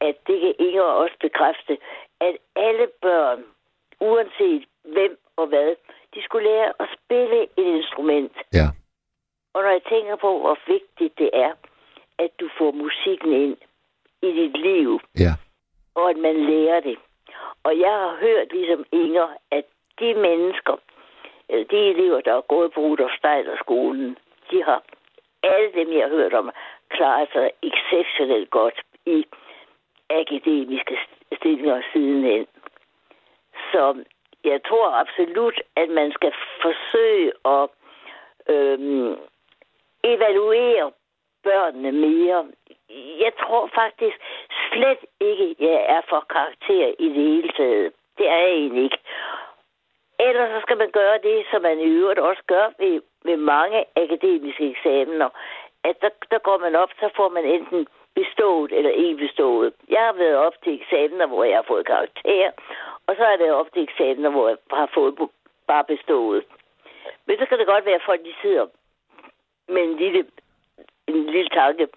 at det kan Inger også bekræfte, at alle børn, uanset hvem og hvad, de skulle lære at spille et instrument. Ja. Og når jeg tænker på, hvor vigtigt det er, at du får musikken ind i dit liv, Ja. og at man lærer det. Og jeg har hørt, ligesom Inger, at de mennesker, eller de elever, der er gået på Rudolf Steiner skolen, de har alle dem, jeg har hørt om, klaret sig exceptionelt godt i akademiske stillinger sidenhen. Så jeg tror absolut, at man skal forsøge at øhm, evaluere børnene mere. Jeg tror faktisk slet ikke, jeg er for karakter i det hele taget. Det er jeg egentlig ikke. Ellers så skal man gøre det, som man i øvrigt også gør ved, ved mange akademiske eksamener. At der, der går man op, så får man enten bestået eller ikke bestået. Jeg har været op til eksamener, hvor jeg har fået karakter, og så har jeg været op til eksamener, hvor jeg har fået bare bestået. Men så kan det godt være, at folk de sidder med en lille, en lille tanke.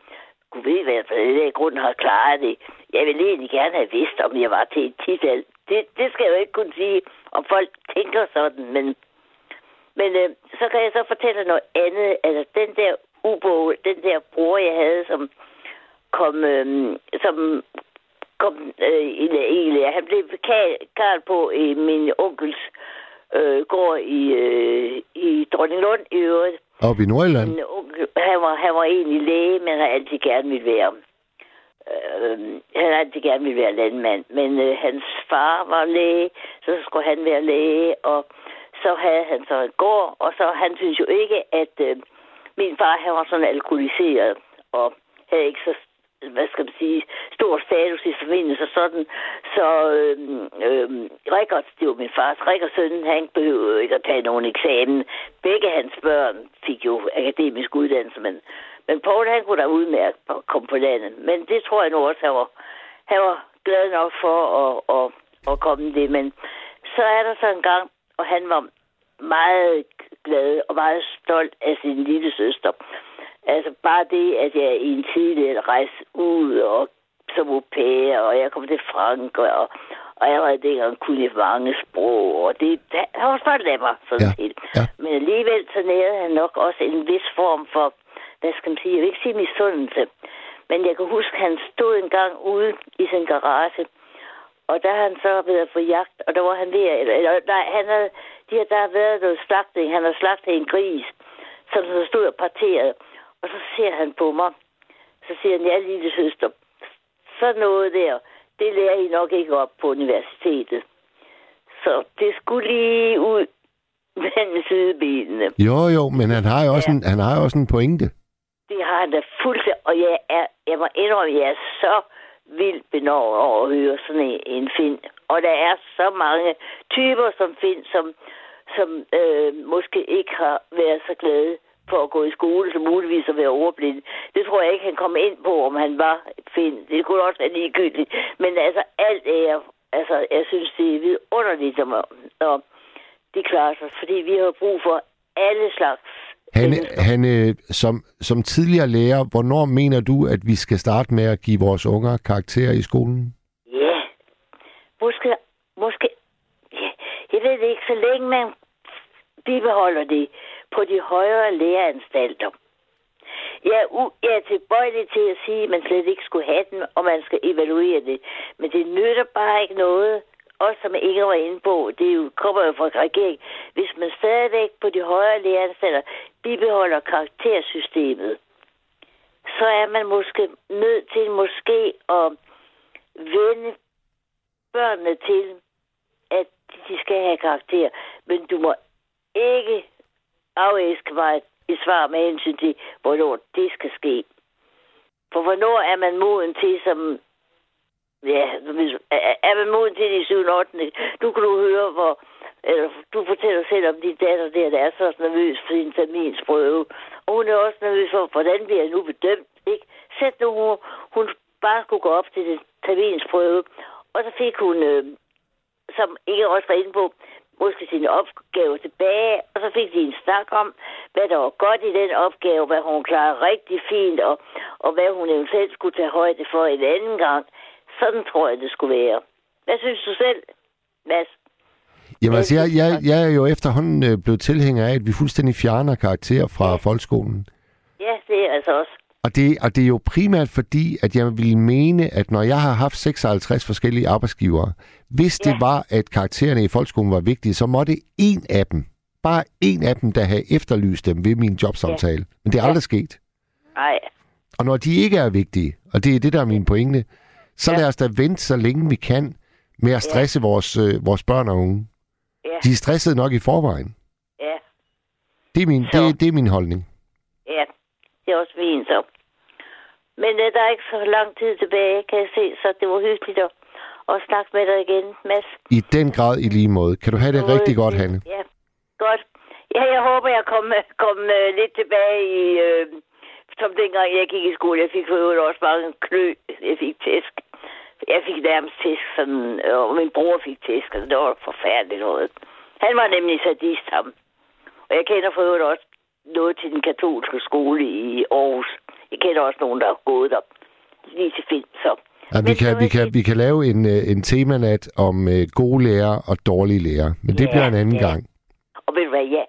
Gud ved, hvad jeg på den der grund har klaret det. Jeg ville egentlig gerne have vidst, om jeg var til et tital. Det, det skal jeg jo ikke kunne sige, om folk tænker sådan, men, men øh, så kan jeg så fortælle noget andet. Altså, den der ubåd, den der bror, jeg havde, som kom, øh, som kom øh, i, i. Han blev karl på i min onkels øh, gård i, øh, i Dronninglund i øvrigt. Oppe i Nordjylland? Min onkel, han, var, han var egentlig læge, men har altid gerne ville være. Øh, han altid gerne ville være landmand, men øh, hans far var læge, så skulle han være læge, og så havde han så en gård, og så han synes jo ikke, at øh, min far han var sådan alkoholiseret, og havde ikke så hvad skal man sige, stor status i familien, så sådan, så øh, øh, Rikard, det var min fars, Rikards søn, han behøvede ikke at tage nogen eksamen. Begge hans børn fik jo akademisk uddannelse, men, men Paul, han kunne da udmærke at komme på landet. Men det tror jeg nu også, han var, han var glad nok for at, at, at komme det. Men så er der så en gang, og han var meget glad og meget stolt af sin lille søster. Altså bare det, at jeg i en tidligere rejse ud og som au pair, og jeg kom til Frankrig, og, og allerede dengang kunne jeg mange sprog, og det, han var stolt af mig, sådan Ja, set. ja. Men alligevel så nærede han nok også en vis form for, hvad skal man sige, jeg vil ikke sige misundelse, men jeg kan huske, at han stod en gang ude i sin garage, og der har han så været på jagt, og der var han ved, eller, nej, han havde, de har, der har været noget slagtning, han har slagtet en gris, som så stod og parteret, og så ser han på mig, så siger han, ja, lille søster, sådan noget der, det lærer I nok ikke op på universitetet. Så det skulle lige ud mellem sidebenene. Jo, jo, men han har jo også, en, han har jo også en pointe. Det har han da fuldstændig, og jeg, er, jeg må indrømme, at jeg er så vildt benåret over at høre sådan en, en film. Og der er så mange typer som Finn, som, som øh, måske ikke har været så glade for at gå i skole, som muligvis at være overblind. Det tror jeg ikke, han kom ind på, om han var Finn. Det kunne også være ligegyldigt. Men altså, alt er, altså, jeg synes, det er vidunderligt, når, de klarer sig, fordi vi har brug for alle slags Han, han som, som tidligere lærer, hvornår mener du, at vi skal starte med at give vores unger karakterer i skolen? Ja, måske, måske, ja, jeg ved det ikke, så længe man bibeholder det på de højere læreanstalter. Jeg er, u- jeg er tilbøjelig til at sige, at man slet ikke skulle have den, og man skal evaluere det. Men det nytter bare ikke noget, også som Inger var inde på, det er jo, kommer jo fra regeringen. Hvis man stadigvæk på de højere læreanstalter bibeholder karaktersystemet, så er man måske nødt til måske at vende børnene til, at de skal have karakter. Men du må ikke afæske mig et svar med hensyn til, hvornår det skal ske. For hvornår er man moden til, som... Ja, er man moden til de 7. 8. Nu kan du høre, hvor... Eller, du fortæller selv om din datter der, der er så nervøs for sin terminsprøve. Og hun er også nervøs for, hvordan bliver jeg nu bedømt, ikke? Sæt nu, hun, hun bare skulle gå op til den terminsprøve, og så fik hun, øh, som ikke også var inde på, måske sine opgaver tilbage, og så fik de en snak om, hvad der var godt i den opgave, hvad hun klarede rigtig fint, og, og hvad hun eventuelt skulle tage højde for en anden gang. Sådan tror jeg, det skulle være. Hvad synes du selv, Mads? Jamen altså, jeg, jeg, jeg er jo efterhånden øh, blevet tilhænger af, at vi fuldstændig fjerner karakterer fra folkeskolen. Ja, det er altså også. Og det, og det er jo primært fordi, at jeg vil mene, at når jeg har haft 56 forskellige arbejdsgivere, hvis det var, at karaktererne i folkeskolen var vigtige, så måtte en af dem, bare en af dem, der have efterlyst dem ved min jobsamtale. Men det er aldrig sket. Nej, Og når de ikke er vigtige, og det er det, der er min pointe, så lad os da vente så længe vi kan med at stresse vores, øh, vores børn og unge. ja, De er stressede nok i forvejen. ja, Det er min, det, det er min holdning. Er også fint så. Men øh, der er ikke så lang tid tilbage, kan jeg se, så det var hyggeligt at, at snakke med dig igen, Mads. I den grad i lige måde. Kan du have det rigtig godt, Hanne? Ja, godt. Ja, jeg håber, jeg kom, kom uh, lidt tilbage i, uh, som dengang jeg gik i skole. Jeg fik for øvrigt også mange klø. Jeg fik tæsk. Jeg fik nærmest tæsk, sådan, øh, og min bror fik tæsk, og det var forfærdeligt noget. Han var nemlig sadist, ham. Og jeg kender for øvrigt også noget til den katolske skole i Aarhus. Jeg kender også nogen, der har gået der lige til film, så... Ja, vi, kan, vi, kan, vi kan lave en, øh, en temanat om øh, gode lærere og dårlige lærere. Men det Ja, bliver en anden ja. gang. Og ved du hvad, ja,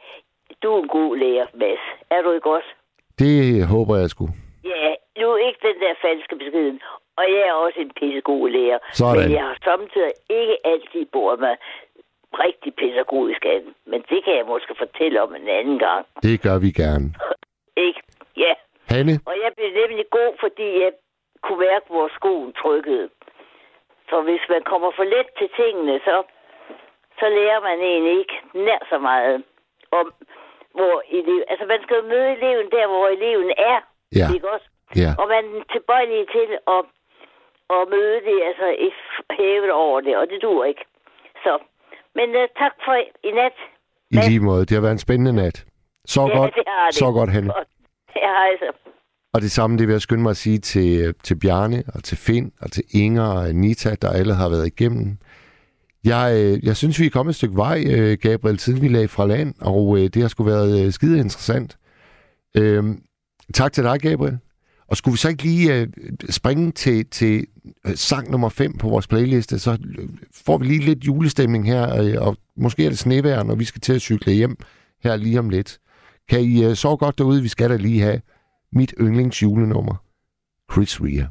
du er en god lærer, Mads. Er du ikke også? Det håber jeg sgu. Ja, nu er ikke den der falske beskeden. Og jeg er også en pissegod lærer. Sådan. Men jeg har samtidig ikke altid boet mig rigtig pædagogisk af den. Men det kan jeg måske fortælle om en anden gang. Det gør vi gerne. Ikke? Ja. Hanne, Og jeg blev nemlig god, fordi jeg kunne mærke, hvor skoen trykkede. For hvis man kommer for let til tingene, så, så lærer man egentlig ikke nær så meget om, hvor elev... Altså, man skal jo møde eleven der, hvor eleven er. Ja. Ikke også? Ja. Og man er tilbøjelig til at, at møde det, altså hævet over det, og det duer ikke. Så, men uh, tak for i nat. I lige måde. Det har været en spændende nat. Så Ja, godt, det har det. så godt, Hanne. Godt. Ja, altså. Og det samme, det vil jeg skynde mig at sige til, til Bjarne og til Finn og til Inger og Anita, der alle har været igennem. Jeg, øh, jeg synes, vi er kommet et stykke vej, øh, Gabriel, siden vi lagde fra land, og øh, det har sgu været øh, skide interessant. Øhm, tak til dig, Gabriel. Og skulle vi så ikke lige øh, springe til, til øh, sang nummer 5 på vores playliste, så øh, får vi lige lidt julestemning her, øh, og måske er det snevejr, når vi skal til at cykle hjem her lige om lidt. Kan I øh, sove godt derude? Vi skal da lige have mit yndlingsjulenummer. Chris Rea.